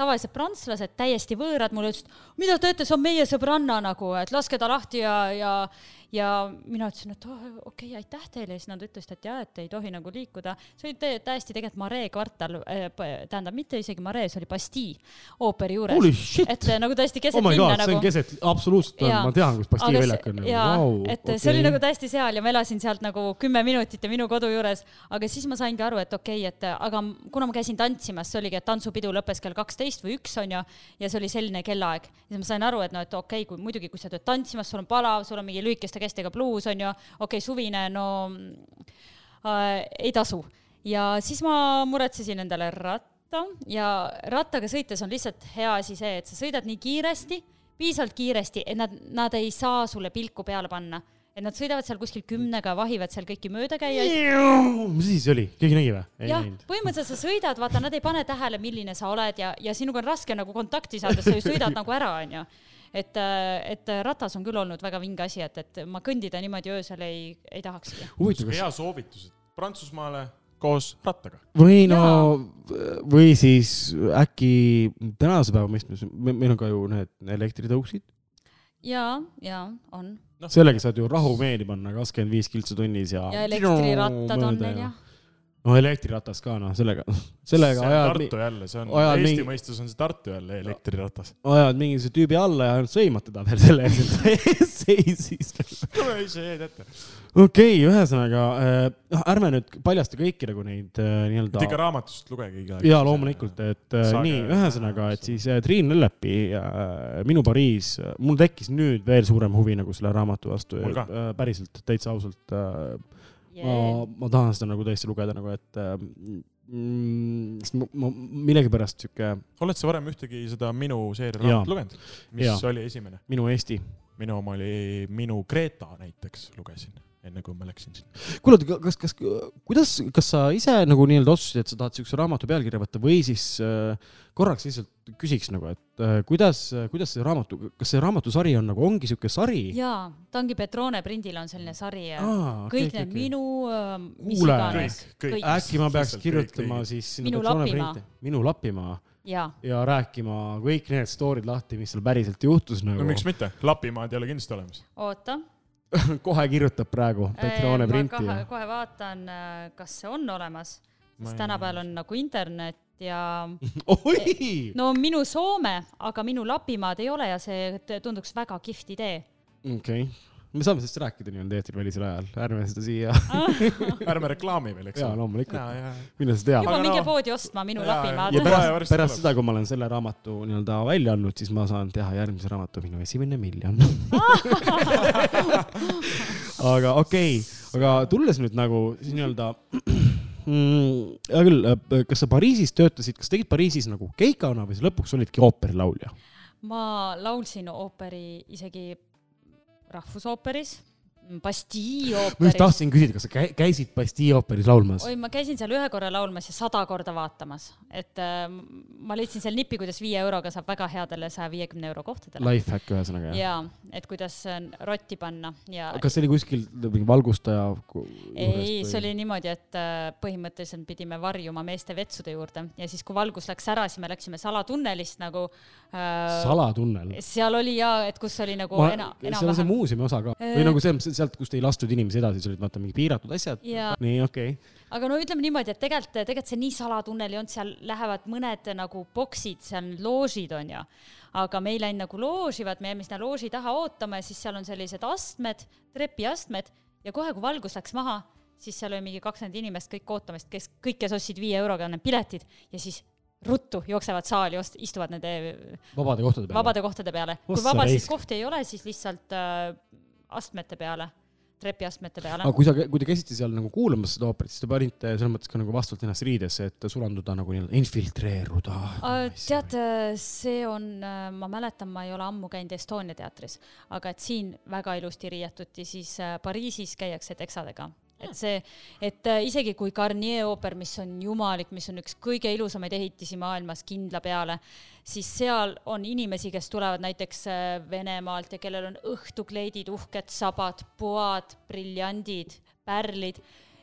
[SPEAKER 3] tavalised prantslased, täiesti võõrad, mulle ütlesid, mida teete, see on meie sõbranna nagu, et laske ta lahti ja, ja ja mina ütlesin, et oh, okei okay,, aitäh teile, siis nad ütlesid, et jah, et ei tohi nagu liikuda. see oli tä- täiesti tegelikult Maree kvartal, tähendab mitte isegi Maree, see oli Bastille ooperi juures. Et äh, nagu täiesti keset
[SPEAKER 4] oh
[SPEAKER 3] linna
[SPEAKER 4] god, see
[SPEAKER 3] nagu.
[SPEAKER 4] on keset, absoluutselt
[SPEAKER 3] Jaa.
[SPEAKER 4] ma tean, kus Bastille väljak
[SPEAKER 3] see-
[SPEAKER 4] on.
[SPEAKER 3] jaa,
[SPEAKER 4] Wow,
[SPEAKER 3] et see oli nagu täiesti seal ja ma elasin sealt nagu kümme minutit ja minu kodu juures, aga siis ma saingi aru, et okei okay,, et aga kuna ma käisin tantsimas, see oligi, et tantsupidu lõppes kell kaksteist või üks on ju, ja see oli selline kellaaeg, siis ma sain aru, et no, et okei okay,, kui muidugi, kui sa tööd tantsimas, sul on palav, sul on mingi lühikeste kestega bluus on ju, okei okay,, suvine, no äh, ei tasu. ja siis ma muretsesin endale ratta ja rattaga sõites on lihtsalt hea asi see, et sa sõidad nii kiiresti, piisavalt kiiresti, et nad, nad ei saa sulle pilku peale panna. et nad sõidavad seal kuskil kümnega, vahivad seal kõiki möödakäijaid.
[SPEAKER 4] mis see oli, keegi nägi või?
[SPEAKER 3] jah põhimõtteliselt sa sõidad, vaata, nad ei pane tähele, milline sa oled ja, ja sinuga on raske nagu kontakti saada, sa ju sõidad nagu ära, onju et, et ratas on küll olnud väga vinge asi, et, et ma kõndida niimoodi öösel ei, ei tahakski.
[SPEAKER 6] hea soovitus, et Prantsusmaale koos rattaga.
[SPEAKER 4] või no, või siis äkki tänase päeva mõistmes, meil on ka ju need elektritõuksid,
[SPEAKER 3] ja, ja on.
[SPEAKER 4] sellega saad ju rahumeeli panna kakskümmend viis kiltsu tunnis ja.
[SPEAKER 3] ja elektrirattad on meil jah.
[SPEAKER 4] No elektriratas ka noh, sellega, sellega
[SPEAKER 6] see
[SPEAKER 4] ajad,
[SPEAKER 6] Tartu jälle, see on, Eesti
[SPEAKER 4] mingi-
[SPEAKER 6] mõistes on see Tartu jälle elektriratas.
[SPEAKER 4] ajad mingisuguse tüübi alla ja ainult sõimad teda veel selle eest, et ta ees *laughs* seisis.
[SPEAKER 6] tule ise jäid ette.
[SPEAKER 4] okei, ühesõnaga äh,, ärme nüüd paljasta kõiki nagu neid äh,
[SPEAKER 6] et ikka
[SPEAKER 4] nii-öelda.
[SPEAKER 6] raamatust lugege iga
[SPEAKER 4] ja loomulikult, et äh,
[SPEAKER 6] Saage-
[SPEAKER 4] nii, ühesõnaga, et siis äh, Triin Lellepi äh, Minu Pariis, mul tekkis nüüd veel suurem huvi nagu selle raamatu vastu äh,, päriselt, täitsa ausalt äh,
[SPEAKER 3] Yeah.
[SPEAKER 4] ma, ma tahan seda nagu tõesti lugeda nagu, et äh, mm, sest ma, ma millegipärast sihuke
[SPEAKER 6] oled sa varem ühtegi seda Minu seeria raamatut lugenud? mis
[SPEAKER 4] Jaa.
[SPEAKER 6] oli esimene?
[SPEAKER 4] minu Eesti.
[SPEAKER 6] minu oma oli Minu Kreeta näiteks lugesin, enne kui ma läksin sinna.
[SPEAKER 4] kuule, kas, kas, kuidas, kas sa ise nagu nii-öelda otsustasid, et sa tahad siukse raamatu pealkirja võtta või siis äh, korraks lihtsalt küsiks nagu, et äh, kuidas, kuidas see raamatu, kas see raamatusari on nagu, ongi siuke sari?
[SPEAKER 3] jaa, ta ongi Petrone prindil on selline sari ja
[SPEAKER 4] Aa,
[SPEAKER 3] kõik
[SPEAKER 4] okei,
[SPEAKER 3] need
[SPEAKER 4] okei.
[SPEAKER 3] minu, mis
[SPEAKER 4] Kuule.
[SPEAKER 3] iganes,
[SPEAKER 6] kõik, kõik.
[SPEAKER 4] äkki ma peaks kirjutama
[SPEAKER 6] kõik
[SPEAKER 4] siis
[SPEAKER 3] Minu
[SPEAKER 4] Petrone
[SPEAKER 3] Lapimaa.
[SPEAKER 4] printi- minu Lapimaa
[SPEAKER 3] jaa.
[SPEAKER 4] ja rääkima kõik need story'd lahti, mis seal päriselt juhtus nagu
[SPEAKER 6] no. miks mitte, Lapimaad ei ole kindlasti olemas.
[SPEAKER 3] oota. *laughs*
[SPEAKER 4] kohe kirjutab praegu Petrone printi.
[SPEAKER 3] kohe, vaatan, kas see on olemas,
[SPEAKER 6] Ma
[SPEAKER 3] sest tänapäeval on nagu internet ja *laughs*
[SPEAKER 4] oi,
[SPEAKER 3] no minu Soome, aga minu Lapimaad ei ole ja see tunduks väga kihvt idee.
[SPEAKER 4] okei, me saame sellest rääkida nii-öelda eetrivälisel ajal, ärme seda siia, *laughs*
[SPEAKER 6] ärme reklaami veel, eks
[SPEAKER 4] jaa,
[SPEAKER 6] ole.
[SPEAKER 4] loomulikult
[SPEAKER 6] ja, ja,
[SPEAKER 4] mine sa tea
[SPEAKER 3] juba
[SPEAKER 6] Aga
[SPEAKER 3] minge
[SPEAKER 6] no-
[SPEAKER 3] poodi ostma minu
[SPEAKER 6] Jaa,
[SPEAKER 3] Lapimaad
[SPEAKER 4] ja pärast, pärast seda, kui ma olen selle raamatu nii-öelda välja andnud, siis ma saan teha järgmise raamatu Minu esimene miljon. *laughs* aga okei okay,, aga tulles nüüd nagu siis nii-öelda mm, *clears throat* hea küll, kas sa Pariisis töötasid, kas tegid Pariisis nagu keikana või sa lõpuks olidki ooperilaulja?
[SPEAKER 3] ma laulsin ooperi isegi Rahvusooperis, Bastille
[SPEAKER 4] ma just
[SPEAKER 3] ooperis.
[SPEAKER 4] tahtsin küsida, kas sa käi- käisid Bastille ooperis laulmas?
[SPEAKER 3] oi, ma käisin seal ühe korra laulmas ja sada korda vaatamas, et äh, ma leidsin seal nipi, kuidas viie euroga saab väga headele saja viiekümne euro kohtadele.
[SPEAKER 4] Lifehack ühesõnaga jah?
[SPEAKER 3] jaa, et kuidas äh, rotti panna ja
[SPEAKER 4] kas see oli kuskil mingi valgustaja?
[SPEAKER 3] ei, see oli niimoodi, et äh, põhimõtteliselt pidime varjuma meeste vetsude juurde ja siis, kui valgus läks ära, siis me läksime salatunnelist nagu äh,.
[SPEAKER 4] salatunnel.
[SPEAKER 3] seal oli ja, et kus oli nagu
[SPEAKER 4] ma,
[SPEAKER 3] ena-,
[SPEAKER 4] seal on see
[SPEAKER 3] enam-vähem.
[SPEAKER 4] muuseumi osa ka või
[SPEAKER 3] Äh,
[SPEAKER 4] nagu see, sealt, kust ei lastud inimesi edasi, seal olid vaata mingi piiratud asjad. Nii, okei okay..
[SPEAKER 3] aga no ütleme niimoodi, et tegelikult, tegelikult see nii salatunnel ei olnud, seal lähevad mõned nagu boksid, seal loožid on ju. aga me ei läinud nagu looži, vaid me jäime sinna looži taha ootama ja siis seal on sellised astmed, trepiastmed ja kohe, kui valgus läks maha, siis seal oli mingi kakskümmend inimest kõik ootamas, kes kõik, kes ostsid viie euroga need piletid ja siis ruttu jooksevad saali, istuvad nende
[SPEAKER 4] vabade kohtade peal.
[SPEAKER 3] vabade kohtade peale. kui
[SPEAKER 4] raisk.
[SPEAKER 3] kohti ei ole, siis lihtsalt äh, astmete peale, trepiastmete peale
[SPEAKER 4] aga. kui sa, kui te käisite seal nagu kuulamas seda ooperit, siis te panite selles mõttes ka nagu vastavalt ennast riidesse, et sulanduda nagu nii-öelda infiltreeruda.
[SPEAKER 3] tead, see on, ma mäletan, ma ei ole ammu käinud Estonia teatris, aga et siin väga ilusti riietuti, siis äh, Pariisis käiakse teksadega. Et see, et äh, isegi kui Garnier ooper, mis on jumalik, mis on üks kõige ilusamaid ehitisi maailmas kindla peale, siis seal on inimesi, kes tulevad näiteks äh, Venemaalt ja kellel on õhtukleidid, uhked sabad, poad, briljandid, pärlid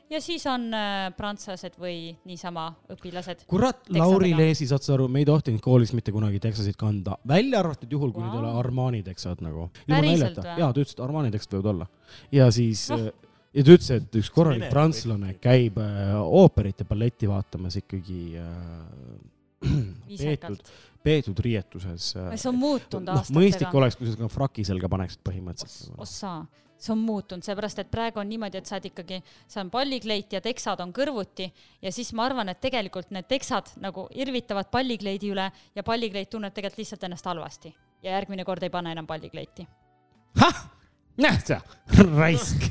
[SPEAKER 3] ja siis on äh, prantslased või niisama õpilased.
[SPEAKER 4] kurat. Lauri Leesi, saad sa aru, me ei tohtinud koolis mitte kunagi teksasid kanda, välja arvatud juhul, kui wow. need ei ole. Armani teksad nagu. Jaa, ta ütles, et Armani teksad võivad olla. ja siis oh. Ja ta ütles, et üks korralik prantslane käib äh, ooperit ja balletti vaatamas ikkagi äh, *clears throat* peetud peetud riietuses äh,.
[SPEAKER 3] see on muutunud
[SPEAKER 4] noh, mõistlik
[SPEAKER 3] aastatega.
[SPEAKER 4] oleks, kui sa ka fraki selga paneksid põhimõtteliselt.
[SPEAKER 3] ossa, see on muutunud, seepärast et praegu on niimoodi, et sa oled ikkagi, see on pallikleit ja teksad on kõrvuti ja siis ma arvan, et tegelikult need teksad nagu irvitavad pallikleidi üle ja pallikleit tunneb tegelikult lihtsalt ennast halvasti ja järgmine kord ei pane enam pallikleiti.
[SPEAKER 4] Näed sa, raisk.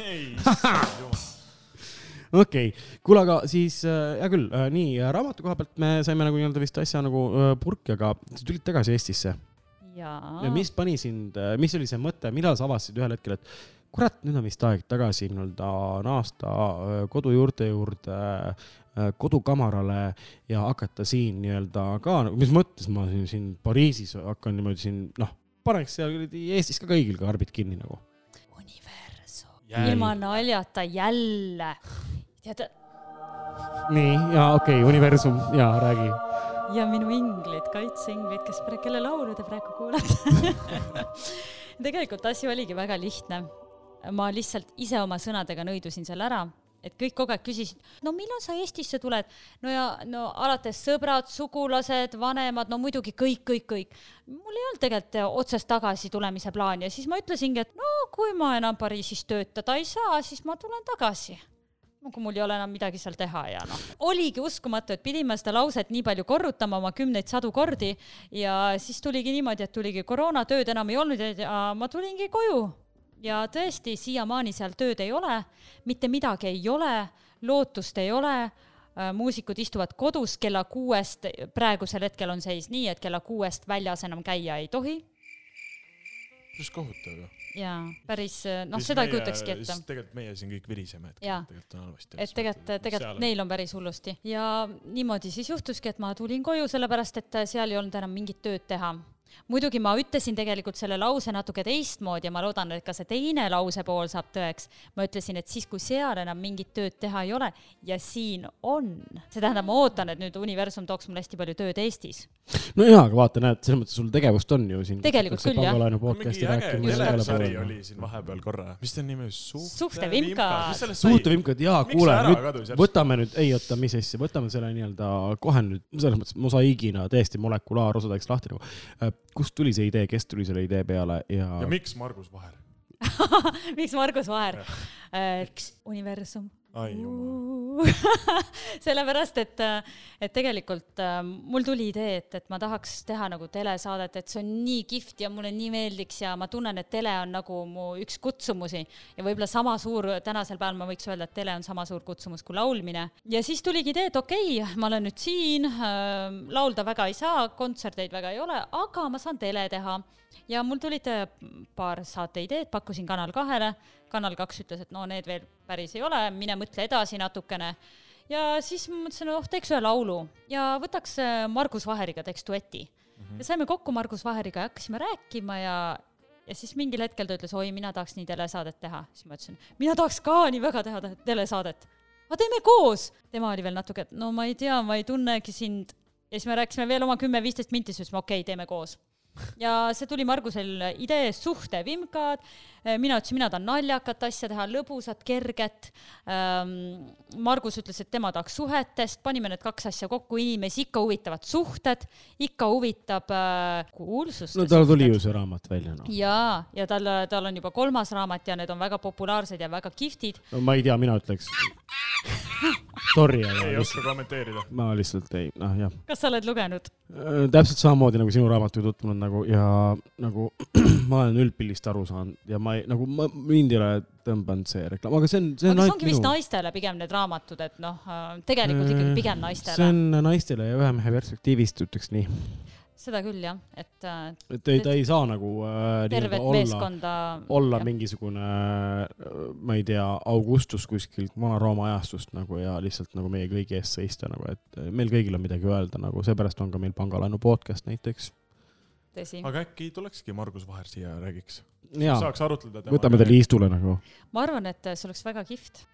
[SPEAKER 4] okei, *laughs* kuule, aga siis äh, hea küll äh,, nii äh, raamatu koha pealt me saime nagu nii-öelda vist asja nagu äh, purki, aga sa tulid tagasi Eestisse.
[SPEAKER 3] Jaa.
[SPEAKER 4] Ja mis pani sind, mis oli see mõte, millal sa avastasid ühel hetkel, et kurat, nüüd on vist aeg tagasi nii-öelda naasta äh, kodujuurte juurde, kodukamarale ja hakata siin nii-öelda ka, mis mõttes ma siin, siin Pariisis hakkan niimoodi siin, noh, paneks seal kuradi Eestis ka kõigil karbid kinni nagu.
[SPEAKER 3] universum, ilma naljata jälle. tead,
[SPEAKER 4] nii, ja okei okay,, universum ja räägi.
[SPEAKER 3] ja minu inglid, kaitseinglid, kes, kelle laulu te praegu kuulate. *laughs* tegelikult asi oligi väga lihtne. ma lihtsalt ise oma sõnadega nõidusin selle ära, et kõik kogu aeg küsisid, no millal sa Eestisse tuled? no ja no alates sõbrad, sugulased, vanemad, no muidugi kõik, kõik, kõik. mul ei olnud tegelikult otsest tagasitulemise plaani ja siis ma ütlesingi, et no kui ma enam Pariisis töötada ei saa, siis ma tulen tagasi no kui mul ei ole enam midagi seal teha ja noh, oligi uskumatu, et pidime seda lauset nii palju korrutama oma kümneid sadu kordi ja siis tuligi niimoodi, et tuligi koroona, tööd enam ei olnud ja ma tulingi koju. Ja tõesti, siiamaani seal tööd ei ole, mitte midagi ei ole, lootust ei ole, muusikud istuvad kodus kella kuuest, praegusel hetkel on seis nii, et kella kuuest väljas enam käia ei tohi
[SPEAKER 6] päris kohutav ju.
[SPEAKER 3] ja päris noh, seda ei kujutakski ette.
[SPEAKER 6] tegelikult meie siin kõik viriseme, et
[SPEAKER 3] Jaa.
[SPEAKER 6] tegelikult on halvasti.
[SPEAKER 3] et tegelikult, tegelikult neil on päris hullusti ja niimoodi siis juhtuski, et ma tulin koju, sellepärast et seal ei olnud enam mingit tööd teha muidugi ma ütlesin tegelikult selle lause natuke teistmoodi ja ma loodan, et ka see teine lause pool saab tõeks. ma ütlesin, et siis, kui seal enam mingit tööd teha ei ole ja siin on, see tähendab, ma ootan, et nüüd universum tooks mulle hästi palju tööd Eestis.
[SPEAKER 4] no jaa, aga vaata, näed, selles mõttes sul tegevust on ju siin.
[SPEAKER 3] Tegelikult küll, jah.
[SPEAKER 6] mingi äge telesari
[SPEAKER 4] igale
[SPEAKER 6] oli siin vaheval korra, mis ta nimi oli?
[SPEAKER 3] Suhtevimkad.
[SPEAKER 4] suhtevimkad, jaa, kuule nüüd võtame nüüd, ei oota, mis asja, võtame selle nii-öelda kohe nüüd selles mõttes mosaiigina täiesti molekulaarosadeks lahti nagu. Kust tuli see idee, kes tuli selle idee peale ja,
[SPEAKER 6] ja miks Margus Vaher? *laughs*
[SPEAKER 3] miks Margus Vaher? universum. *laughs* sellepärast, et, et tegelikult äh, mul tuli idee, et, et ma tahaks teha nagu telesaadet, et see on nii kihvt ja mulle nii meeldiks ja ma tunnen, et tele on nagu mu üks kutsumusi. Ja võib-olla sama suur, tänasel päeval ma võiks öelda, et tele on sama suur kutsumus kui laulmine. ja siis tuligi idee, et okei okay,, ma olen nüüd siin äh,, laulda väga ei saa, kontserteid väga ei ole, aga ma saan tele teha. Ja mul tulid äh, paar saateideed, pakkusin Kanal kahele, Kanal kaks ütles, et no need veel päris ei ole, mine mõtle edasi natukene. ja siis ma mõtlesin, oh teeks ühe laulu ja võtaks äh, Margus Vaheriga teeks dueti mm. -hmm. ja saime kokku Margus Vaheriga ja hakkasime rääkima ja ja siis mingil hetkel ta ütles, oi, mina tahaks nii telesaadet teha, siis ma ütlesin, mina tahaks ka nii väga teha te- telesaadet. aga teeme koos. tema oli veel natuke, et no ma ei tea, ma ei tunnegi sind. ja siis me rääkisime veel oma kümme-viisteist minti, siis ütlesime okei okay,, teeme koos ja see tuli Margusel idee suhtevimkad, mina ütlesin, mina tahan naljakat asja teha, lõbusat, kerget. Margus ütles, et tema tahaks suhetest, panime need kaks asja kokku, inimesi ikka huvitavad suhted, ikka huvitab äh, kuulsust.
[SPEAKER 4] no tal tuli ju see raamat välja noh.
[SPEAKER 3] jaa, ja tal, tal on juba kolmas raamat ja need on väga populaarsed ja väga kihvtid.
[SPEAKER 4] no ma ei tea, mina ütleks. *laughs* Sorry, aga
[SPEAKER 6] ei oska kommenteerida.
[SPEAKER 4] ma lihtsalt ei, noh jah.
[SPEAKER 3] kas sa oled lugenud?
[SPEAKER 4] täpselt samamoodi nagu sinu raamatuga tutvunud nagu ja nagu *clears throat* ma olen üldpildist aru saanud ja ma ei, nagu ma, mind ei ole tõmbanud see reklaam, aga see on, see on
[SPEAKER 3] aga see ongi vist
[SPEAKER 4] minu.
[SPEAKER 3] naistele pigem need raamatud, et noh, tegelikult ikkagi pigem
[SPEAKER 4] see
[SPEAKER 3] naistele.
[SPEAKER 4] on naistele ja ühe mehe perspektiivist, ütleks nii.
[SPEAKER 3] Seda küll jah, et äh,
[SPEAKER 4] et ei, ta ei saa nagu äh,
[SPEAKER 3] tervet
[SPEAKER 4] olla,
[SPEAKER 3] meeskonda.
[SPEAKER 4] olla mingisugune, ma ei tea, Augustus kuskilt Vana-Rooma ajastust nagu ja lihtsalt nagu meie kõigi eest seista nagu, et meil kõigil on midagi öelda nagu, seepärast on ka meil Pangalaenu podcast näiteks.
[SPEAKER 3] tõsi,
[SPEAKER 6] aga äkki tulekski Margus Vaher siia ja räägiks? saaks arutleda
[SPEAKER 4] võtame ta. liistule nagu.
[SPEAKER 3] ma arvan, et see oleks väga kihvt.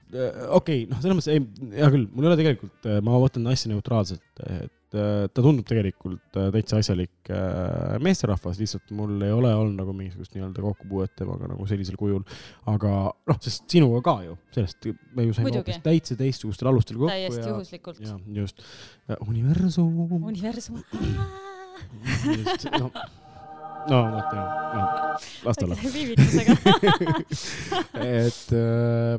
[SPEAKER 4] okei, noh, selles mõttes ei, hea küll, mul ei ole tegelikult, ma võtan asja neutraalselt, et äh, ta tundub tegelikult äh, täitsa asjalik äh, meesterahvas, lihtsalt mul ei ole olnud nagu mingisugust nii-öelda kokkupuuet temaga nagu sellisel kujul. aga noh, sest sinuga ka ju, sellest me ju saime hoopis täitsa teistsugustel alustel kokku
[SPEAKER 3] täiesti
[SPEAKER 4] ja,
[SPEAKER 3] juhuslikult.
[SPEAKER 4] ja just, universum.
[SPEAKER 3] universum.
[SPEAKER 4] just, no, no vot jah, noh, las ta olla.
[SPEAKER 3] viivitusega.
[SPEAKER 4] et äh,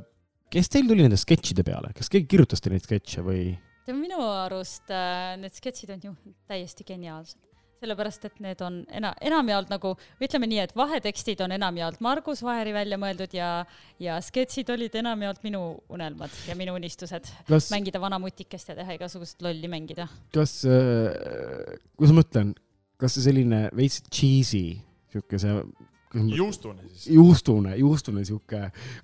[SPEAKER 4] kes teil tuli nende sketšide peale, kas keegi kirjutas teile neid sketše või?
[SPEAKER 3] tead, minu arust äh, need sketšid on ju täiesti geniaalsed. sellepärast, et need on ena-, enamjaolt nagu, ütleme nii, et vahetekstid on enamjaolt Margus Vaheri välja mõeldud ja, ja sketšid olid enamjaolt minu unelmad ja minu unistused.
[SPEAKER 4] kas,
[SPEAKER 3] mängida vana mutikest ja teha igasugust lolli mängida.
[SPEAKER 4] kas äh,, kuidas ma ütlen, kas see selline veits cheesy, sihuke see
[SPEAKER 6] juustune siis.
[SPEAKER 4] juustune, juustune sihuke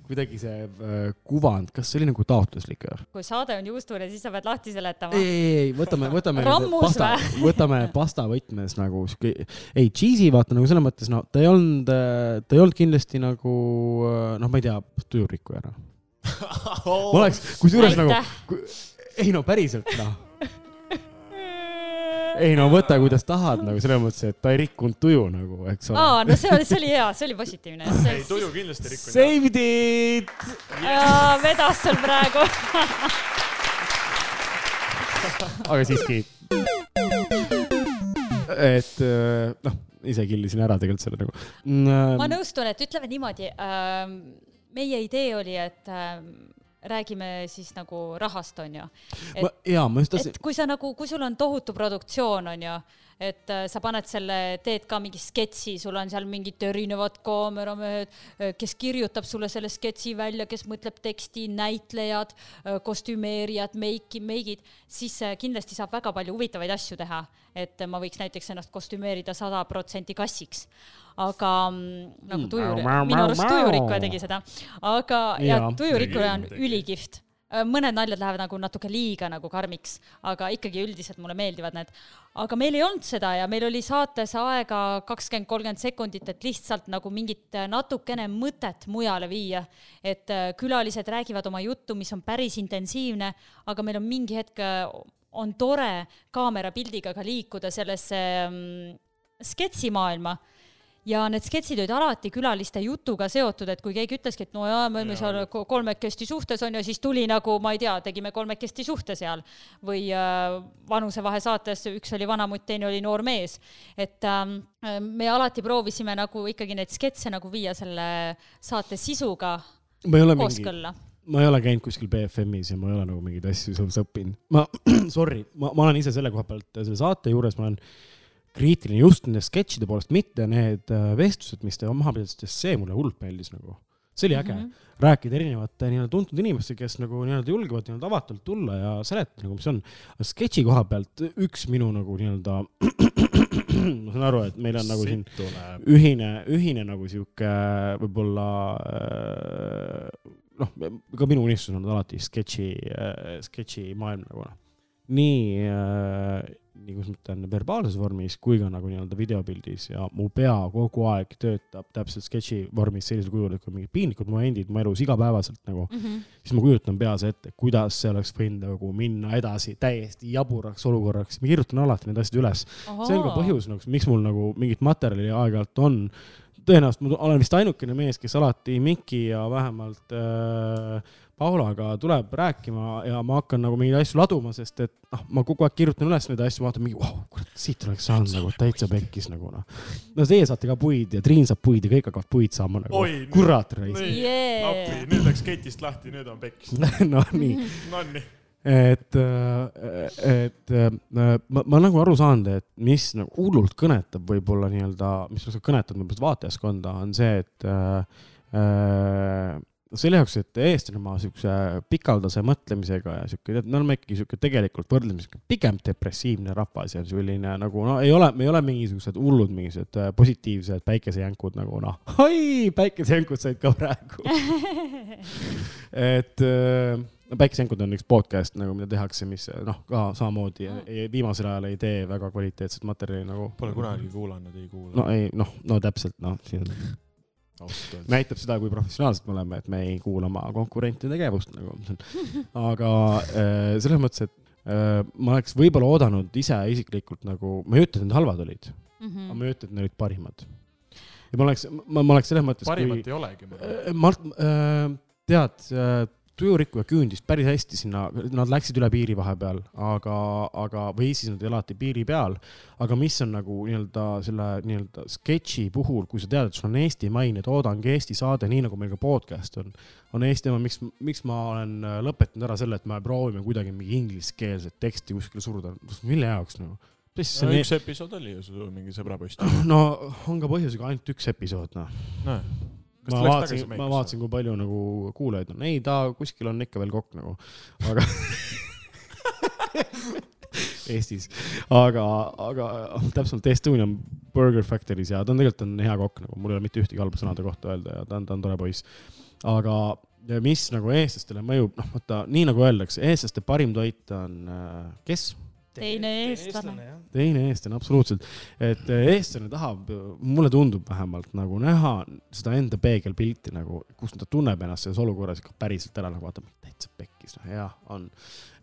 [SPEAKER 4] kuidagi see äh, kuvand, kas see oli nagu taotlusliköör?
[SPEAKER 3] kui saade on juustune, siis sa pead lahti seletama
[SPEAKER 4] ei, ei, ei, võtame, võtame pasta *laughs* võtame pasta võtmes nagu sihuke, ei, cheese'i vaata nagu selles mõttes, no ta ei olnud, ta ei olnud kindlasti nagu noh, ma ei tea, tujurikkuja noh. ma *laughs* oleks, kusjuures nagu ei no päriselt noh. Ei no võta, kuidas tahad nagu selles mõttes, et ta ei rikkunud tuju nagu, eks ole.
[SPEAKER 3] aa, no see oli, see oli hea, see oli positiivne.
[SPEAKER 6] ei, tuju kindlasti ei rikkunud.
[SPEAKER 4] Saved it.
[SPEAKER 3] vedas sul praegu. *laughs*
[SPEAKER 4] aga siiski. et äh, noh, ise killisin ära tegelikult selle nagu.
[SPEAKER 3] ma nõustun, et ütleme niimoodi, meie idee oli, et ähm, räägime siis nagu rahast, onju.
[SPEAKER 4] Ma- jaa, ma just tahtsin-
[SPEAKER 3] et kui sa nagu, kui sul on tohutu produktsioon, onju, et äh, sa paned selle, teed ka mingi sketši, sul on seal mingid erinevad kaameramehed, kes kirjutab sulle selle sketši välja, kes mõtleb teksti, näitlejad, kostümeerijad, meiki, meigid, siis äh, kindlasti saab väga palju huvitavaid asju teha. et ma võiks näiteks ennast kostümeerida sada protsenti kassiks. aga mm, nagu
[SPEAKER 4] Mm.
[SPEAKER 3] tujur, minu arust tujurikkuja tegi seda, aga, ja
[SPEAKER 4] Jaa.
[SPEAKER 3] tujurikkuja on ülikihvt mõned naljad lähevad nagu natuke liiga nagu karmiks, aga ikkagi üldiselt mulle meeldivad need. aga meil ei olnud seda ja meil oli saates aega kakskümmend, kolmkümmend sekundit, et lihtsalt nagu mingit äh, natukene mõtet mujale viia. et äh, külalised räägivad oma juttu, mis on päris intensiivne, aga meil on mingi hetk, on tore kaamerapildiga ka liikuda sellesse mm, sketšimaailma ja need sketšid olid alati külaliste jutuga seotud, et kui keegi ütleski, et no jaa, me olime seal ko- kolmekesti suhtes on ju, siis tuli nagu ma ei tea, tegime kolmekesti suhte seal või äh, vanusevahe saates üks oli vanamutt, teine oli noor mees. et ähm, me alati proovisime nagu ikkagi neid sketše nagu viia selle saate sisuga
[SPEAKER 4] ma ei ole mingi,
[SPEAKER 3] kooskõlla.
[SPEAKER 4] ma ei ole käinud kuskil BFM-is ja ma ei ole nagu mingeid asju selles õppinud. ma, *clears throat* sorry, ma, ma olen ise selle koha pealt selle saate juures, ma olen kriitiline just nende sketšide poolest, mitte need äh, vestlused, mis te maha pidasite, sest see mulle hullult meeldis nagu. see oli äge mm. -hmm. rääkida erinevate nii-öelda tuntud inimestega, kes nagu nii-öelda julgevad nii-öelda avatult tulla ja seletada nagu, mis on. sketši koha pealt üks minu nagu nii-öelda, *clears throat* ma saan aru, et meil on nagu siin
[SPEAKER 6] tuleb.
[SPEAKER 4] ühine, ühine nagu sihuke võib-olla äh, noh, ka minu unistus on alati sketši, sketši maailm nagu noh. nii äh,, nii kuidas ma ütlen, verbaalses vormis kui ka nagu nii-öelda videopildis ja mu pea kogu aeg töötab täpselt sketši vormis sellisel kujul, et kui mingid piinlikud momendid mu elus igapäevaselt nagu mm,
[SPEAKER 3] Mhm.
[SPEAKER 4] siis ma kujutan peas ette, kuidas see oleks võinud nagu minna edasi täiesti jaburaks olukorraks, ma kirjutan alati need asjad üles. see on ka põhjus nagu, miks mul nagu mingit materjali aeg-ajalt on. tõenäoliselt ma olen vist ainukene mees, kes alati Miki ja vähemalt äh, Paulaga tuleb rääkima ja ma hakkan nagu mingeid asju laduma, sest et noh, ma kogu aeg kirjutan üles neid asju, vaatan mingi, vau, kurat, siit oleks saanud nagu täitsa pekkis nagu noh. no teie saate ka puid ja Triin saab puid ja kõik hakkavad puid saama nagu
[SPEAKER 6] oi,
[SPEAKER 4] kurat raisk.
[SPEAKER 3] Yeah.
[SPEAKER 6] appi, nüüd läks ketist lahti, nüüd on peks. *laughs*
[SPEAKER 4] no nii. *laughs*
[SPEAKER 6] Nonii.
[SPEAKER 4] et, et äh, ma, ma nagu aru saanud, et mis nagu hullult kõnetab võib-olla nii-öelda, mis nagu kõnetab võib-olla vaatajaskonda, on see, et äh, äh, selle jaoks, et eestlane oma siukse pikaldase mõtlemisega ja siuke, me oleme ikkagi siuke tegelikult võrdlemisi pigem depressiivne rahvas ja selline nagu no ei ole, me ei ole mingisugused hullud, mingisugused äh, positiivsed päikesejänkud nagu noh, oi, päikesejänkud said ka praegu. *laughs* et äh, no Päikesejänkud on üks podcast nagu, mida tehakse, mis noh, ka samamoodi ei- viimasel ajal ei tee väga kvaliteetset materjali nagu.
[SPEAKER 6] Pole kunagi kuulanud, ei kuula.
[SPEAKER 4] no ei, noh, no täpselt, noh, siin
[SPEAKER 6] öeldes.
[SPEAKER 4] Näitab seda, kui professionaalsed me oleme, et me ei kuula oma konkurentide tegevust nagu. aga äh, selles mõttes, et äh, ma oleks võib-olla oodanud ise isiklikult nagu, ma ei ütle, et need halvad olid mm. -hmm. aga ma ei ütle, et need olid parimad. ja ma oleks, ma, ma oleks selles mõttes.
[SPEAKER 6] parimat ei olegi.
[SPEAKER 4] Äh, Mart, tead, tujurikkuja küündis päris hästi sinna, nad läksid üle piiri vahepeal, aga, aga, või siis nad alati piiri peal. aga mis on nagu nii-öelda selle nii-öelda sketši puhul, kui sa tead, et sul on eestimaine toodang, Eesti saade, nii nagu meil ka podcast on, on Eesti oma, miks, miks ma olen äh, lõpetanud ära selle, et me proovime kuidagi mingi ingliskeelset teksti kuskile suruda, mille jaoks nagu?
[SPEAKER 6] no üks episood oli ju sul mingi sõbrapost.
[SPEAKER 4] no on ka põhjusega ainult üks episood, noh
[SPEAKER 6] Näe. Kas
[SPEAKER 4] ma vaatasin ma vaatasin, kui palju nagu kuulajaid on, ei ta kuskil on ikka veel kokk nagu, aga *laughs* Eestis, aga, aga täpsemalt Estonian Burger Factory's ja ta on tegelikult on hea kokk nagu, mul ei ole mitte ühtegi halba sõna ta kohta öelda ja ta on, ta on tore poiss. aga mis nagu eestlastele mõjub, noh, vaata nii nagu öeldakse, eestlaste parim toit on äh, kes?
[SPEAKER 3] Teine eestlane.
[SPEAKER 4] teine eestlane, absoluutselt. et äh, eestlane tahab, mulle tundub vähemalt nagu näha seda enda peegelpilti nagu, kus ta tunneb ennast selles olukorras ikka päriselt ära nagu vaata, täitsa pekkis, noh jah, on.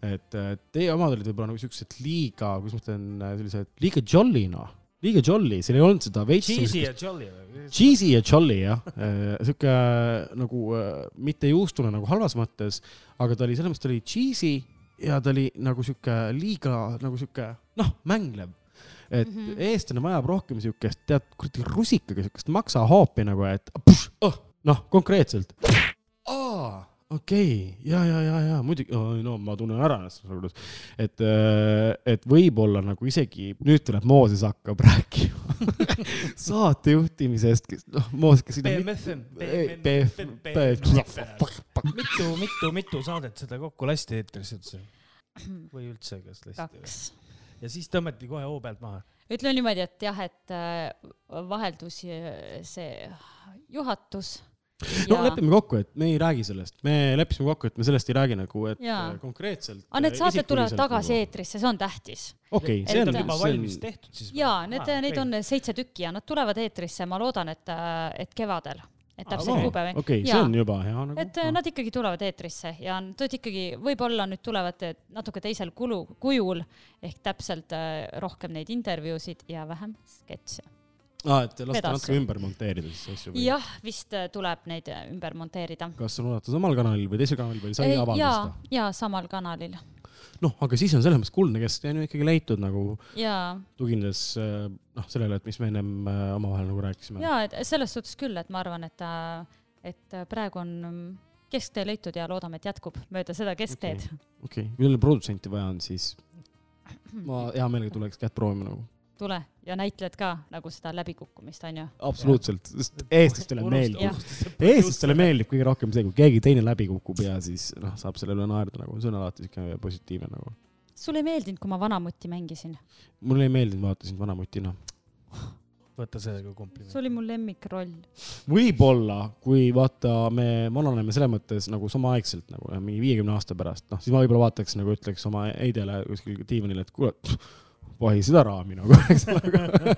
[SPEAKER 4] et äh, teie omad olid võib-olla nagu siuksed liiga, kuidas ma ütlen, sellised liiga jolly noh, liiga jolly, seal ei olnud seda veits.
[SPEAKER 5] Cheesy ja jolly.
[SPEAKER 4] Cheesy ja jolly jah, sihuke nagu äh, mitte juustune nagu halvas mõttes, aga ta oli selles mõttes, ta oli cheesy ja ta oli nagu sihuke liiga nagu sihuke noh, mänglev. et mm. -hmm. eestlane vajab rohkem siukest, tead, kuradi rusikaga siukest maksahoopi nagu, et push, oh, noh, konkreetselt. Okei okay., ja, ja, ja, ja muidugi, no ma tunnen ära ennast selles olukorras, et, et võib-olla nagu isegi nüüd tuleb Mooses hakkab *laughs* rääkima saate juhtimisest, kes, noh, Mooses, kes.
[SPEAKER 5] BMFM, mitu, mitu, mitu saadet seda kokku lasti eetrisse üldse? või üldse, kas lasti?
[SPEAKER 3] kaks.
[SPEAKER 5] ja siis tõmmati kohe hoo pealt maha.
[SPEAKER 3] ütleme niimoodi, et jah, et äh, vaheldus äh, see juhatus.
[SPEAKER 4] No lepime kokku, et me ei räägi sellest, me leppisime kokku, et me sellest ei räägi nagu, et
[SPEAKER 3] Jaa.
[SPEAKER 4] äh, konkreetselt.
[SPEAKER 3] aga need saated tulevad tagasi. eetrisse, see on tähtis.
[SPEAKER 4] okei, see
[SPEAKER 5] Need
[SPEAKER 4] on
[SPEAKER 5] juba
[SPEAKER 4] see
[SPEAKER 5] valmis tehtud siis?
[SPEAKER 3] jaa, need, neid on seitse tükki ja nad tulevad eetrisse, ma loodan, et, et kevadel, et täpselt kuupäev.
[SPEAKER 4] okei, see
[SPEAKER 3] Jaa.
[SPEAKER 4] on juba hea nagu.
[SPEAKER 3] et äh, nad ikkagi tulevad eetrisse ja nad ikkagi võib-olla nüüd tulevad äh, natuke teisel kulu, kujul ehk täpselt äh, rohkem neid intervjuusid ja vähem sketše.
[SPEAKER 4] aa, et lasta
[SPEAKER 3] Vedas.
[SPEAKER 4] natuke ümber monteerida siis asju või?
[SPEAKER 3] jah, vist äh, tuleb neid äh, ümber monteerida.
[SPEAKER 4] kas on oodata samal kanalil või teisel kanalil või sai
[SPEAKER 3] ja
[SPEAKER 4] avaldada?,
[SPEAKER 3] ja samal kanalil
[SPEAKER 4] noh, aga siis on selles mõttes kuldne kest on ju ikkagi leitud nagu
[SPEAKER 3] ja,
[SPEAKER 4] tuginedes äh, noh, sellele, et mis me ennem äh, omavahel nagu rääkisime.
[SPEAKER 3] ja et selles suhtes küll, et ma arvan, et, et praegu on mm, kesktee leitud ja loodame, et jätkub mööda seda keskteed okay..
[SPEAKER 4] okei, kui jälle produtsenti vaja on, siis ma hea meelega tuleks kätt proovima nagu.
[SPEAKER 3] Tule ja näitled ka nagu seda läbikukkumist, onju.
[SPEAKER 4] absoluutselt, sest eestlastele meeldib, *laughs* eestlastele meeldib kõige rohkem see, kui keegi teine läbi kukub ja siis noh, saab selle üle naerda nagu, see on alati siuke positiivne nagu.
[SPEAKER 3] sulle ei meeldinud, kui ma Vanamutti mängisin?
[SPEAKER 4] mulle ei meeldinud vaata sind vanamutina.
[SPEAKER 5] võta see kui kompliment.
[SPEAKER 3] see oli mu lemmikroll.
[SPEAKER 4] võib-olla, kui vaata, me vananeme selles mõttes nagu samaaegselt nagu jah, mingi viiekümne aasta pärast, noh siis ma võib-olla vaataks nagu ütleks oma Heidele kuskil diivanil, et kuule, vahi seda raami nagu, eks ole.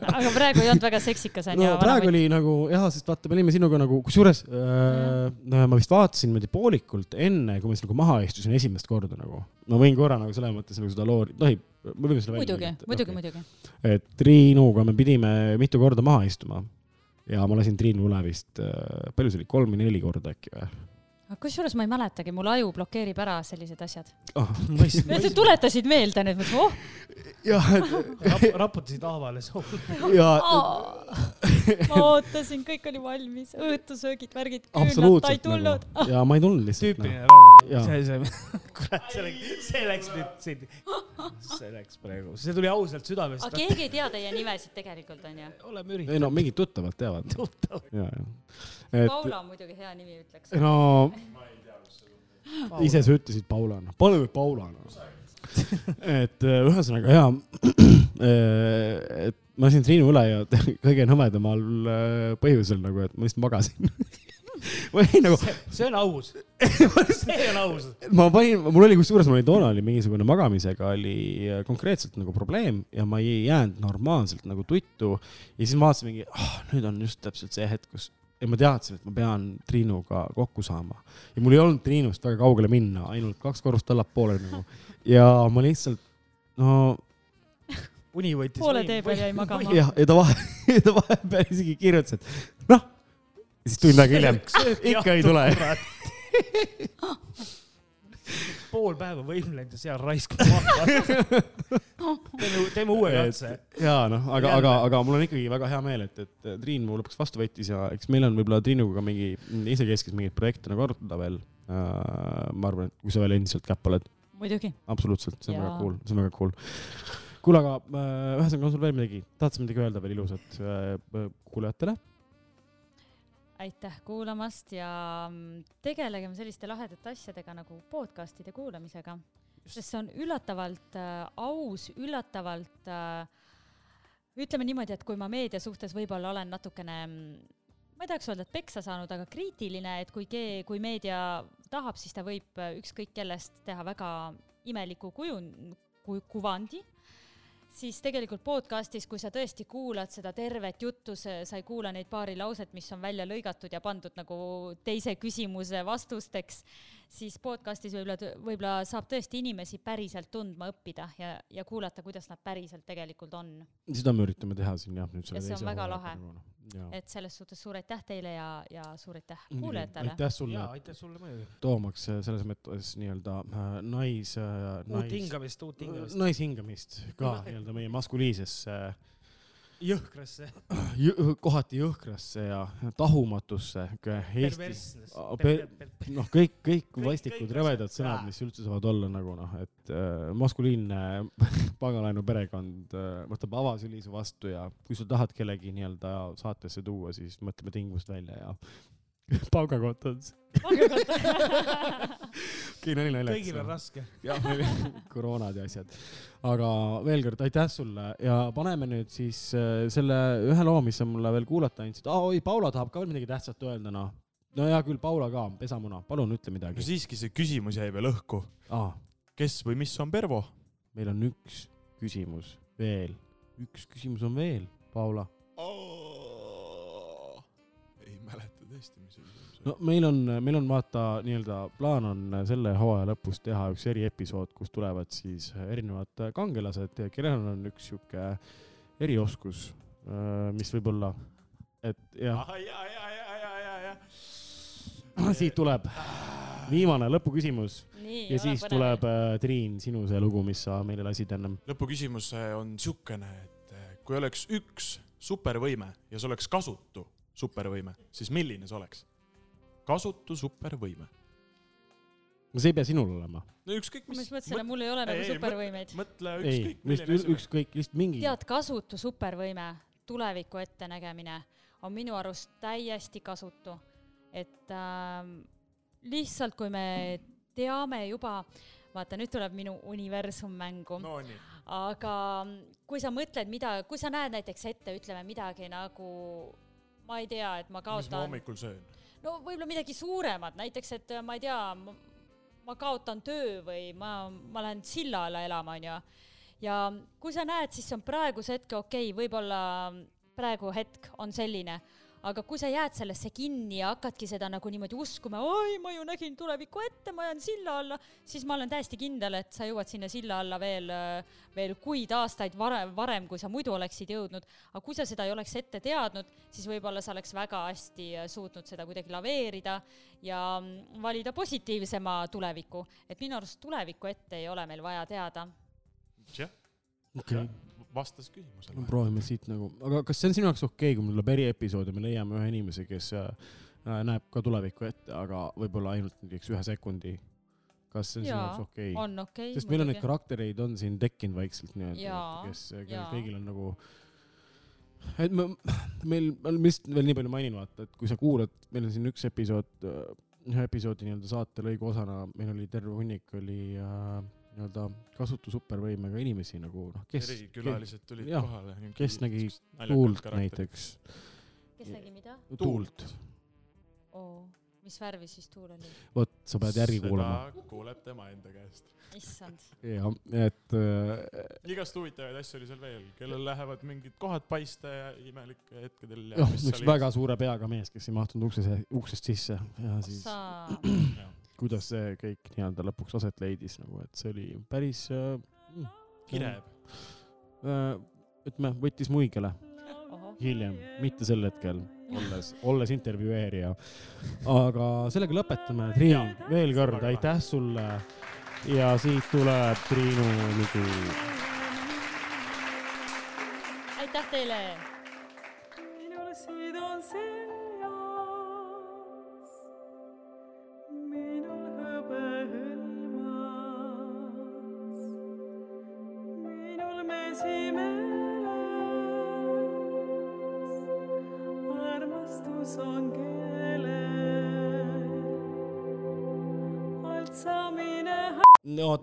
[SPEAKER 3] aga praegu ei olnud väga seksikas, onju
[SPEAKER 4] no. praegu oli nagu jah, sest vaata, me olime sinuga nagu, kusjuures äh, ma vist vaatasin niimoodi poolikult enne, kui ma siis nagu maha istusin esimest korda nagu. ma võin korra nagu selles mõttes nagu seda loori, tohib, me võime selle
[SPEAKER 3] muidugi, muidugi, muidugi.
[SPEAKER 4] et Triinuga me pidime mitu korda maha istuma ja ma lasin Triinu üle vist, palju see oli, kolm või neli korda äkki või?
[SPEAKER 3] Kusjuures ma ei mäletagi, mul aju blokeerib ära sellised asjad.
[SPEAKER 4] ah,.
[SPEAKER 3] Sa tuletasid meelde nüüd, mõtlesin, oh,
[SPEAKER 4] jah,
[SPEAKER 5] Rap, raputasid haavale soole. *laughs*
[SPEAKER 4] ja
[SPEAKER 3] ma ootasin, kõik oli valmis, õhtusöögid, värgid, küünlad, ta ei
[SPEAKER 4] absoluutselt
[SPEAKER 3] tulnud
[SPEAKER 4] nagu.. ja ma ei tulnud lihtsalt.
[SPEAKER 5] tüüpiline Rauno.
[SPEAKER 4] Jaa.
[SPEAKER 5] see, see, *laughs* kurat, see läks, see läks nüüd siin, see läks praegu, see tuli ausalt südamest
[SPEAKER 3] aga. keegi ei tea teie nimesid tegelikult, onju.
[SPEAKER 5] oleme
[SPEAKER 4] ei
[SPEAKER 5] üritanud.
[SPEAKER 4] no mingid tuttavad teavad. ja, ja. et
[SPEAKER 3] Paula on muidugi hea nimi, ütleks.
[SPEAKER 4] no ise sa ütlesid Paula, noh, paneme Paula, noh. et äh, ühesõnaga jaa, *clears throat* et ma lasin Triinu üle ja *laughs* kõige nõmedamal äh, põhjusel nagu, et ma lihtsalt magasin. *laughs* või nagu,
[SPEAKER 5] see on aus. see on aus.
[SPEAKER 4] ma panin, mul oli kusjuures, mul oli toona oli mingisugune magamisega oli äh, konkreetselt nagu probleem ja ma ei jäänud normaalselt nagu tuttu. ja siis ma vaatasin mingi oh,, nüüd on just täpselt see hetk, kus ja ma teadsin, et ma pean Triinuga kokku saama ja mul ei olnud Triinust väga kaugele minna, ainult kaks korrust allapoole nagu ja ma lihtsalt no
[SPEAKER 5] uni võttis.
[SPEAKER 3] poole tee peal jäi magama.
[SPEAKER 4] jah, ja ta vahe, *laughs* ta vahepeal isegi kirjutas, et noh, siis tund aega hiljem ikka ei tule. *laughs* *laughs*
[SPEAKER 5] pool päeva võimlenud ja seal raiskab maha. teeme, teeme uue katse.
[SPEAKER 4] ja noh, aga, aga, aga mul on ikkagi väga hea meel, et, et Triin mu lõpuks vastu võttis ja eks meil on võib-olla Triinuga ka mingi isekeskis mingeid projekte nagu arutada veel. ma arvan, et kui sa veel endiselt käpp oled,
[SPEAKER 3] muidugi.
[SPEAKER 4] absoluutselt, see on
[SPEAKER 3] Jaa.
[SPEAKER 4] väga cool, see on väga cool. kuule, aga äh, ühesõnaga on sul veel midagi, tahad sa midagi öelda veel ilusat äh, kuulajatele?
[SPEAKER 3] Aitäh kuulamast ja mm, tegelegem selliste lahedate asjadega nagu podcast'ide kuulamisega. sest see on üllatavalt äh, aus, üllatavalt äh, ütleme niimoodi, et kui ma meedia suhtes võib-olla olen natukene mm, ma ei tahaks öelda, et peksa saanud, aga kriitiline, et kui kee-, kui meedia tahab, siis ta võib äh, ükskõik kellest teha väga imeliku kuju, ku-, kuvandi, siis tegelikult podcast'is, kui sa tõesti kuulad seda tervet juttu, sa ei kuula neid paari lauset, mis on välja lõigatud ja pandud nagu teise küsimuse vastusteks, siis podcast'is võib-olla, võib-olla saab tõesti inimesi päriselt tundma õppida ja, ja kuulata, kuidas nad päriselt tegelikult on.
[SPEAKER 4] seda me üritame teha siin jah, nüüd selle
[SPEAKER 3] Ja see on
[SPEAKER 4] teise
[SPEAKER 3] väga
[SPEAKER 4] hooajaga
[SPEAKER 3] et selles suhtes suur aitäh teile ja, ja suur aitäh kuulajatele.
[SPEAKER 4] aitäh sulle
[SPEAKER 5] aitäh sulle muidugi.
[SPEAKER 4] toomaks äh, selles mõttes nii-öelda äh, nais äh,,
[SPEAKER 5] uut
[SPEAKER 4] nais,
[SPEAKER 5] hingamist, uut hingamist.
[SPEAKER 4] naishingamist ka *laughs* nii-öelda meie maskuliisesse
[SPEAKER 5] jõhkrasse, *clears throat*
[SPEAKER 4] jõ,, kohati jõhkrasse ja tahumatusse, per-, noh, kõik, kõik vastikud
[SPEAKER 5] asjad.
[SPEAKER 4] sõnad, mis üldse saavad olla nagu noh, et äh, maskuliinne *laughs* pagalainu perekond äh, võtab avasüli su vastu ja kui sa tahad kellegi nii-öelda saatesse tuua, siis mõtleme tingimust välja ja *laughs* palgakott on see. okei, nali naljaks.
[SPEAKER 5] kõigil on raske.
[SPEAKER 4] jah, *laughs* koroonad ja asjad. aga veel kord aitäh sulle ja paneme nüüd siis äh, selle ühe loo, mis sa mulle veel kuulata andsid ah,. oi, Paula tahab ka veel midagi tähtsat öelda, noh. no hea küll, Paula ka, pesamuna, palun ütle
[SPEAKER 6] no
[SPEAKER 4] midagi
[SPEAKER 6] siiski see küsimus jäi veel õhku.
[SPEAKER 4] ah,.
[SPEAKER 6] kes või mis on Pervo?
[SPEAKER 4] meil on üks küsimus veel, üks küsimus on veel, Paula. No meil on, meil on vaata nii-öelda plaan on selle hooaja lõpus teha üks eriepisood, kus tulevad siis erinevad kangelased, kellel on üks sihuke erioskus, mis võib olla, et jah,
[SPEAKER 6] ah,. ja, ja, ja, ja, ja, ja.
[SPEAKER 4] siit tuleb viimane lõpuküsimus ja siis tuleb äh, Triin, sinu see lugu, mis sa meile lasid ennem.
[SPEAKER 6] lõpuküsimus äh, on siukene, et äh, kui oleks üks supervõime ja see oleks kasutu supervõime, siis milline see oleks? Kasutu supervõime.
[SPEAKER 4] no see ei pea sinul olema.
[SPEAKER 6] no ükskõik
[SPEAKER 3] mis
[SPEAKER 6] mis.
[SPEAKER 3] mõtlesin, et mul ei ole
[SPEAKER 6] Ei,
[SPEAKER 3] nagu
[SPEAKER 6] ei,
[SPEAKER 3] supervõimeid.
[SPEAKER 6] mõtle ükskõik milline
[SPEAKER 4] lihtsalt ükskõik, lihtsalt mingi.
[SPEAKER 3] tead, kasutu supervõime, tuleviku ettenägemine on minu arust täiesti kasutu. et äh, lihtsalt, kui me teame juba, vaata nüüd tuleb minu universum mängu no., aga kui sa mõtled, mida, kui sa näed näiteks ette, ütleme midagi nagu ma ei tea, et ma
[SPEAKER 6] mis ma
[SPEAKER 3] kaotan,
[SPEAKER 6] hommikul söön?
[SPEAKER 3] No võib-olla midagi suuremat, näiteks et ma ei tea, ma kaotan töö või ma, ma lähen silla alla elama, onju. ja kui sa näed, siis on praeguse hetke okei okay,, võib-olla praegu hetk on selline, aga kui sa jääd sellesse kinni ja hakkadki seda nagu niimoodi uskuma, oi, ma ju nägin tulevikku ette, ma jään silla alla, siis ma olen täiesti kindel, et sa jõuad sinna silla alla veel, veel kuid, aastaid varem, varem, kui sa muidu oleksid jõudnud. aga kui sa seda ei oleks ette teadnud, siis võib-olla sa oleks väga hästi äh, suutnud seda kuidagi laveerida ja mm, valida positiivsema tuleviku. et minu arust tulevikku ette ei ole meil vaja teada.
[SPEAKER 6] jah,
[SPEAKER 4] okei,
[SPEAKER 6] vastas küsimusele.
[SPEAKER 4] proovime siit nagu, aga kas see on sinu jaoks okei okay,, kui meil tuleb eriepisood ja me leiame ühe inimese, kes äh, näeb ka tulevikku ette, aga võib-olla ainult näiteks ühe sekundi. kas see on sinu jaoks okei okay??
[SPEAKER 3] on okei okay,.
[SPEAKER 4] sest meil on neid karaktereid on siin tekkinud vaikselt nii-öelda kes, kellel
[SPEAKER 3] jaa.
[SPEAKER 4] kõigil on nagu, et me, meil, ma vist veel nii palju mainin, vaata, et kui sa kuulad, meil on siin üks episood, ühe episoodi nii-öelda saatelõigu osana, meil oli terve hunnik oli äh, nii-öelda kasutu supervõimega inimesi nagu noh, kes,
[SPEAKER 6] erikülalised tulid
[SPEAKER 4] jah,
[SPEAKER 6] kohale.
[SPEAKER 4] kes nägi tuult. näiteks,
[SPEAKER 3] kes nägi mida?
[SPEAKER 4] tuult,
[SPEAKER 3] oo, mis värvi siis tuul oli?
[SPEAKER 4] vot sa pead järgi kuulama.
[SPEAKER 6] kuuleb tema enda käest.
[SPEAKER 3] issand.
[SPEAKER 4] jah, et äh,
[SPEAKER 6] igast huvitavaid asju oli seal veel, kellel lähevad mingid kohad paista ja imelikel hetkedel.
[SPEAKER 4] jah, üks väga suure peaga mees, kes ei mahtunud ukse, uksest sisse ja siis *clears throat* kuidas see kõik nii-öelda lõpuks aset leidis nagu, et see oli päris äh,
[SPEAKER 6] kireb.
[SPEAKER 4] äh, ütleme, võttis muigele hiljem, mitte sel hetkel, olles, olles intervjueerija. aga sellega lõpetame, Triin, veel kord aitäh sulle ja siit tuleb Triinu lugu.
[SPEAKER 3] aitäh teile.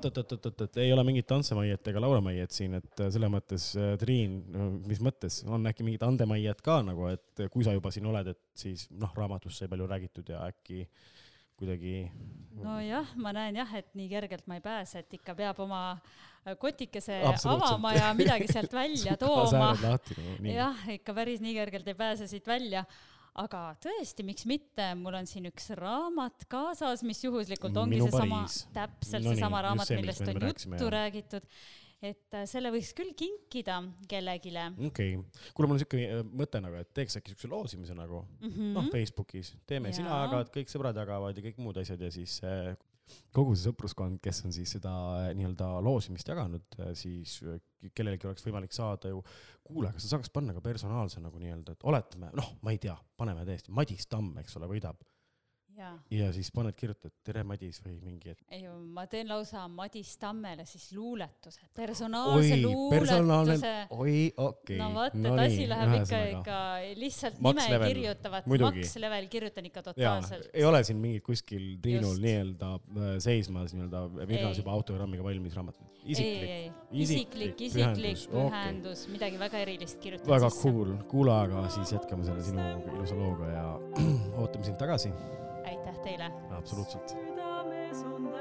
[SPEAKER 4] oot, ei ole mingit Antsemaiet ega Laura Maiet siin, et äh, selles mõttes äh, Triin, mis mõttes, on äkki mingid Ande Maiet ka nagu, et kui sa juba siin oled, et siis noh, raamatust sai palju räägitud ja äkki kuidagi
[SPEAKER 3] nojah, ma näen jah, et nii kergelt ma ei pääse, et ikka peab oma kotikese avama ja midagi sealt *laughs* välja tooma. jah, ikka päris nii kergelt ei pääse siit välja. Aga tõesti, miks mitte, mul on siin üks raamat kaasas, mis juhuslikult ongi seesama täpselt
[SPEAKER 4] No
[SPEAKER 3] seesama raamat, millest on
[SPEAKER 4] me rääkisime,
[SPEAKER 3] juttu
[SPEAKER 4] jah.
[SPEAKER 3] räägitud. et äh, selle võiks küll kinkida kellegile
[SPEAKER 4] okei okay., kuule, mul on siuke äh, mõte nagu, et teeks äkki siukse loosimise nagu
[SPEAKER 3] mm. -hmm.
[SPEAKER 4] noh, Facebookis teeme, sina jagad, kõik sõbrad jagavad ja kõik muud asjad ja siis äh, kogu see sõpruskond, kes on siis seda äh, nii-öelda loosimist jaganud, siis äh, kellelgi oleks võimalik saada ju, kuule, kas sa saaks panna ka personaalse nagu nii-öelda, et oletame, noh, ma ei tea, paneme täiesti, Madis Tamm, eks ole, võidab
[SPEAKER 3] jaa,
[SPEAKER 4] ja siis paned, kirjutad tere, Madis või mingi, et
[SPEAKER 3] ei ma teen lausa Madis Tammele siis luuletuse, personaalse
[SPEAKER 4] oi, personaalne
[SPEAKER 3] luuletuse,
[SPEAKER 4] oi, okei
[SPEAKER 3] no vot, et asi läheb ikka, ikka lihtsalt
[SPEAKER 4] Max
[SPEAKER 3] nime
[SPEAKER 4] level,
[SPEAKER 3] kirjutavad,
[SPEAKER 4] muidugi.
[SPEAKER 3] Max level kirjutan ikka totaalselt.,
[SPEAKER 4] ei ole siin mingit kuskil Triinul nii-öelda äh, seismas nii-öelda Virnas
[SPEAKER 3] Ei.
[SPEAKER 4] juba autogrammiga valmis raamat.
[SPEAKER 3] ei,
[SPEAKER 4] isiklik,
[SPEAKER 3] isiklik, isiklik
[SPEAKER 4] okei.
[SPEAKER 3] pühendus, midagi väga erilist kirjutad
[SPEAKER 4] väga
[SPEAKER 3] sisse.
[SPEAKER 4] cool, kuule, aga siis jätkame selle sinu ilusa looga ja *clears throat* ootame sind tagasi,
[SPEAKER 3] teile.
[SPEAKER 4] absoluutselt.
[SPEAKER 7] südames on tähekülg.